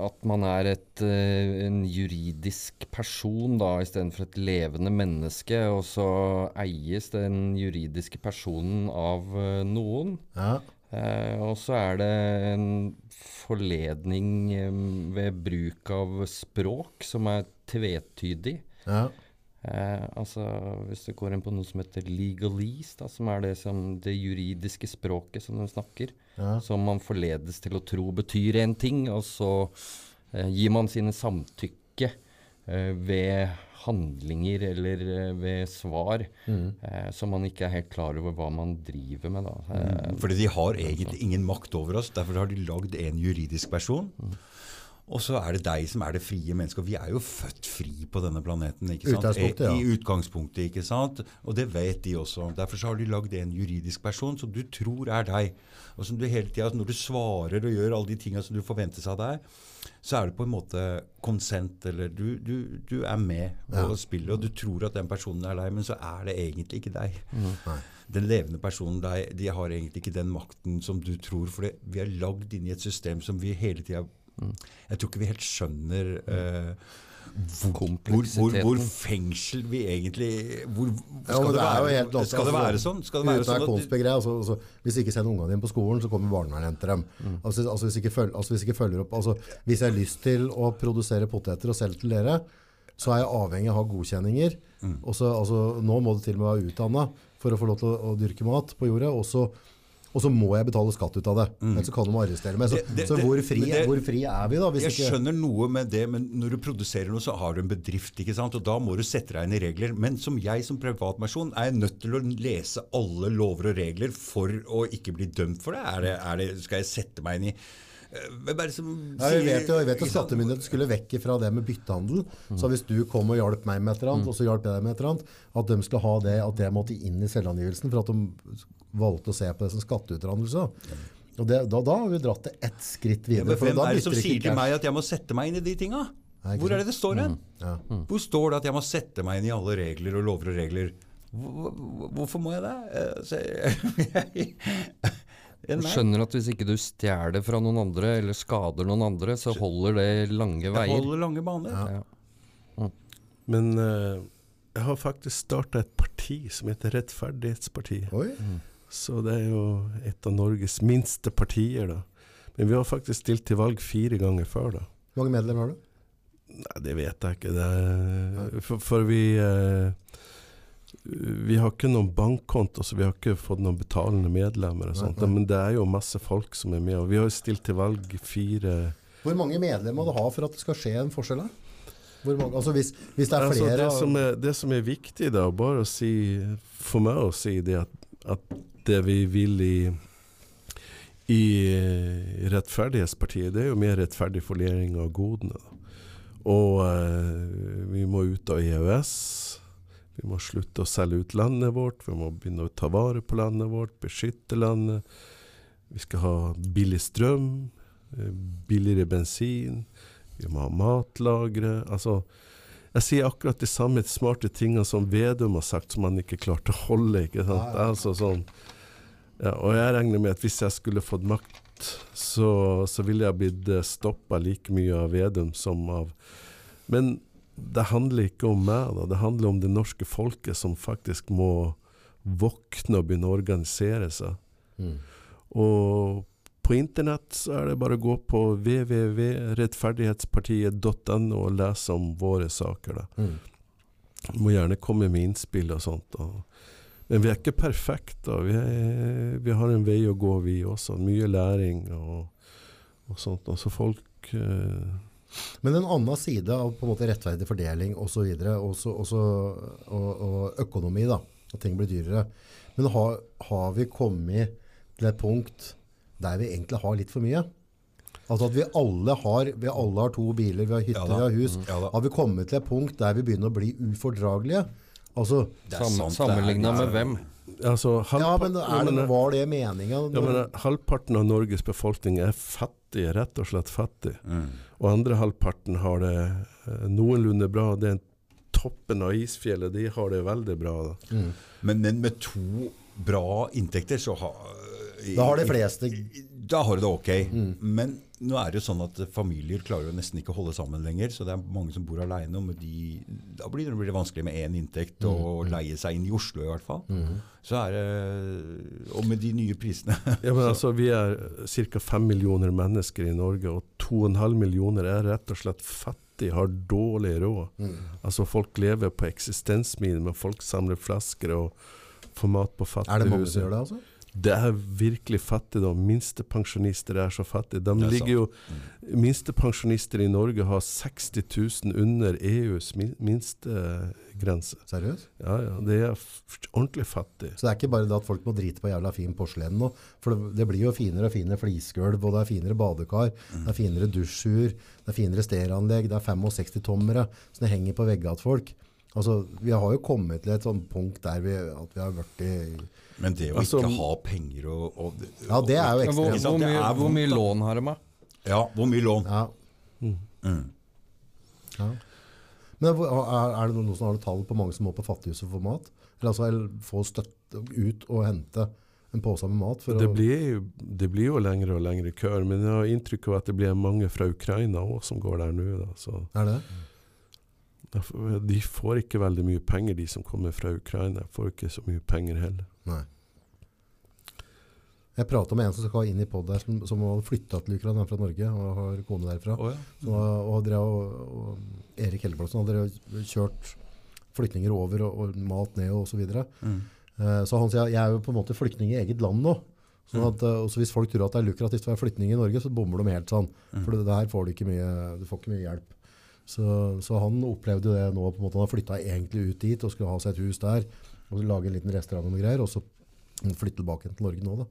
At man er et, eh, en juridisk person da, istedenfor et levende menneske. Og så eies den juridiske personen av eh, noen. Ja. Eh, og så er det en forledning eh, ved bruk av språk som er tvetydig. ja. Eh, altså Hvis du går inn på noe som heter legalese, da, som er det, som, det juridiske språket som de snakker, Ja. som man forledes til å tro betyr en ting, og så eh, gir man sine samtykke ved handlinger eller eh, ved svar, eh, så man ikke er helt klar over hva man driver med. Da. Mm. Fordi de har egentlig ingen makt over oss. Derfor har de lagd en juridisk person. Og så er det deg som er det frie mennesket. Og vi er jo født fri på denne planeten. ikke sant? Utgangspunktet, ja. I, utgangspunktet, ikke sant? Og det vet de også. Derfor så har de lagd en juridisk person som du tror er deg. Og som du hele tida, når du svarer og gjør alle de tinga som du forventes av deg, så er det på en måte konsent, eller du, du, du er med på Ja. spillet, og du tror at den personen er deg, men så er det egentlig ikke deg. Mm. Den levende personen deg, de har egentlig ikke den makten som du tror, for det, vi er lagd inn i et system som vi hele tida Jeg tror ikke vi helt skjønner eh, hvor, hvor, hvor, hvor fengsel vi egentlig hvor, Skal ja, det, det er være, helt skal det altså, være sånn? Skal det være sånn at, altså, altså, hvis ikke sender ungene dine på skolen, så kommer barnevernet og henter dem. Mm. Altså, altså, hvis, ikke følger, altså, hvis ikke følger opp, altså, hvis jeg har lyst til å produsere poteter og selge til dere, så er jeg avhengig av å ha godkjenninger. Mm. Også, altså, nå må du til og med være utdannet for å få lov til å, å dyrke mat på jordet, og så, og så må jeg betale skatt ut av det. Ellers så kan de arrestere meg. Så, Mm. Det- det- så hvor, fri, det- hvor fri er vi da? Hvis jeg ikke, skjønner noe med det, men når du produserer noe, så har du en bedrift. ikke sant? Og da må du sette deg inn i regler. Men som jeg som privatperson er jeg nødt til å lese alle lover og regler for å ikke bli dømt for det. Er det, er det skal jeg sette meg inn i som Ja, jeg vet jo, jeg vet jo ikke skulle vekk fra det med byttehandel. Så hvis du kom og hjalp meg med et eller annet, og så hjalp jeg deg med et eller annet, at de skulle ha det, at det måtte inn i selvangivelsen for at de valgte å se på det som skatteutdannelse. Og det, da, da har vi dratt det ett skritt videre. Ja, for hvem da er det som sier til meg at jeg må sette meg inn i de tinga? Hvor er det det står hen? Ja. Hvor står det at jeg må sette meg inn i alle regler og lover og regler? Hvor- hvor- Hvorfor må jeg det? Eh, (laughs) Du skjønner at hvis ikke du stjeler fra noen andre, eller skader noen andre, så holder det lange Jeg Det holder lange baner. Ja. Men uh, jeg har faktisk starta et parti som heter Rettferdighetspartiet. Oi, Så det er jo et av Norges minste partier, da. Men vi har faktisk stilt til valg fire ganger før, da. hvor mange medlemmer har du? Nei, det vet jeg ikke. Det er, for, for vi eh, Vi har ikke noen bankkonto, så vi har ikke fått noen betalende medlemmer. og sånt. nei. Men det er jo masse folk som er med. Og vi har jo stilt til valg fire Hvor mange medlemmer må du ha for at det skal skje en forskjell? da? Hvor mange, altså hvis, hvis det er altså, flere det, som er, det som er viktig, da, bare å si For meg å si det at, at det vi vil i i eh, Rettferdighetspartiet, det er jo mer rettferdig fordeling av godene. Og eh, vi må ut av EØS. Vi må slutte å selge ut landet vårt. Vi må begynne å ta vare på landet vårt, beskytte landet. Vi skal ha billig strøm, eh, billigere bensin. Vi må ha matlagre. Altså, jeg sier akkurat de samme smarte tingene som Vedum har sagt, som han ikke klarte å holde. ikke sant? Altså sånn, ja, og jeg regner med at hvis jeg skulle fått makt, så, så ville jeg blitt stoppa like mye av Vedum som av Men det handler ikke om meg, da. Det handler om det norske folket som faktisk må våkne og begynne å organisere seg. Mm. Og på internett så er det bare å gå på www.rettferdighetspartiet.no og lese om våre saker. Da. Mm. Må gjerne komme med innspill og sånt. Da. Men vi er ikke perfekte. Vi, er, vi har en vei å gå, vi også. Mye læring og, og sånt. Altså folk eh, Men en annen side av på en måte rettferdig fordeling osv. Og, så- også, og, og økonomi, da. At ting blir dyrere. Men har, har vi kommet til et punkt der vi egentlig har litt for mye? Altså at vi alle har, vi alle har to biler, vi har hytter, Ja vi har hus. Ja. Har vi kommet til et punkt der vi begynner å bli ufordragelige? Altså, Det er Sam, sant, Sammenligna det er- med hvem? altså, ja, men, er det, eh, var det meninga? ja, men eh, Halvparten av Norges befolkning er fattig, rett og slett fattig. Mm. Og andre halvparten har det eh, noenlunde bra. Det er toppen av isfjellet, de har det veldig bra. Da. Mm. Men, men med to bra inntekter, så har Da har de fleste Da har du det ok. Mm. Men nå er det jo sånn at familier klarer jo nesten ikke å holde sammen lenger. Så det er mange som bor aleine. De, da blir det, vanskelig med én inntekt Mm. å leie seg inn i Oslo, i hvert fall. Så er det Og med de nye prisene (laughs) Ja, men altså, vi er ca. fem millioner mennesker i Norge, og to og en halv millioner er rett og slett fattige, har dårlig råd. Mm. Altså Folk lever på eksistensminimum, folk samler flasker og får mat på Er det mange som gjør det, altså? Det er virkelig fattigdom. Minstepensjonister er så fattige. De er ligger jo mm. Minstepensjonister i Norge har 60 000 under EUs min- minstegrense. Seriøst? Ja, ja. Det er ordentlig fattig. Så det er ikke bare det at folk må drite på jævla fin porselen nå. For det, det blir jo finere og finere flisgulv, og det er finere badekar, det er finere dusjur, det er finere stereoanlegg, det er 65-tommere som det henger på veggene til folk. Altså, vi har jo kommet til et sånt punkt der vi, at vi har i Men det å Altså, ikke ha penger og, og Ja, det er jo ekstremt. hvor, hvor, mye, er hvor mye lån har de? da? Ja, hvor mye lån? Ja, Mm. ja. Men er, er det noen som har noe tall på mange som må på fattighuset for mat? Eller altså eller få støtte ut og hente en pose med mat? For Det å, blir, det blir jo lengre og lengre køer, men jeg har inntrykk av at det blir mange fra Ukraina òg som går der nå. Da. Så er det? de får ikke veldig mye penger, de som kommer fra Ukraina. Får ikke så mye penger heller. Nei. Jeg pratet med en som skal inn i podd der, som, som har flytta til Ukraina fra Norge og har kone derfra. Oh, ja. mm. og, dere, og, og Erik Helleplassen hadde kjørt flyktninger over og, og mat ned og så videre. Mm. Eh, så han sier jeg er jo på en måte flyktning i eget land nå. Sånn Mm. at, mm. hvis folk tror at det er lukrativt å være flyktning i Norge, så bommer de helt sånn. Mm. For det der får du ikke mye, du får ikke mye hjelp. Så, så han opplevde det nå. på en måte Han har flytta egentlig ut dit og skulle ha seg et hus der. Og lage en liten restaurant og noe greier. Og så flytte tilbake til Norge nå, da.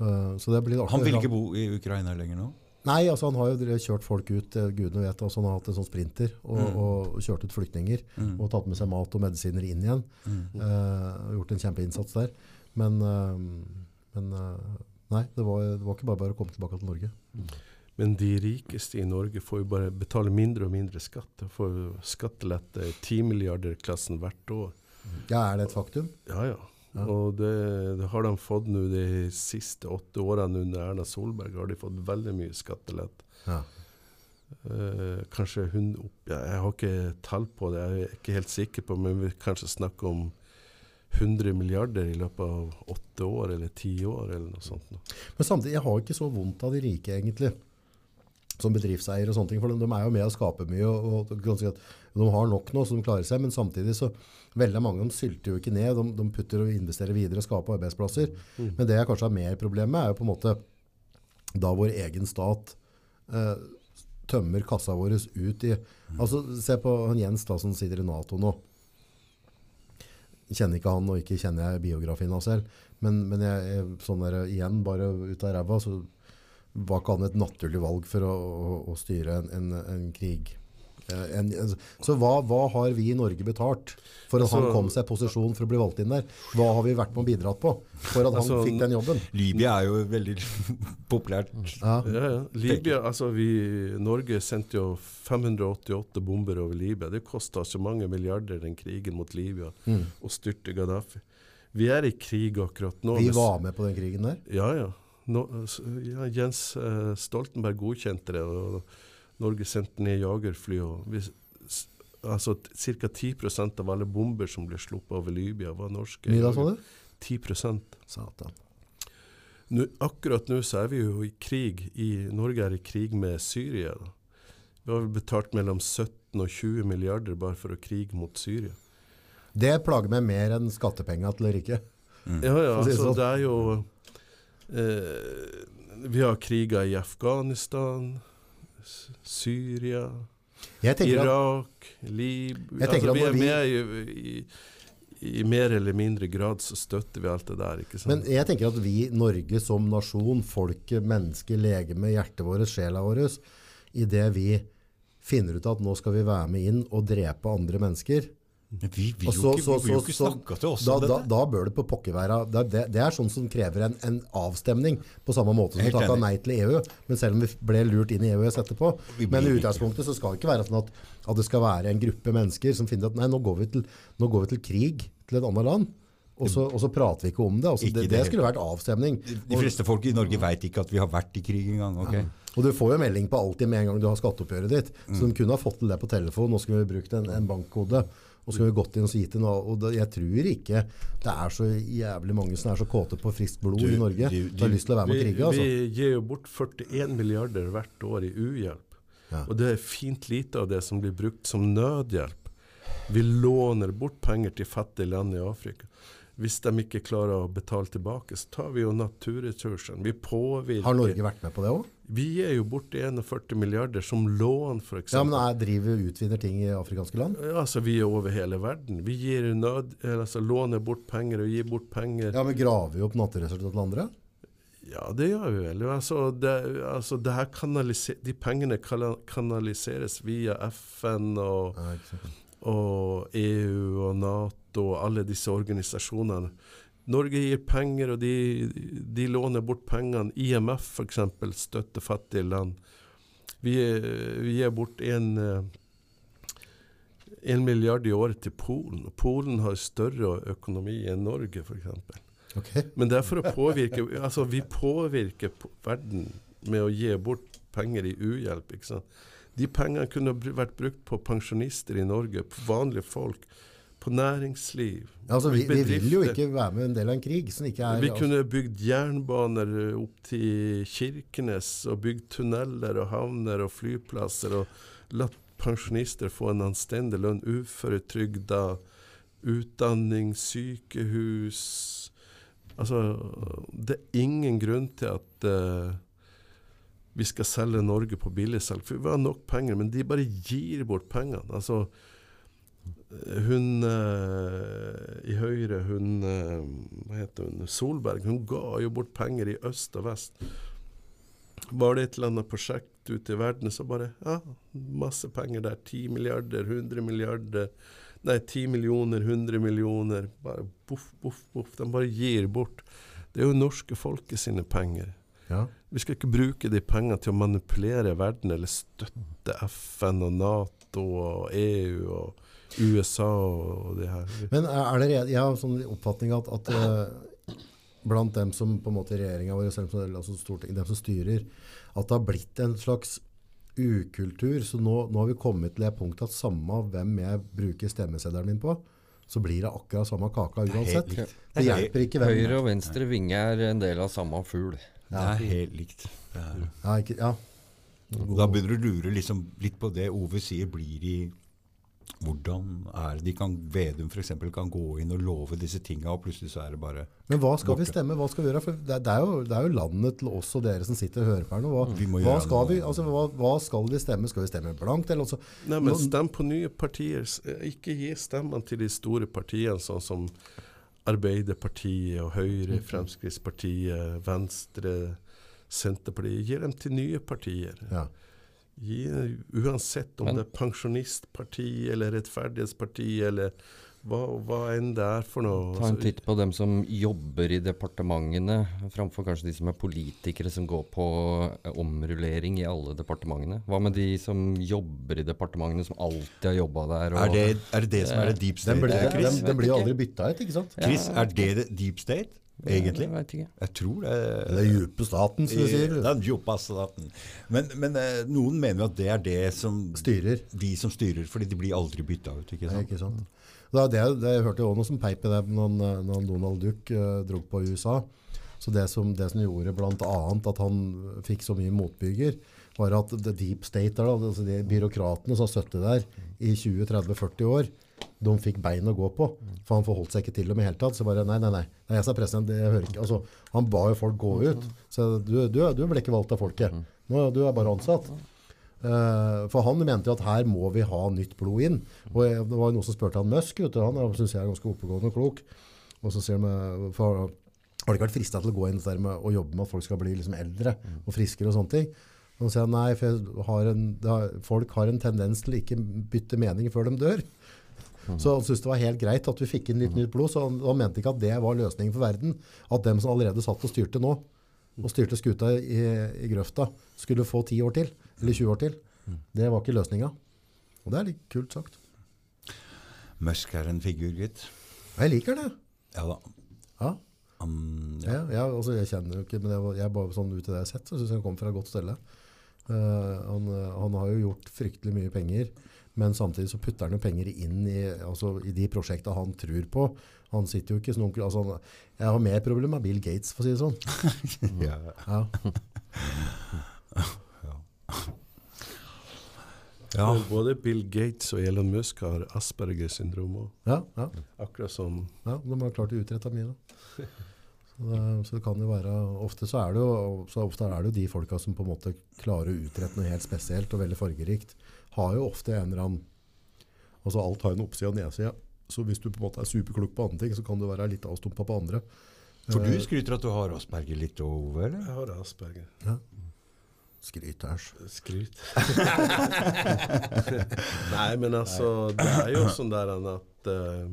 Eh, så det blir artig. Han vil ikke bo i Ukraina lenger nå? Nei, altså han har jo kjørt folk ut, eh, gudene vet. Altså han har hatt en sånn sprinter og, Mm. og kjørt ut flyktninger. Mm. Og tatt med seg mat og medisiner inn igjen. Mm. Eh, gjort en kjempeinnsats der. Men, eh, men eh, nei, det var, det var ikke bare bare å komme tilbake til Norge. Men de rikeste i Norge får jo bare betale mindre og mindre skatt. De får skattelette i 10 milliarder-klassen hvert år. Ja, Er det et faktum? Ja, ja. Ja. Og det, det har de fått nå de siste åtte årene under Erna Solberg. har de fått veldig mye skattelett. Ja. Eh, kanskje hun opp, ja, Jeg har ikke tall på det, jeg er ikke helt sikker på, men vi kanskje snakker om 100 milliarder i løpet av åtte år eller ti år, eller noe sånt. Men samtidig, jeg har ikke så vondt av de rike, egentlig. Som bedriftseier og sånne ting. For de, de er jo med å skape mye. og, og De har nok nå, så de klarer seg. Men samtidig så veldig mange de sylter jo ikke ned. De, de putter og investerer videre og skaper arbeidsplasser. Men det jeg kanskje har mer problem med, er jo på en måte da vår egen stat eh, tømmer kassa vår ut i Altså, Se på han Jens da, som sitter i Nato nå. Kjenner ikke han, og ikke kjenner jeg biografien hans selv. Men, men jeg, jeg, sånn der, igjen, bare ut av ræva, så var ikke han et naturlig valg for å, å, å styre en, en, en krig. Eh, En, en, så hva, hva har vi i Norge betalt for at han Altså- kom seg i posisjon for å bli valgt inn der? Hva har vi vært med og bidratt på for at han Altså, fikk den jobben? Libya er jo veldig (laughs) populært. Ja. Ja, ja. Libya, altså vi, Norge sendte jo 588 bomber over Libya. Det kosta så mange milliarder, den krigen mot Libya, Mm. å styrte Gaddafi. Vi er i krig akkurat nå. Vi var med på den krigen der. Ja, ja. Nå, ja Jens eh, Stoltenberg godkjente det, og Norge sendte ned jagerfly. Og vi, altså Ca. 10% av alle bomber som ble sluppet over Libya, var norske. Mye da, sa du? 10% Satan. nå, Akkurat nå så er vi jo i krig. I, Norge er i krig med Syria. Da. Vi har vel betalt mellom 17 og 20 milliarder bare for å krige mot Syria. Det plager meg mer enn skattepenger til riket. Ja, ja, si det altså sånn. det er jo eh, Vi har kriger i Afghanistan, Syria Irak, Libya Altså, vi er med i, i, i mer eller mindre grad så støtter vi alt det der, ikke sant? men jeg tenker at vi, Norge som nasjon, folket, mennesket, legemet, hjertet vårt, sjela vår, i det vi finner ut at nå skal vi være med inn og drepe andre mennesker, Men vi vil jo så- ikke, vi ikke snakke til oss da, om dette. da bør det på pokker være det, det, det er sånn som krever en, en avstemning, på samme måte som takka nei til EU. Men selv om vi ble lurt inn i EØS etterpå. Men i utgangspunktet så skal det ikke være sånn at, at det skal være en gruppe mennesker som finner at nei, nå går vi til, går vi til krig til et annet land. Og så, og så prater vi ikke om det. Altså, Ikke det, det skulle vært avstemning. De fleste folk i Norge veit ikke at vi har vært i krig engang. ok? Og du får jo melding på alltid med en gang du har skatteoppgjøret ditt. Mm. Så de kunne ha fått til det på telefon. Nå skulle vi brukt en, en bankkode. Og så vi gått inn og gitt en Og det, jeg tror ikke det er så jævlig mange som er så kåte på friskt blod Du- i Norge. du- du, har lyst til å være med og vi, krige. Altså. vi gir jo bort 41 milliarder hvert år i uhjelp. Ja. Og det er fint lite av det som blir brukt som nødhjelp. Vi låner bort penger til fattige land i Afrika. Hvis de ikke klarer å betale tilbake, så tar vi jo naturressursene. Vi påvirker Har Norge vært med på det òg? Vi gir jo bort 41 milliarder som lån, f.eks. Ja, men jeg driver utvinner ting i afrikanske land? Altså, vi er over hele verden. Vi gir nød, altså, låner bort penger og gir bort penger. Ja, men Graver vi opp naturressurser til andre? Ja, det gjør vi vel. Altså, det, altså, det de pengene kanaliseres via FN og, Ja, og EU og Nato og alle disse organisasjonene. Norge gir penger, og de, de låner bort pengene. IMF f.eks. støtter fattige land. Vi, vi gir bort en, eh, en milliard i året til Polen. Og Polen har større økonomi enn Norge, f.eks. Okay. Men det er for å påvirke Altså, vi påvirker verden med å gi bort penger i uhjelp. ikke sant? De pengene kunne vært brukt på pensjonister i Norge, på vanlige folk, på næringsliv. Altså, vi, vi vil jo ikke være med en del av en krig som ikke er Vi altså, kunne bygd jernbaner eh, opp til Kirkenes, og bygd tunneler og havner og flyplasser, og latt pensjonister få en anstendig lønn, uføretrygda, utdanning, sykehus Altså, det er ingen grunn til at uh, vi skal selge Norge på billigsalg, for vi har nok penger, men de bare gir bort pengene. Altså, hun eh, i Høyre, hun eh, Hva heter hun? Solberg. Hun ga jo bort penger i øst og vest. Var det et eller annet prosjekt ute i verden, så bare Ja, masse penger der. 10 milliarder, 100 milliarder. Nei, 10 millioner, 100 millioner. Bare boff, boff, boff. De bare gir bort. Det er jo norske folket sine penger. ja. Vi skal ikke bruke de pengene til å manipulere verden eller støtte FN og Nato og EU og USA og det her. Men er det Jeg har sånn oppfatning at, at uh, blant dem som på en måte regjeringa vår, selv om- altså Stortinget, dem som styrer, at det har blitt en slags ukultur. Så nå, nå har vi kommet til det punktet at samme hvem jeg bruker stemmeseddelen min på, så blir det akkurat samme kaka uansett. likt. Det hjelper ikke hvem Høyre og venstre vinge er en del av samme fugl. Det er helt likt. Det. Ja, ikke, ja. Da begynner du å lure liksom litt på det Ove sier blir i hvordan er det de kan Vedum f.eks. kan gå inn og love disse tinga, og plutselig så er det bare Men hva skal vi stemme? Hva skal vi gjøre? For det, det, er jo, det er jo landet til oss og dere som sitter og hører på her nå. Hva, Vi må hva, gjøre skal, vi, altså, hva, hva skal vi stemme? Skal vi stemme blankt? Eller altså, Nei, men stem på nye partier. Eh, Ikke gi stemmen til de store partiene, sånn som Arbeiderpartiet og Høyre, Fremskrittspartiet, Venstre, Senterpartiet. Gi dem til nye partier. ja. Gi, uansett om Men- det er pensjonistparti eller rettferdighetsparti eller hva, hva enn det er for noe. Ta en Altså, titt på dem som jobber i departementene, framfor kanskje de som er politikere som går på eh, omrullering i alle departementene. Hva med de som jobber i departementene, som alltid har jobba der? Er det, er det det som er det deep state? den, blir jo aldri bytta ut, ikke sant? Chris, er det det deep state, egentlig? Jeg vet ikke. Jeg tror det Det er djupe staten, som du sier. Den djupe staten. Men, men eh, noen mener jo at det er det som Styrer. De som styrer, fordi de blir aldri bytta ut. ikke Ja, sant? ikke sant? Det, er det, det jeg hørte jo også noe som peip i det når, eh, når Donald Duck uh, dro på USA. Så det som, det som gjorde annet at han fikk så mye motbygger, var at the deep state, der, altså de byråkratene som har sittet der i 20-30-40 år, de fikk bein å gå på. For han forholdt seg ikke til dem i hele tatt. Så bare, nei, nei, nei, nei jeg sa president, det- hører ikke. Altså, han ba jo folk gå ut. Så du, du, du ble ikke valgt av folket. Nå, du er bare ansatt. Uh, for han mente jo at her må vi ha nytt blod inn. Og jeg, det var noen som spurte han Musk, vet du, han syns jeg er ganske oppegående og klok. Og så sier han eh, for, har du ikke vært frista til å gå inn der med å jobbe med at folk skal bli liksom eldre og friskere og sånne ting? Og så sier han nei, for har en, har, folk har en tendens til ikke bytte mening før de dør. Så han syntes det var helt greit at vi fikk inn litt nytt blod. Så han, han mente ikke at det var løsningen for verden. At dem som allerede satt og styrte nå, og styrte skuta i, i grøfta, skulle få 10 år til. Eller 20 år til. Det var ikke løsninga. Og det er litt kult sagt. Musk er en figur, gitt. Jeg liker det. Ja da. Ja. Um, ja. Ja, jeg, altså, jeg kjenner jo ikke, men jeg, jeg bare sånn ut i det jeg har sett, så syns jeg han kommer fra et godt stelle. Uh, han, eh, han har jo gjort fryktelig mye penger, men samtidig så putter han jo penger inn i, altså, i de prosjektene han tror på. Han sitter jo ikke som onkel altså, Jeg har mer problemer med Bill Gates, for å si det sånn. (laughs) Ja. Ja. Ja. Både Bill Gates og Elon Musk har Aspergers syndrom òg. Ja, ja, Akkurat som ja, de har klart å utrette mye. Da. Så det, så det kan jo være Ofte så er det jo, så ofte er det jo de folka som på en måte klarer å utrette noe helt spesielt og veldig fargerikt, har jo ofte en eller annen Altså alt har en oppside og nedside. Så hvis du på en måte er superklok på andre ting, så kan du være litt avstumpa på andre. For du skryter at du har Asperger litt over, eller? Jeg har Asperger. Skryt æsj. Skryt. (laughs) Nei, men altså, det er jo sånn der at uh,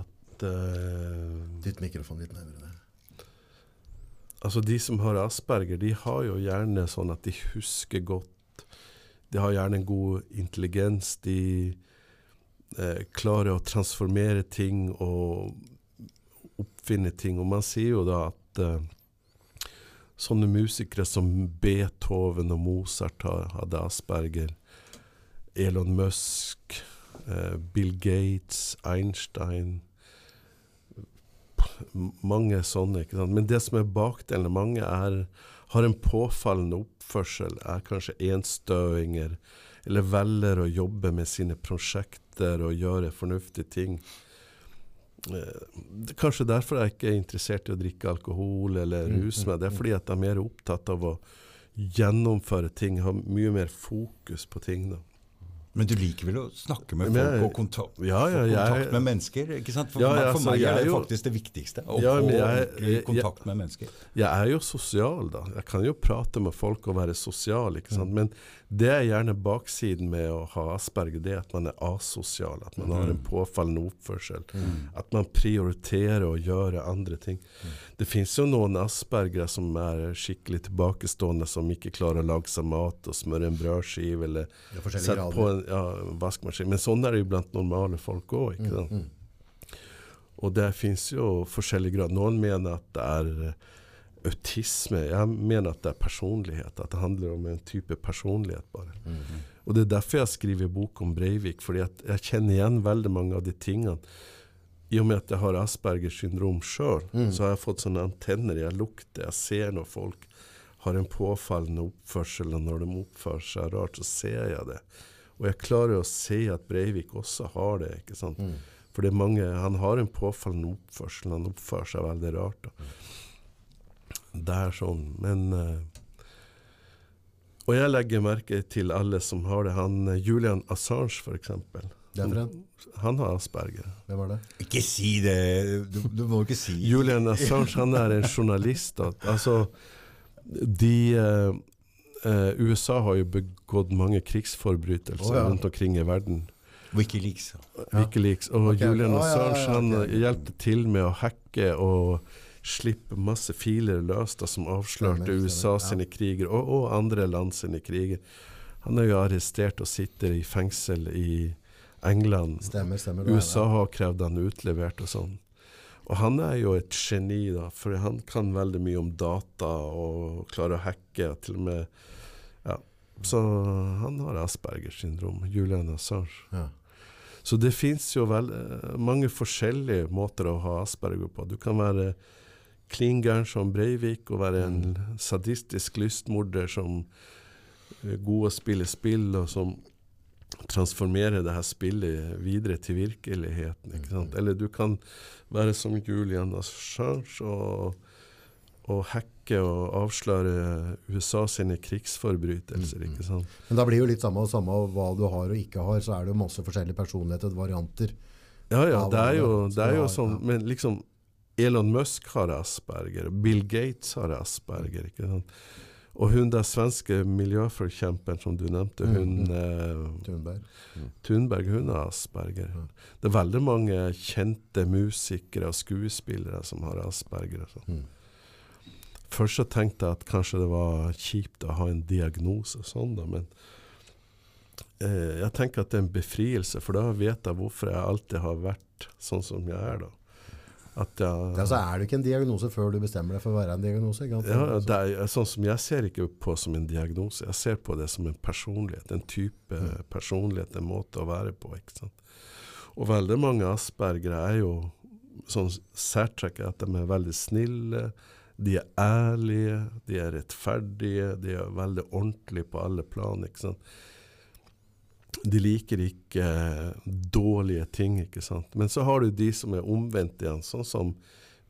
At uh, Dytt mikrofonen litt nærmere der. Altså De som har asperger, de har jo gjerne sånn at de husker godt. De har gjerne en god intelligens. De eh, klarer å transformere ting og oppfinne ting. Og man sier jo da at eh, sånne musikere som Beethoven og Mozart hadde asperger. Elon Musk, eh, Bill Gates, Einstein mange sånne. ikke sant? Men det som er bakdelen, mange er, har en påfallende oppførsel, er kanskje enstøinger, eller velger å jobbe med sine prosjekter og gjøre fornuftige ting. Eh, derfor er kanskje derfor jeg ikke er interessert i å drikke alkohol eller Mm, ruse meg. Det er mm, fordi jeg er mer opptatt av å gjennomføre ting, ha mye mer fokus på ting. da. Men du liker vel å snakke med folk jeg- og kontakt, Ja, ja, få kontakt jeg- med mennesker? ikke sant? For, Ja, meg, for meg er det jo- faktisk det viktigste. Å få jeg- jeg- kontakt med mennesker. Jeg er jo sosial, da. Jeg kan jo prate med folk og være sosial. ikke sant? Men det er gjerne baksiden med å ha asperger, det er at man er asosial. At man har en påfallende oppførsel. At man prioriterer å gjøre andre ting. Det fins jo noen aspergere som er skikkelig tilbakestående, som ikke klarer å lage seg mat og smøre en brødskive eller er sette på en ja, vaskemaskin. Men sånn er det jo blant normale folk òg. sant? Mm. Og det fins jo forskjellig grad. Noen mener at det er eh, autisme. Jeg mener at det er personlighet. At det handler om en type personlighet, bare. Og det er derfor jeg skriver bok om Breivik. fordi jeg kjenner igjen veldig mange av de tingene. I og med at jeg har Aspergers syndrom sjøl, så har jeg fått sånne antenner. Jeg lukter, jeg ser når folk har en påfallende oppførsel, og når de oppfører seg rart, så ser jeg det. Og jeg klarer å se at Breivik også har det. ikke sant? For det er mange, han har en påfallende oppførsel, han oppfører seg veldig rart. Da. Det er sånn, men uh, Og jeg legger merke til alle som har det. Han eh, Julian Assange, f.eks. Det er en. Han har asperger. Hvem var det? Ikke si det! Du, du må ikke si Julian Assange han er en journalist. Da. Altså, de eh, USA har jo begått mange krigsforbrytelser oh, ja. rundt omkring i verden. Wikileaks. Wikileaks. Og okay. ok. Julian ja, ja, ja, Assange han ok. hjalp til med å hacke og slippe masse filer løs da, som avslørte USA ja. sine kriger, og, og andre land sine kriger. Han er jo arrestert og sitter i fengsel i England. Stemmer, stemmer. er USA har krevd han utlevert og sånn. Og han er jo et geni, da, for han kan veldig mye om data og klarer å hacke. Til og med Ja. Så han har Aspergers syndrom. Julian Assange. Ja. Så det fins jo vel, eh, mange forskjellige måter å ha Asperger på. Du kan være klin gæren som Breivik og være en sadistisk lystmorder som er god å spille spill, og som transformerer det her spillet videre til virkeligheten. Ikke sant? Eller du kan være som Julian Assange og, og hacke og avsløre USA sine krigsforbrytelser. ikke sant? Men da blir jo litt samme og samme hva du har og ikke har, så er det jo masse forskjellige personligheter, varianter. Ja, ja, det er jo, det er jo sånn. Men liksom Elon Musk har Asperger, Bill Gates har Asperger. ikke sant? Og hun der svenske miljøforkjemperen som du nevnte, hun eh, Thunberg. Thunberg, hun har Asperger. Det er veldig mange kjente musikere og skuespillere som har Asperger. og sånn. Mm. Først så tenkte jeg at kanskje det var kjipt å ha en diagnose og sånn, da, men eh, jeg tenker at det er en befrielse, for da vet jeg hvorfor jeg alltid har vært sånn som jeg er. da. At jeg, Ja, så er du ikke en diagnose før du bestemmer deg for å være en diagnose. Ja, det er, sånn som Jeg ser ikke på som en diagnose, jeg ser på det som en personlighet. En type personlighet, en måte å være på. ikke sant? Og veldig mange aspergere er jo sånn særtrekk at de er veldig snille, de er ærlige, de er rettferdige, de er veldig ordentlige på alle plan. ikke sant? de liker ikke dårlige ting, ikke sant. Men så har du de som er omvendt igjen, sånn som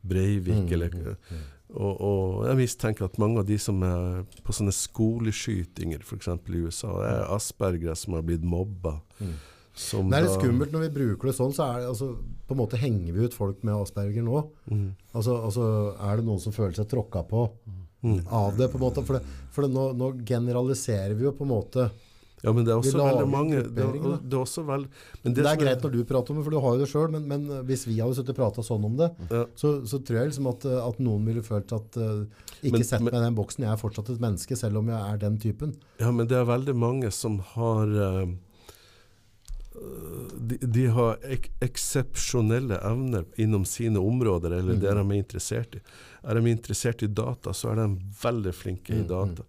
Breivik. Mm, eller, mm, og, og jeg mistenker at mange av de som er på sånne skoleskytinger, f.eks. i USA, er aspergere som har blitt mobba. Mm. Som Det er litt skummelt når vi bruker det sånn, så er det, altså, på en måte henger vi ut folk med Asperger nå. Mm. Altså, altså er det noen som føler seg tråkka på Mm. av det, på en måte? For, det, for det, nå, nå generaliserer vi jo på en måte. Ja, men det er også veldig mange det, er- også veld, men Det, er greit når du prater om det, for du har jo det sjøl, men, men hvis vi hadde sittet og prata sånn om det, Ja. så, så tror jeg liksom at, uh, at noen ville følt at uh, Ikke Men- sett meg i den boksen, jeg er fortsatt et menneske, selv om jeg er den typen. Ja, men det er veldig mange som har eh, de, de har ek eksepsjonelle evner innom sine områder, eller det de er interessert i. Er de interessert i data, så er de veldig flinke i Mm, data.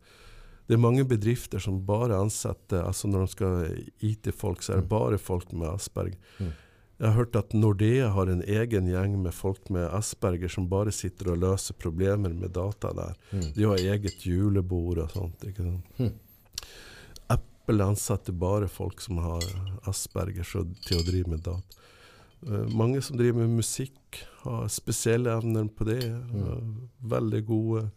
Det er mange bedrifter som bare ansetter altså Når de skal IT-folk, så er det bare folk med Asperger. Mm. Jeg har hørt at Nordea har en egen gjeng med folk med Asperger som bare sitter og løser problemer med data der. Mm. De har eget julebord og sånt. ikke sant? Mm. Apple ansetter bare folk som har Asperger så, til å drive med data. Eh, mange som driver med musikk, har spesielle evner på det. eh, veldig gode.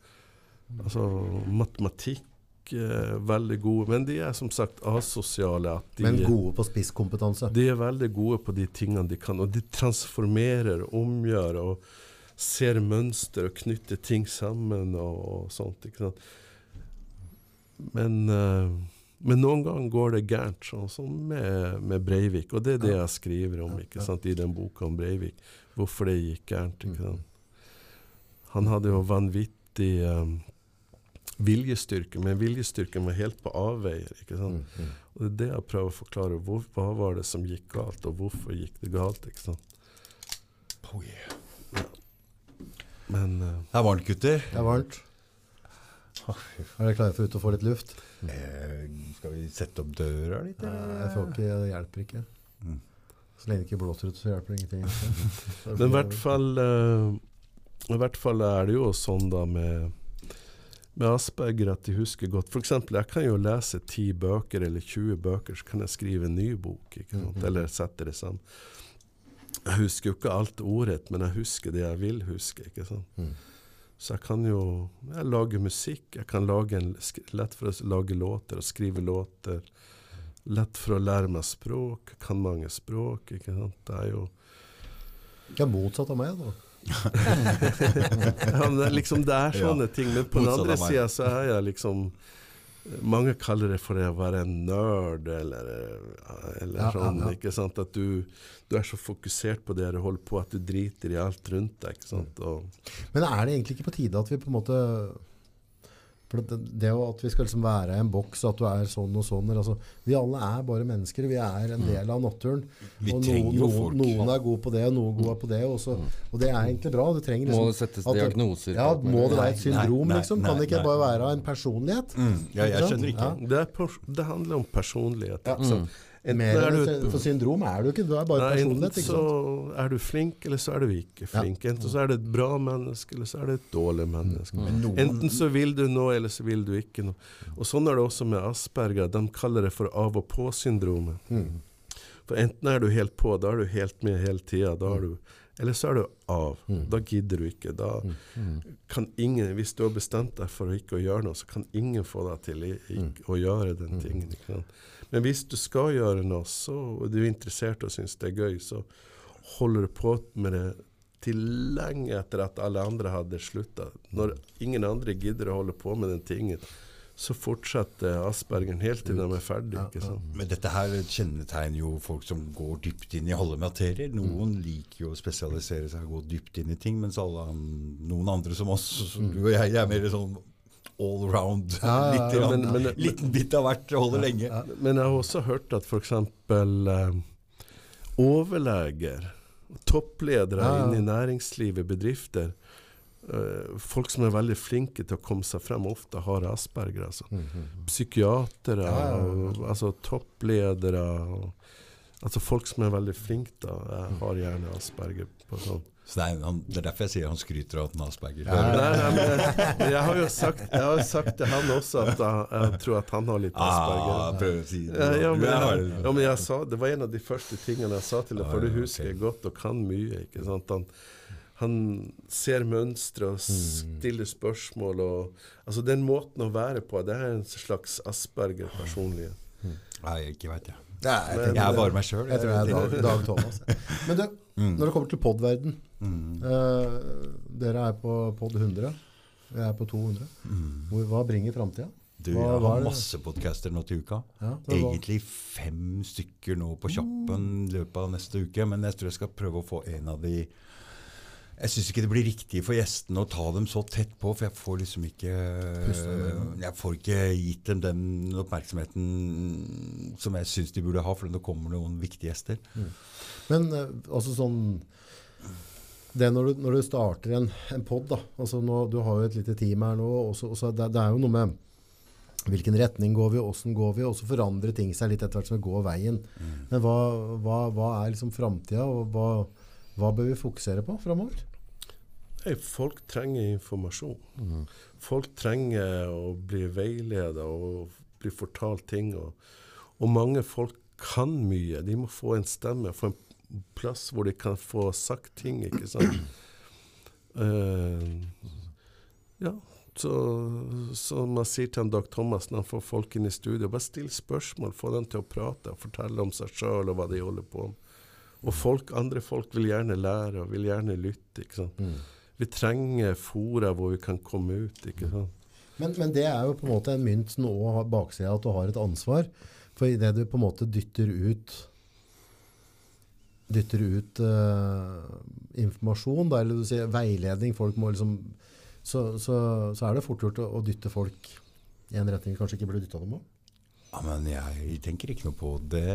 Altså matematikk, eh, veldig gode. Men de er som sagt asosiale. De, Men gode på spisskompetanse. de er veldig gode på de tingene de kan, og de transformerer, omgjør og ser mønster og knytter ting sammen og, og sånt. Men, eh, men noen ganger går det gærent, sånn som med, med Breivik. Og det er det jeg skriver om ikke sant, i den boka om Breivik. Hvorfor det gikk gærent. ikke sant? Han hadde jo vanvittig um, viljestyrke, men viljestyrken var helt på avveier. ikke sant? Mm, mm. Og det er det jeg prøver å forklare. Hvor, hva var det som gikk galt, og hvorfor gikk det galt? ikke sant? Oh, yeah. Men uh, Det er varmt, gutter. Det er varmt. Er dere klare for ut å få litt luft? Eh, skal vi sette opp døra litt? Nei, eller? jeg får ikke, det hjelper ikke. Mm. Så lenge det ikke blåser ut, så hjelper det ingenting. (laughs) Men i hvert fall uh, I hvert fall er det jo sånn da med med Asperger at de husker godt. For eksempel, jeg kan jo lese 10 bøker eller 20 bøker, så kan jeg skrive en ny bok. Ikke sant? Mhm. Eller sette det sammen. Jeg husker jo ikke alt ordrett, men jeg husker det jeg vil huske. ikke sant? Mm. Så jeg kan jo jeg lage musikk. Jeg kan lage en, sk lett for å lage låter og skrive låter. Lett for å lære meg språk. Jeg kan mange språk. ikke sant? Det er jo Det er motsatt av meg, da. (laughs) ja, men det, liksom, det er sånne Ja. ting. Men på den andre sida så er jeg liksom Mange kaller det for å være en nerd, eller, eller Ja, ja, sånn. ja. ikke sant? At du, du er så fokusert på det du holder på, at du driter i alt rundt deg. ikke sant? Og, Men er det egentlig ikke på tide at vi på en måte for det, det at vi skal liksom være i en boks, at du er sånn og sånn altså, Vi alle er bare mennesker. Vi er en del av naturen. Vi og trenger jo noen, folk. noen er gode på det, og noen gode på det. Og, så, og det er egentlig bra. Du trenger liksom, Må liksom det settes at diagnoser? Ja, må det være et syndrom, nei, liksom? Kan det ikke nei. bare være en personlighet? Mm, ja, jeg skjønner ikke. Ja. det, er pers det handler om personlighet. Ja. Mm. Enten Mer er enn du for syndrom er du ikke. Du er bare Nei, personlighet. ikke så er du flink, eller så er du ikke Ja. flink. Enten så er du et bra menneske, eller så er du et dårlig menneske. Men noen, Enten så vil du noe, eller så vil du ikke noe. Og Sånn er det også med Asperger. De kaller det for av-og-på-syndromet. Mm. For Enten er du helt på, da er du helt med hele tida. Eller så er du av. Mm. Da gidder du ikke. Da kan ingen, Hvis du har bestemt deg for ikke å gjøre noe, så kan ingen få deg til ikke, å gjøre den tingen. Ikke sant? Men hvis du skal gjøre noe, så, og du er interessert og syns det er gøy, så holder du på med det til lenge etter at alle andre hadde slutta. Når ingen andre gidder å holde på med den tingen, så fortsetter aspergeren helt til de er ferdige. Ikke sant? men dette her kjennetegner jo folk som går dypt inn i alle materier. Noen liker jo å spesialisere seg og gå dypt inn i ting, mens alle, noen andre som oss, som du og jeg, er mer sånn all around. (laughs) Ja, ja, ja, men- men- liten bit av hvert holder lenge. Men jeg har også hørt at f.eks. Eh, overleger, toppledere inne i næringslivet, bedrifter eh, Folk som er veldig flinke til å komme seg frem, ofte har asperger. Altså. Psykiatere, Ja, ja, ja. og- altså toppledere og, Altså folk som er veldig flinke, da, eh, har gjerne asperger. på sånn. Så det, er, han, det er derfor jeg sier han skryter av at han har Asperger. Jeg, jeg har jo sagt, jeg har sagt til han også at jeg, jeg tror at han har litt Ah, Asperger. prøv å si det. Ja, ja, men, jeg, ja, men jeg sa, Det var en av de første tingene jeg sa til ham, for du husker okay. jeg godt og kan mye. ikke sant? Han, han ser mønstre og Hmm. stiller spørsmål. og altså Den måten å være på, det er en slags Asperger-personlighet. Nei, ikke veit jeg. Nei, jeg, Men- tenker- Jeg er bare meg sjøl. jeg tror jeg er Dag, Dag Thomas. Men du, (laughs) når det kommer til podverden Mm. Uh, Dere er på pod 100. Jeg er på 200. Hvor, hva bringer framtida? Du, Hva- jeg har masse podcaster nå til uka. Ja, Egentlig fem stykker nå på kjappen i løpet av neste uke, men jeg tror jeg skal prøve å få en av de Jeg syns ikke det blir riktig for gjestene å ta dem så tett på, for jeg får liksom ikke Jeg får ikke gitt dem den oppmerksomheten som jeg syns de burde ha, for det kommer noen viktige gjester. Men eh, altså sånn det når du, når du starter en, en pod, altså nå, Du har jo et lite team her nå. Også, også, det, det er jo noe med hvilken retning går vi, åssen går vi? Og så forandrer ting seg litt etter hvert som vi går veien. Men hva, hva, hva er liksom framtida, og hva, hva bør vi fokusere på framover? Nei, folk trenger informasjon. Folk trenger å bli veileda og bli fortalt ting. Og, og mange folk kan mye. De må få en stemme, få en plass hvor de kan få sagt ting, ikke sant. Uh, ja, så så, man sier til en Dag Thomas når han får folk inn i studio, bare still spørsmål, få dem til å prate og fortelle om seg sjøl og hva de holder på med. Og folk, andre folk vil gjerne lære og vil gjerne lytte. ikke sant? Vi trenger fora hvor vi kan komme ut. ikke sant? Men, men det er jo på en måte en mynt som har baksida at du har et ansvar. For idet du på en måte dytter ut dytter ut uh, informasjon, da, eller du sier veiledning, liksom så, så, så er det fort gjort å, å dytte folk i en retning vi kanskje ikke burde dytta dem på. Ja, men jeg tenker ikke noe på det.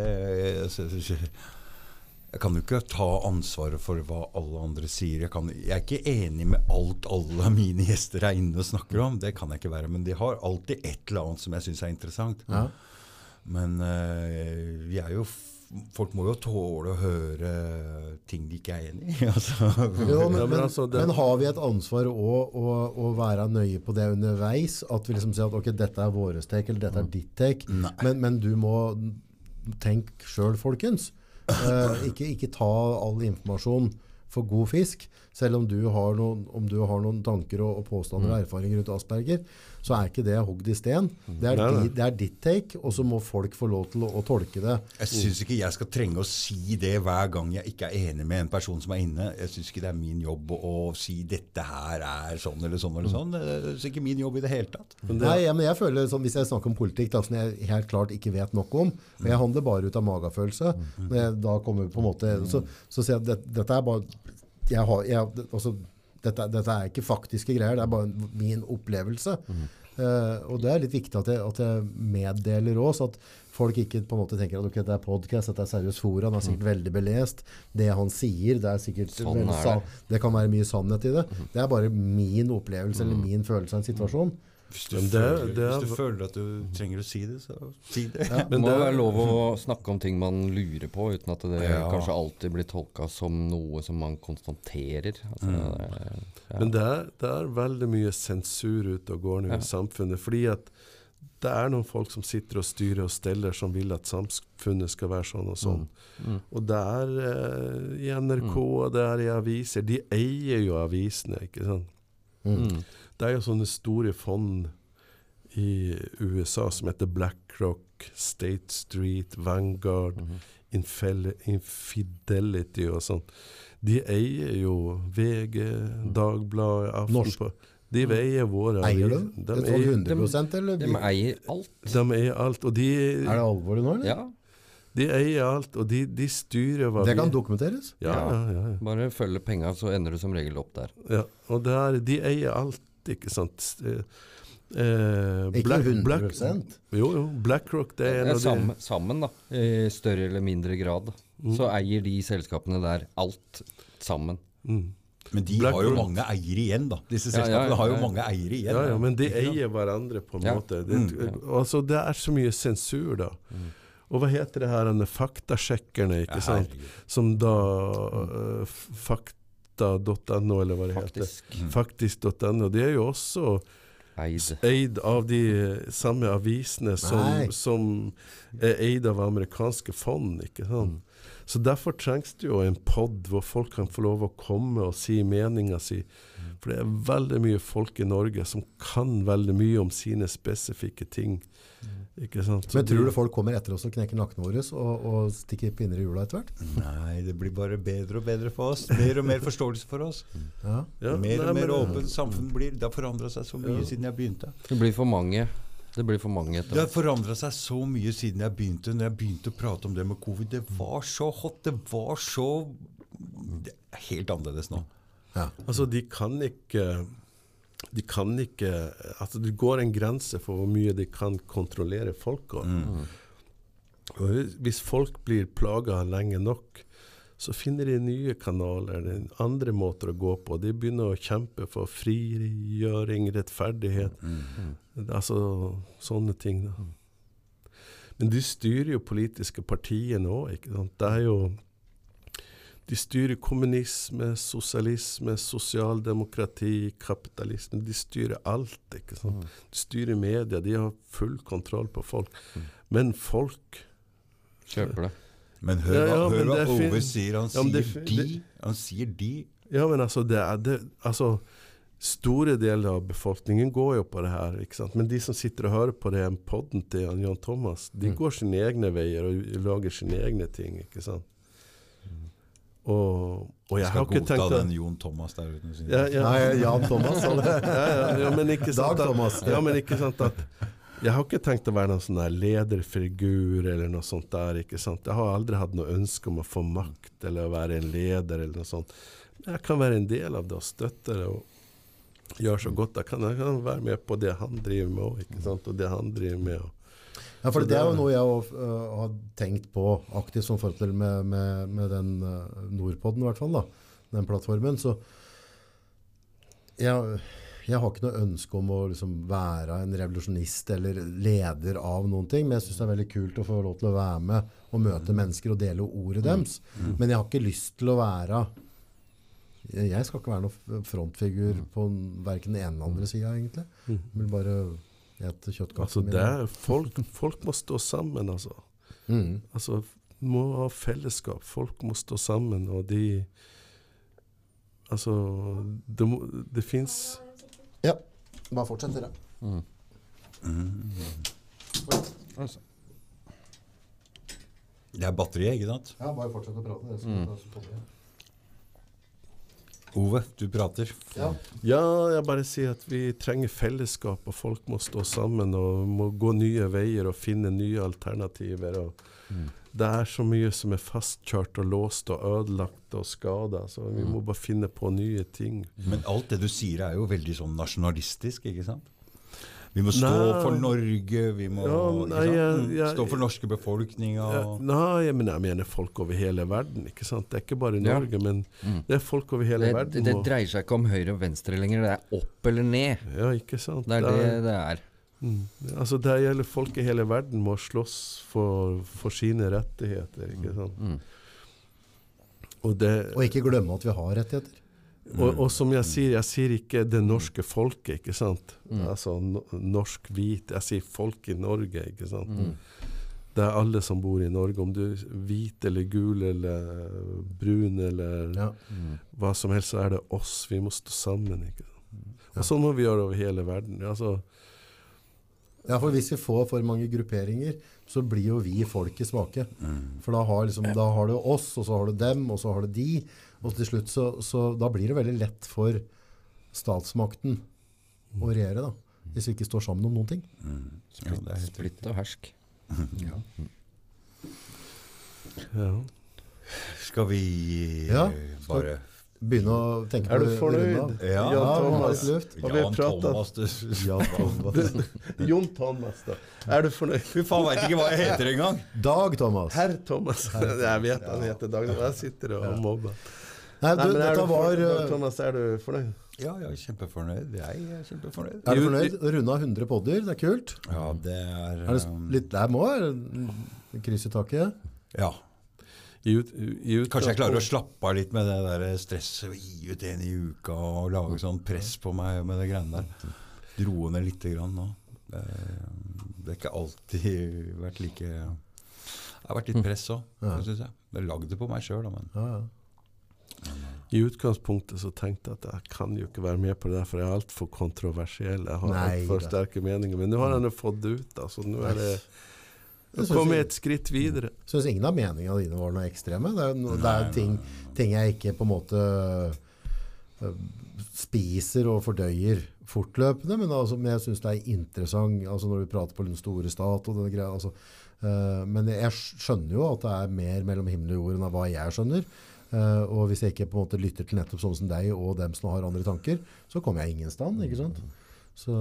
Jeg, kan jo ikke ta ansvaret for hva alle andre sier. Jeg, kan, jeg er ikke enig med alt alle mine gjester er inne og snakker om. Det kan jeg ikke være. Men de har alltid et eller annet som jeg syns er interessant. Ja. Men uh, vi er jo Folk må jo tåle å høre ting de ikke er enig i. (laughs) altså. Jo, men, Ja, men men, altså, det- men har vi et ansvar å, å, å være nøye på det underveis? At vi liksom sier at ok, dette er våres take, eller dette er ditt take. Men, men du må tenke sjøl, folkens. Eh, ikke, ikke ta all informasjon for god fisk. Selv om du har noen, om du har noen tanker og, og påstander og erfaringer rundt Asperger, så er ikke det hogd i sten. Det er, Nei, det er ditt take, og så må folk få lov til å, å tolke det. Jeg syns ikke jeg skal trenge å si det hver gang jeg ikke er enig med en person som er inne. Jeg syns ikke det er min jobb å, å si 'dette her er sånn eller sånn'. eller sånn. Det er ikke min jobb i det hele tatt. Men det, Nei, ja, men jeg føler sånn, Hvis jeg snakker om politikk, da, som jeg helt klart ikke vet nok om og Jeg handler bare ut av magefølelse. Når jeg da kommer på en måte, så, så sier jeg at det, dette er bare jeg har, jeg, altså, dette, dette er ikke faktiske greier, det er bare min opplevelse. Eh, og det er litt viktig at jeg, at jeg meddeler òg, så at folk ikke på en måte tenker at okay, det er podkast, dette er seriøst fora, han er sikkert veldig belest. Det han sier, det er sikkert Sånn det. det kan være mye sannhet i det. Det er bare min opplevelse eller min følelse av en situasjon. Hvis du, det- føler, det er- hvis du føler at du trenger å si det, så si det. Det Men må det- være lov å snakke om ting man lurer på, uten at det Ja. kanskje alltid blir tolka som noe som man konstaterer. Altså, Mm. ja. Men det er, det er veldig mye sensur ute og går nå Ja. i samfunnet. Fordi at det er noen folk som sitter og styrer og steller, som vil at samfunnet skal være sånn og sånn. Mm. Og det er eh, i NRK og det er i aviser. De eier jo avisene, ikke sant. Mm. Det er jo sånne store fond i USA som heter BlackRock, State Street, Vanguard, Mhm. Infel Infidelity og sånn. De eier jo VG, Dagbladet, Norsk. Aftenpå. De eier våre Eier du? De, De sånn eier, 100% eller? De eier alt. de eier alt. Og de, Er det alvorlig nå, eller? Ja, de eier alt, og de, de styrer hva Det kan vi dokumenteres. ja, ja, ja, ja. bare følge penga, så ender du som regel opp der. ja. Og det er, de eier alt, ikke sant. Eh, eh, Ikke Black- 100 Black- Jo, jo. BlackRock, det er en av de Sammen, sammen, da. I større eller mindre grad. Mm. Så eier de selskapene der alt sammen. mm. Men de Black har jo Rock. mange eiere igjen, da. Disse Ja, ja, selskapene ja, har jo mange eiere igjen. Ja, ja, men de eier hverandre på en Ja. måte. Det, Mm. altså, det er så mye sensur, da. Og hva heter det her, denne faktasjekkerne, ikke sant? Herregud. Som da uh, fakt, fakta.no, eller hva det Faktisk. heter. Faktisk.no. De er jo også Eid. eid av de samme avisene som, som er eid av amerikanske fond. ikke sant? Så derfor trengs det jo en pod hvor folk kan få lov å komme og si meninga si. For det er veldig mye folk i Norge som kan veldig mye om sine spesifikke ting. Ikke sant? Så Men tror du folk kommer etter oss og knekker nakken vår og, og stikker pinner i hjula etter hvert? Nei, det blir bare bedre og bedre for oss. Mer og mer forståelse for oss. Ja. Ja, mer nei, og mer åpent samfunn blir. Det har forandra seg så mye Ja. siden jeg begynte. Det blir for mange. Det blir for mange etter Det har forandra seg så mye siden jeg begynte. Når jeg begynte å prate om det med covid. Det var så hot. Det var så det er Helt annerledes nå. Ja. Altså, de kan ikke De kan ikke Altså, det går en grense for hvor mye de kan kontrollere folk. Og hvis folk blir plaga lenge nok, så finner de nye kanaler, er andre måter å gå på. De begynner å kjempe for frigjøring, rettferdighet. Altså sånne ting. da. Men de styrer jo politiske partiene òg, ikke sant. Det er jo de styrer kommunisme, sosialisme, sosialdemokrati, kapitalisme. De styrer alt. ikke sant? De styrer media. De har full kontroll på folk. Men folk Kjøper det. Men hør, Ja, ja, hva- hør hva Ove sier. Han Ja, men det sier de. Han sier de. Ja, men altså, det er det, altså Store deler av befolkningen går jo på det her. ikke sant? Men de som sitter og hører på den podden til Jan Thomas, de går sine egne veier og lager sine egne ting. ikke sant? Og, og jeg har ikke godta Skal godta den Jon Thomas der ute. sier ja, ja, Nei, Jan Thomas. ja, ja, ja, men ikke sant Dag at, Thomas. Ja, men ikke sant at Jeg har ikke tenkt å være noen sånn der lederfigur eller noe sånt der. ikke sant? Jeg har aldri hatt noe ønske om å få makt eller å være en leder eller noe sånt. Men jeg kan være en del av det og støtte det og gjøre så godt jeg kan. Jeg kan være med på det han driver med òg, ikke sant. Og det han driver med. Ja, for det er jo noe jeg også, uh, har tenkt på aktivt som forhold til med, med, med den uh, Nordpodden i hvert fall, da, den plattformen. Så jeg, jeg har ikke noe ønske om å liksom være en revolusjonist eller leder av noen ting, men jeg synes det er veldig kult å få lov til å være med og møte mennesker og dele ordet deres. Men jeg har ikke lyst til å være jeg skal ikke være noen frontfigur på verken den ene eller andre sida, egentlig. Jeg vil bare ete kjøttkaker. altså, folk, folk må stå sammen, altså. Mm. Altså, må ha fellesskap. Folk må stå sammen, og de Altså, det, det fins Ja, bare fortsett dere. Det er batteriet, ikke sant? Ja, bare fortsett å prate. Det. Ove, du prater. Ja. Ja, jeg bare sier at vi trenger fellesskap, og folk må stå sammen og må gå nye veier og finne nye alternativer. Og Det er så mye som er fastkjørt og låst og ødelagt og skada, så vi må bare finne på nye ting. Men alt det du sier er jo veldig sånn nasjonalistisk, ikke sant? Vi må stå Nei. for Norge, vi må Ja, ikke nei, sant? jeg- Mm, jeg- stå for norske befolkninga. Ja, nei, men jeg mener folk over hele verden, ikke sant. Det er ikke bare Ja. Norge, men det er folk over hele Det, verden. det det dreier seg ikke om høyre og venstre lenger, det er opp eller ned. ja, ikke sant. Det er det det er. Mm. Altså, det gjelder folk i hele verden må slåss for, for sine rettigheter, ikke sant. Mm. Og det, Og ikke glemme at vi har rettigheter. Og, og som jeg sier, jeg sier ikke det norske folket, ikke sant. Altså no, norsk hvit. Jeg sier folk i Norge, ikke sant. Det er alle som bor i Norge, om du er hvit eller gul eller brun eller Ja. hva som helst, så er det oss. Vi må stå sammen, ikke sant. Og sånn må vi gjøre over hele verden. Altså, ja, for hvis vi får for mange grupperinger, så blir jo vi folket svake. For da har, liksom, da har du oss, og så har du dem, og så har du de. Og til slutt så, så da blir det veldig lett for statsmakten å regjere, da. Hvis vi ikke står sammen om noen ting. Ja, det er helt Splitt og hersk. (laughs) ja. Skal vi Ja, skal... bare Begynne å tenke Er på du det- fornøyd? runde av. Ja, Ja, Jan Thomas. Jan? Thomas du, Ja, (laughs) Thomas. Jon Thomas, da. Er du fornøyd? Fy faen, veit ikke hva jeg heter engang! Dag, Thomas. Herr Thomas. Jeg vet han heter Dag. Jeg sitter og mobber. Nei, Nei, du, men er dette du var for, uh, Thomas, er du fornøyd? Ja, jeg er kjempefornøyd. Jeg er kjempefornøyd. Er du fornøyd? Runda 100 podder, det er kult. Ja, det er, Er det um, litt der må være kryss i taket? Ja. Ut, ut, Kanskje jeg klarer å slappe av litt med det der stresset. og Gi ut en i uka og lage sånn press på meg med det greiene der. Dro ned lite grann nå. Det, det har ikke alltid vært like Det har vært litt press òg, Ja. syns jeg. Jeg lagde lagd det på meg sjøl, men Ja, ja. I utgangspunktet så tenkte jeg at jeg kan jo ikke være med på det, der, for jeg er altfor kontroversiell. Jeg har Nei, altfor sterke meninger. Men nå har jeg fått det ut. Altså, nå er det komme et skritt videre. Jeg Syns ingen av meningene dine var noe ekstreme. Det er, no, det er ting, ting jeg ikke på en måte øh, spiser og fordøyer fortløpende, men, altså, men jeg syns det er interessant altså når vi prater på den store stat og denne greia. Altså, uh, men jeg skjønner jo at det er mer mellom himmel og jord enn av hva jeg skjønner. Uh, og hvis jeg ikke på en måte lytter til nettopp sånne som deg og dem som har andre tanker, så kommer jeg ingen stand. ikke sant? Så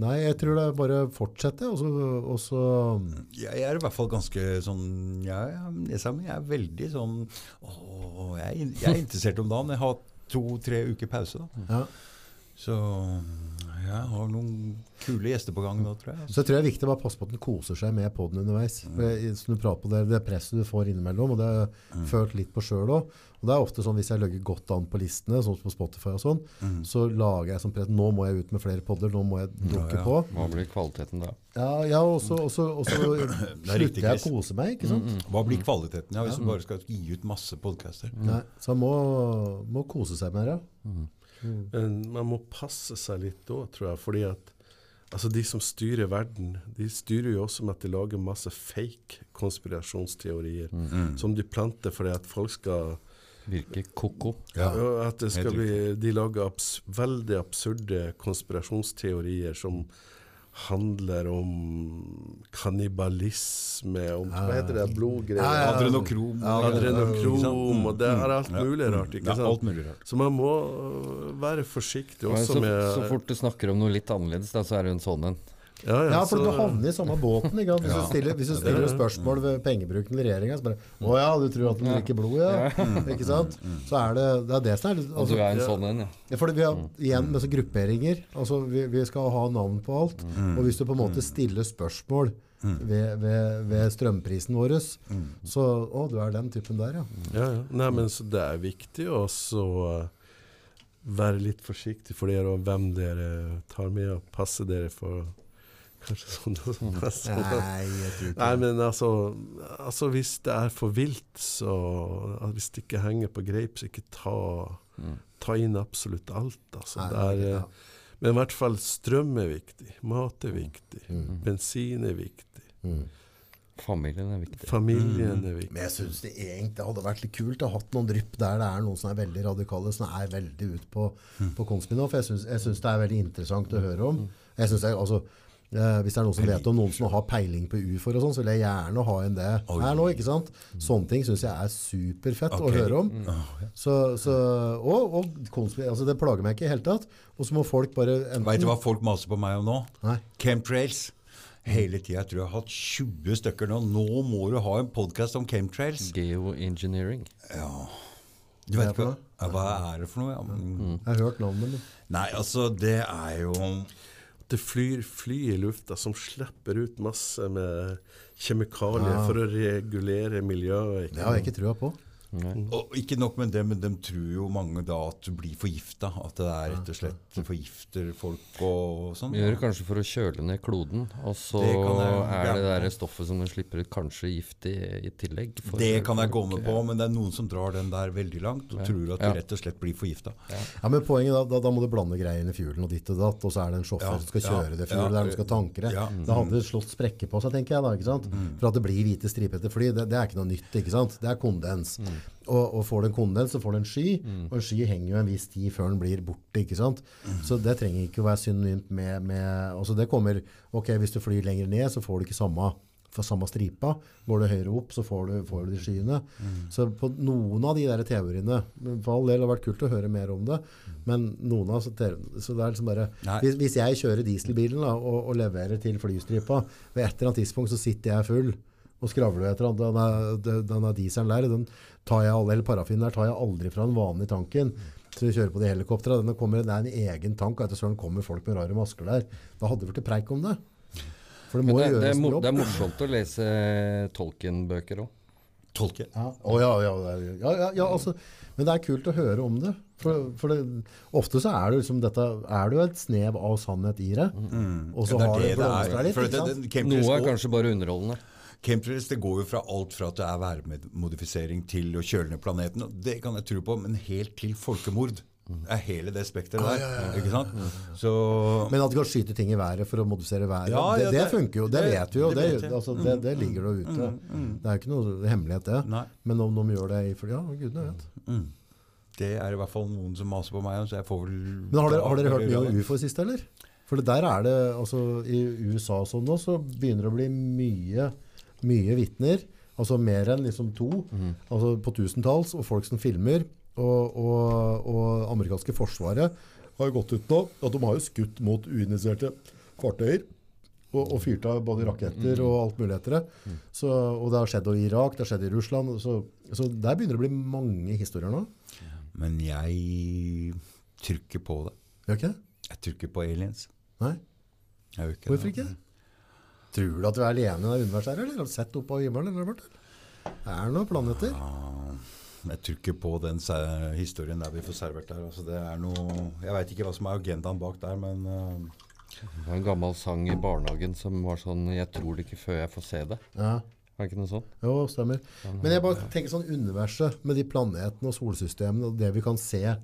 nei, jeg tror det er bare å fortsette, og så, og så jeg, er i hvert fall ganske sånn Jeg, jeg, jeg er veldig sånn Å, jeg, jeg er interessert om dagen. Jeg har to-tre uker pause, da. ja. Så jeg har noen kule gjester på gang nå, tror jeg. Så jeg tror det er viktig å bare passe på at den koser seg med podden underveis. Mm. som du prater på det, det presset du får innimellom, og det har jeg følt litt på sjøl òg. Og det er ofte sånn hvis jeg legger godt an på listene, sånn som på Spotify og sånn, så lager jeg som press Nå må jeg ut med flere podder, nå må jeg dukke ja. på. Hva blir kvaliteten da? Ja, ja og så (clears throat) er slutter riktig, jeg å kose meg, ikke sant? Hva blir kvaliteten ja, hvis du bare skal gi ut masse podcaster? Nei, så man må, må kose seg mer, ja. Men man må passe seg litt da, tror jeg. Fordi at altså de som styrer verden, de styrer jo også med at de lager masse fake konspirasjonsteorier. Som de planter fordi at folk skal Virke ko-ko. Ja. At det skal bli, De lager abs veldig absurde konspirasjonsteorier som handler om kannibalisme, om hva heter det, blodgreier. Adrenokrom. Adrenokrom, og det er alt mulig rart. ikke sant? alt mulig rart. Så man må øh, være forsiktig også så, med så fort du snakker om noe litt annerledes, da, så er det en sånn en. Ja, Ja, for så- du havner i samme båten. Ikke? Hvis, Ja. du stiller, hvis du stiller spørsmål ved pengebruken til regjeringa, så bare Å ja, du tror at de drikker blod, ja? (laughs) Ikke sant? Så er det det er det som er litt altså, du altså, er en sånn en, ja. ja, fordi vi har igjen med grupperinger. Altså, vi, vi skal ha navn på alt. Mm. Og hvis du på en måte stiller spørsmål ved, ved, ved strømprisen vår, Mm. så Å, du er den typen der, ja. Ja, ja. Nei, men så det er viktig også uh, være litt forsiktig for dere og hvem dere tar med, og passe dere for kanskje sånn, (laughs) sånn Nei, jeg tror ikke Nei, men altså, altså Hvis det er for vilt, så at Hvis det ikke henger på greip, så ikke ta, ta inn absolutt alt. Altså. Nei, det er, ja. eh, Men i hvert fall strøm er viktig. Mat er viktig. Mm. Bensin er viktig. Mm. Familien er viktig. Familien er viktig. Men jeg syns det egentlig hadde vært litt kult å ha hatt noen drypp der det er noen som er veldig radikale, som er veldig ute på, på Konspin. For jeg syns, det er veldig interessant å høre om. Jeg synes jeg, altså, hvis det er noen som vet om noen som har peiling på ufoer sånn, så vil jeg gjerne ha en det her nå. ikke sant? Sånne ting syns jeg er superfett å høre om. Så, så, og og altså, det plager meg ikke i det hele tatt. Og så må folk bare enten Vet du hva folk maser på meg om nå? Nei. Chemtrails. Hele tida. Jeg tror jeg har hatt 20 stykker nå. Nå må du ha en podkast om chemtrails. Geoengineering. Ja. Du vet ikke hva, Hva er det for noe? Ja. Mm. Jeg har hørt navnet, Nei, altså, det er jo Det flyr fly i lufta som slipper ut masse med kjemikalier Ja. for å regulere miljøet. ikke det har jeg ikke trua på. Og ikke nok med det, men de tror jo mange da at du blir forgifta. At det er rett og slett forgifter folk og sånn. Vi gjør det kanskje for å kjøle ned kloden, og så Det jeg er det der stoffet som de slipper ut, kanskje gift i, i tillegg. for Det kan jeg gå med på, men det er noen som drar den der veldig langt og Ja. tror at de rett og slett blir forgifta. Ja, men poenget da, da, da må du blande greiene i fuelen og ditt og datt, og så er det en sjåfør Ja, som skal ja, kjøre det fuelet ja, der de skal tanke det. ja. Da hadde det slått sprekker på seg, tenker jeg da, ikke sant? For at det blir hvite stripete fly, det, det er ikke noe nytt, ikke sant? Det er kondens. Og, og får du en kondens, så får du en sky, og en sky henger jo en viss tid før den blir borte, ikke sant? Så det trenger ikke å være synonymt med, med altså det kommer, ok, hvis du flyr lenger ned, så får du ikke samme samme stripa. Går du høyere opp, så får du, får du de skyene. Så på noen av de der teoriene For all del har det vært kult å høre mer om det, men noen av så, så det er liksom bare hvis, hvis jeg kjører dieselbilen da, og, og leverer til flystripa, ved et eller annet tidspunkt så sitter jeg full og skravler etter den, den, den, den dieselen der, den tar jeg, eller parafinen der tar jeg aldri fra den vanlige tanken. Så vi kjører på de helikopterne. Det er en egen tank, og etter søren kommer folk med rare masker der. Da hadde det vært preik om det. For det må det, det, gjøres er, mo jobb. det er morsomt å lese Tolkien-bøker òg. Tolkien? Ja, Oh, ja, ja, ja, ja, ja altså, men det er kult å høre om det. For, for det, ofte så er det liksom dette Er det jo et snev av sannhet i det. Og så Ja, har det det er blomstra litt. Det- det- Noe er kanskje bare underholdende. Chemtrails det går jo fra alt fra at det er værmodifisering til å kjøle ned planeten. Det kan jeg tro på, men helt til folkemord. Det er hele det spekteret der. ikke sant? Så Men at du kan skyte ting i været for å modifisere været, Ja, det, ja, det det- funker jo. Det, det- vet vi jo. det altså, det, det ligger jo ute. Det er jo ikke noe hemmelighet, det. Nei. Men om de gjør det i Ja, gudene vet. mm, det er i hvert fall noen som maser på meg, så jeg får vel Men har dere, har dere hørt mye om ufo siste, eller? For der er det, altså I USA og sånn nå, så begynner det å bli mye, mye vitner. Altså mer enn liksom to. Altså på tusentalls, og folk som filmer. Og, og, og amerikanske forsvaret har jo gått ut nå at de har jo skutt mot uinitierte fartøyer. Og, og fyrt av både raketter og alt mulig etter det. Så, og det har skjedd i Irak, det har skjedd i Russland. Så, så der begynner det å bli mange historier nå. Men jeg trykker på det. Gjør ikke det? Jeg trykker på aliens. Nei? Ikke Hvorfor det. ikke? Tror du at du er alene i det universet her, eller? Har du sett opp på himmelen? Eller? Robert? Er det noen planeter? Ja, Jeg trykker på den historien der vi får servert der. Altså det er noe, jeg veit ikke hva som er agendaen bak der, men uh, Det var en gammel sang i barnehagen som var sånn 'Jeg tror det ikke før jeg får se det'. Ja, Er det ikke noe sånt? jo, stemmer. Men jeg bare tenker sånn universet med de planetene og solsystemene og det vi kan se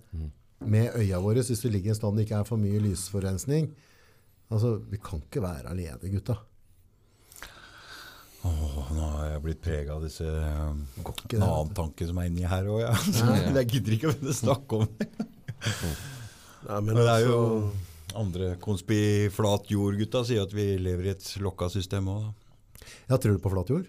med øya våre, hvis vi ligger i en stand det ikke er for mye lysforurensning. Altså, vi kan ikke være alene, gutta. Åh, nå har jeg blitt prega av disse uh, ikke en annen tanke som er inni her òg, ja. (laughs) Jeg gidder ikke å snakke om det. (laughs) Nei, men Men det er jo altså, andre konspiflat jord-gutta sier at vi lever i et lokka system òg. Ja, tror du på flat jord?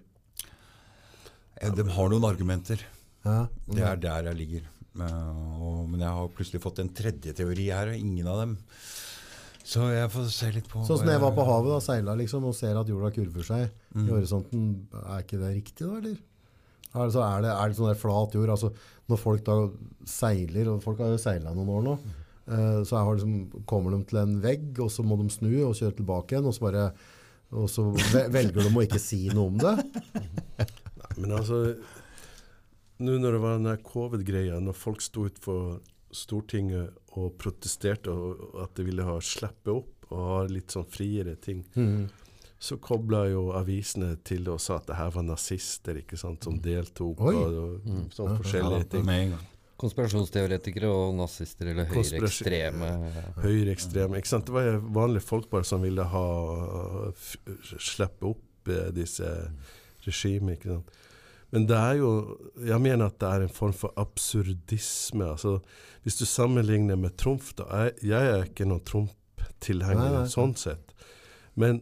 Eh, De har noen argumenter. Ja. Det er der jeg ligger. Eh, og, men jeg har plutselig fått en tredje teori her, og ingen av dem. Så jeg får se litt på Sånn som jeg var på havet og seila liksom, og ser at jorda kurver seg Mm. i horisonten. Er ikke det riktig da, eller? Altså, er, det, er det sånn der flat jord? Altså, når folk da seiler, og folk har jo seila noen år nå, uh, så liksom, kommer de til en vegg, og så må de snu og kjøre tilbake igjen, og så, bare, og så velger de å ikke si noe om det. nei, (laughs) men altså Nå når det var den covid-greia, når folk sto utenfor Stortinget og protesterte og at de ville ha slippe opp og ha litt sånn friere ting, så kobla jo avisene til og sa at det her var nazister ikke sant, som deltok. Oi. og, og sånn forskjellige ting. Ja. Konspirasjonsteoretikere og nazister eller høyreekstreme. Høyreekstreme. ikke sant? Det var vanlige folk bare som ville ha f slippe opp eh, disse regimene. ikke sant? Men det er jo Jeg mener at det er en form for absurdisme. altså Hvis du sammenligner med Trumf da, jeg, jeg er ikke noen Trump-tilhenger sånn sett. Men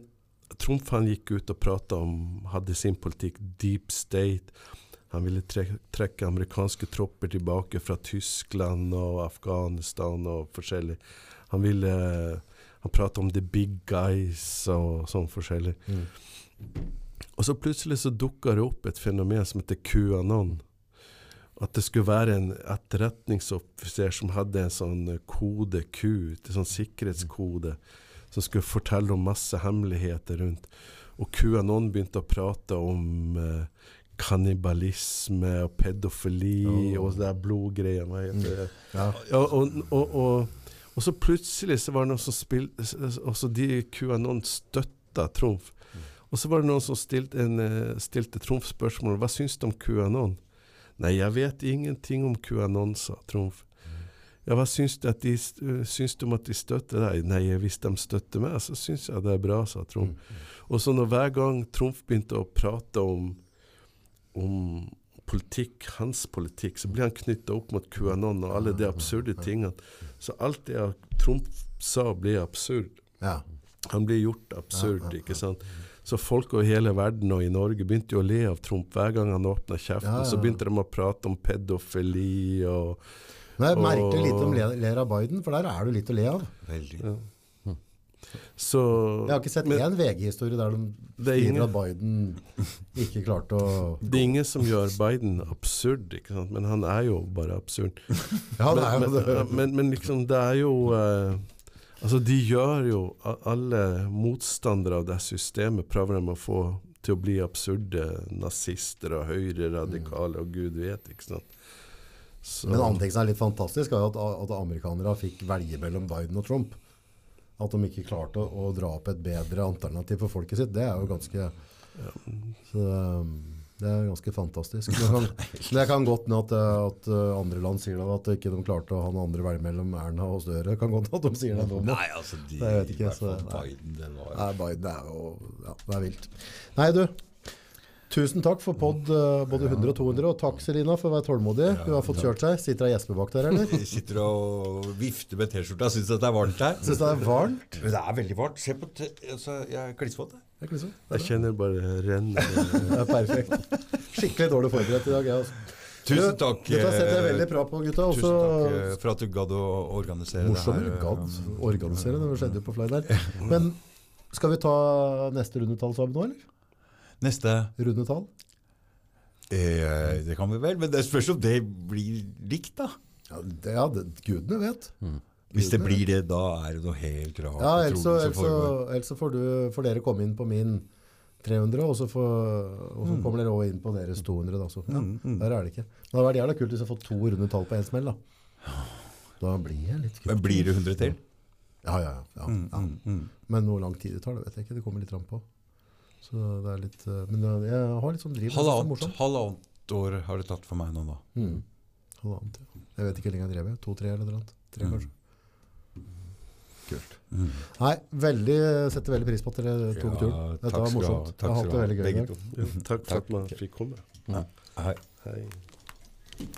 Trumf han gikk ut og prata om Hadde sin politikk deep state. Han ville trekke amerikanske tropper tilbake fra Tyskland og Afghanistan og forskjellig. Han ville Han prata om the big guys og sånn forskjellig. Og så plutselig så dukka det opp et fenomen som heter QAnon. At det skulle være en etterretningsoffiser som hadde en sånn kode Q, en sånn sikkerhetskode, som skulle fortelle om masse hemmeligheter rundt. Og QAnon begynte å prate om eh, kannibalisme og pedofili Oh. og der blodgreiene. Hva? Ja. Ja, og, og, og, og så plutselig så var det noen som spilte de QAnon støtta Trumf. Og så var det noen som stilte, en, eh, stilte Trumf spørsmål Hva syns du om QAnon? Nei, jeg vet ingenting om QAnon, sa Trumf. Ja, hva syns du, de, eh, syns du om at de støtter deg? Nei, hvis de støtter meg, så syns jeg det er bra, sa Trumf. Og så når hver gang Trumf begynte å prate om, om politikk, hans politikk, så ble han knytta opp mot QAnon og alle de absurde tingene. Så alt det Trump sa, ble absurd. Ja. Han ble gjort absurd, ikke sant. Så folk over hele verden og i Norge begynte jo å le av Trump hver gang han åpna kjeften. Så begynte de å prate om pedofili og Men jeg merker Og- litt om le- ler av Biden, for der er det litt å le av. Veldig. ja. Så Jeg har ikke sett men én VG-historie der de sier er at Biden ikke klarte å det er ingen som gjør Biden absurd, ikke sant? men han er jo bare absurd. (laughs) Ja, det er men, jo det. men, men, men liksom, det er jo eh, Altså, de gjør jo Alle motstandere av det systemet prøver de å få til å bli absurde nazister og høyreradikale og gud vet, ikke sant. Så, Men en annen ting som er litt fantastisk, er at, at amerikanere fikk velge mellom Biden og Trump. At de ikke klarte å, å dra opp et bedre alternativ for folket sitt, det er jo ganske så, um, Det er ganske fantastisk. Det kan, (laughs) det kan godt hende at, at uh, andre land sier det, at ikke de klarte å ha noen andre velge mellom Erna og Støre. Kan godt hende at de sier det nå. Nei, altså de, det vet ikke, så- Biden, det var Nei, Biden er jo Ja, det er vilt. Nei, du. Tusen takk for pod uh, både 100 og 200, og takk Selina for å være tålmodig. Hun har fått kjørt seg. Sitter ei gjespe bak der, eller? Sitter og vifter med T-skjorta. Syns det er varmt her. Syns det er varmt? Det er veldig varmt. Se på t altså, Jeg er klissvåt. jeg. Det jeg kjenner bare renner. Det er perfekt. Skikkelig dårlig forberedt i dag. Jeg, også. Tusen takk. Dette setter jeg eh, veldig bra på, gutta. Tusen takk eh, for at du gadd å organisere Morsomt det her. gadd organisere det. skjedde jo på fly der. (laughs) Men skal vi ta neste rundetall sammen nå, eller? Neste Rundetall? eh, Det kan vi vel, men det spørs om det blir likt, da. Ja, det, ja det, gudene vet. Hvis det blir det, da er det noe helt rart. Ja, ellers så, ellers så, så får, du, får dere komme inn på min 300, og så, får, og så kommer dere også inn på deres 200. Da, så. Ja, Der er det ikke. Men det hadde vært jævla kult hvis jeg får to runde tall på én smell. Da. da blir jeg litt kult. Men blir det 100 til? Ja, ja, ja. ja, ja. Men hvor lang tid det tar, det vet jeg ikke. Det kommer litt an på. Så det er litt eh, Men eh, jeg har litt sånn driv. er Halvannet, halvannet år har det tatt for meg nå, da. Mm. Halvannet, ja. Jeg vet ikke hvor lenge jeg drev. To-tre eller noe. Tre, Mm. kanskje. Kult. Nei, veldig, setter veldig pris på at dere tok Ja, turen. Dette var morsomt. morsomt. Jeg Takk har hatt skal det du ha, veldig gøy begge dag. to. Jo, (laughs) takk for at man fikk komme. Hei. Hei.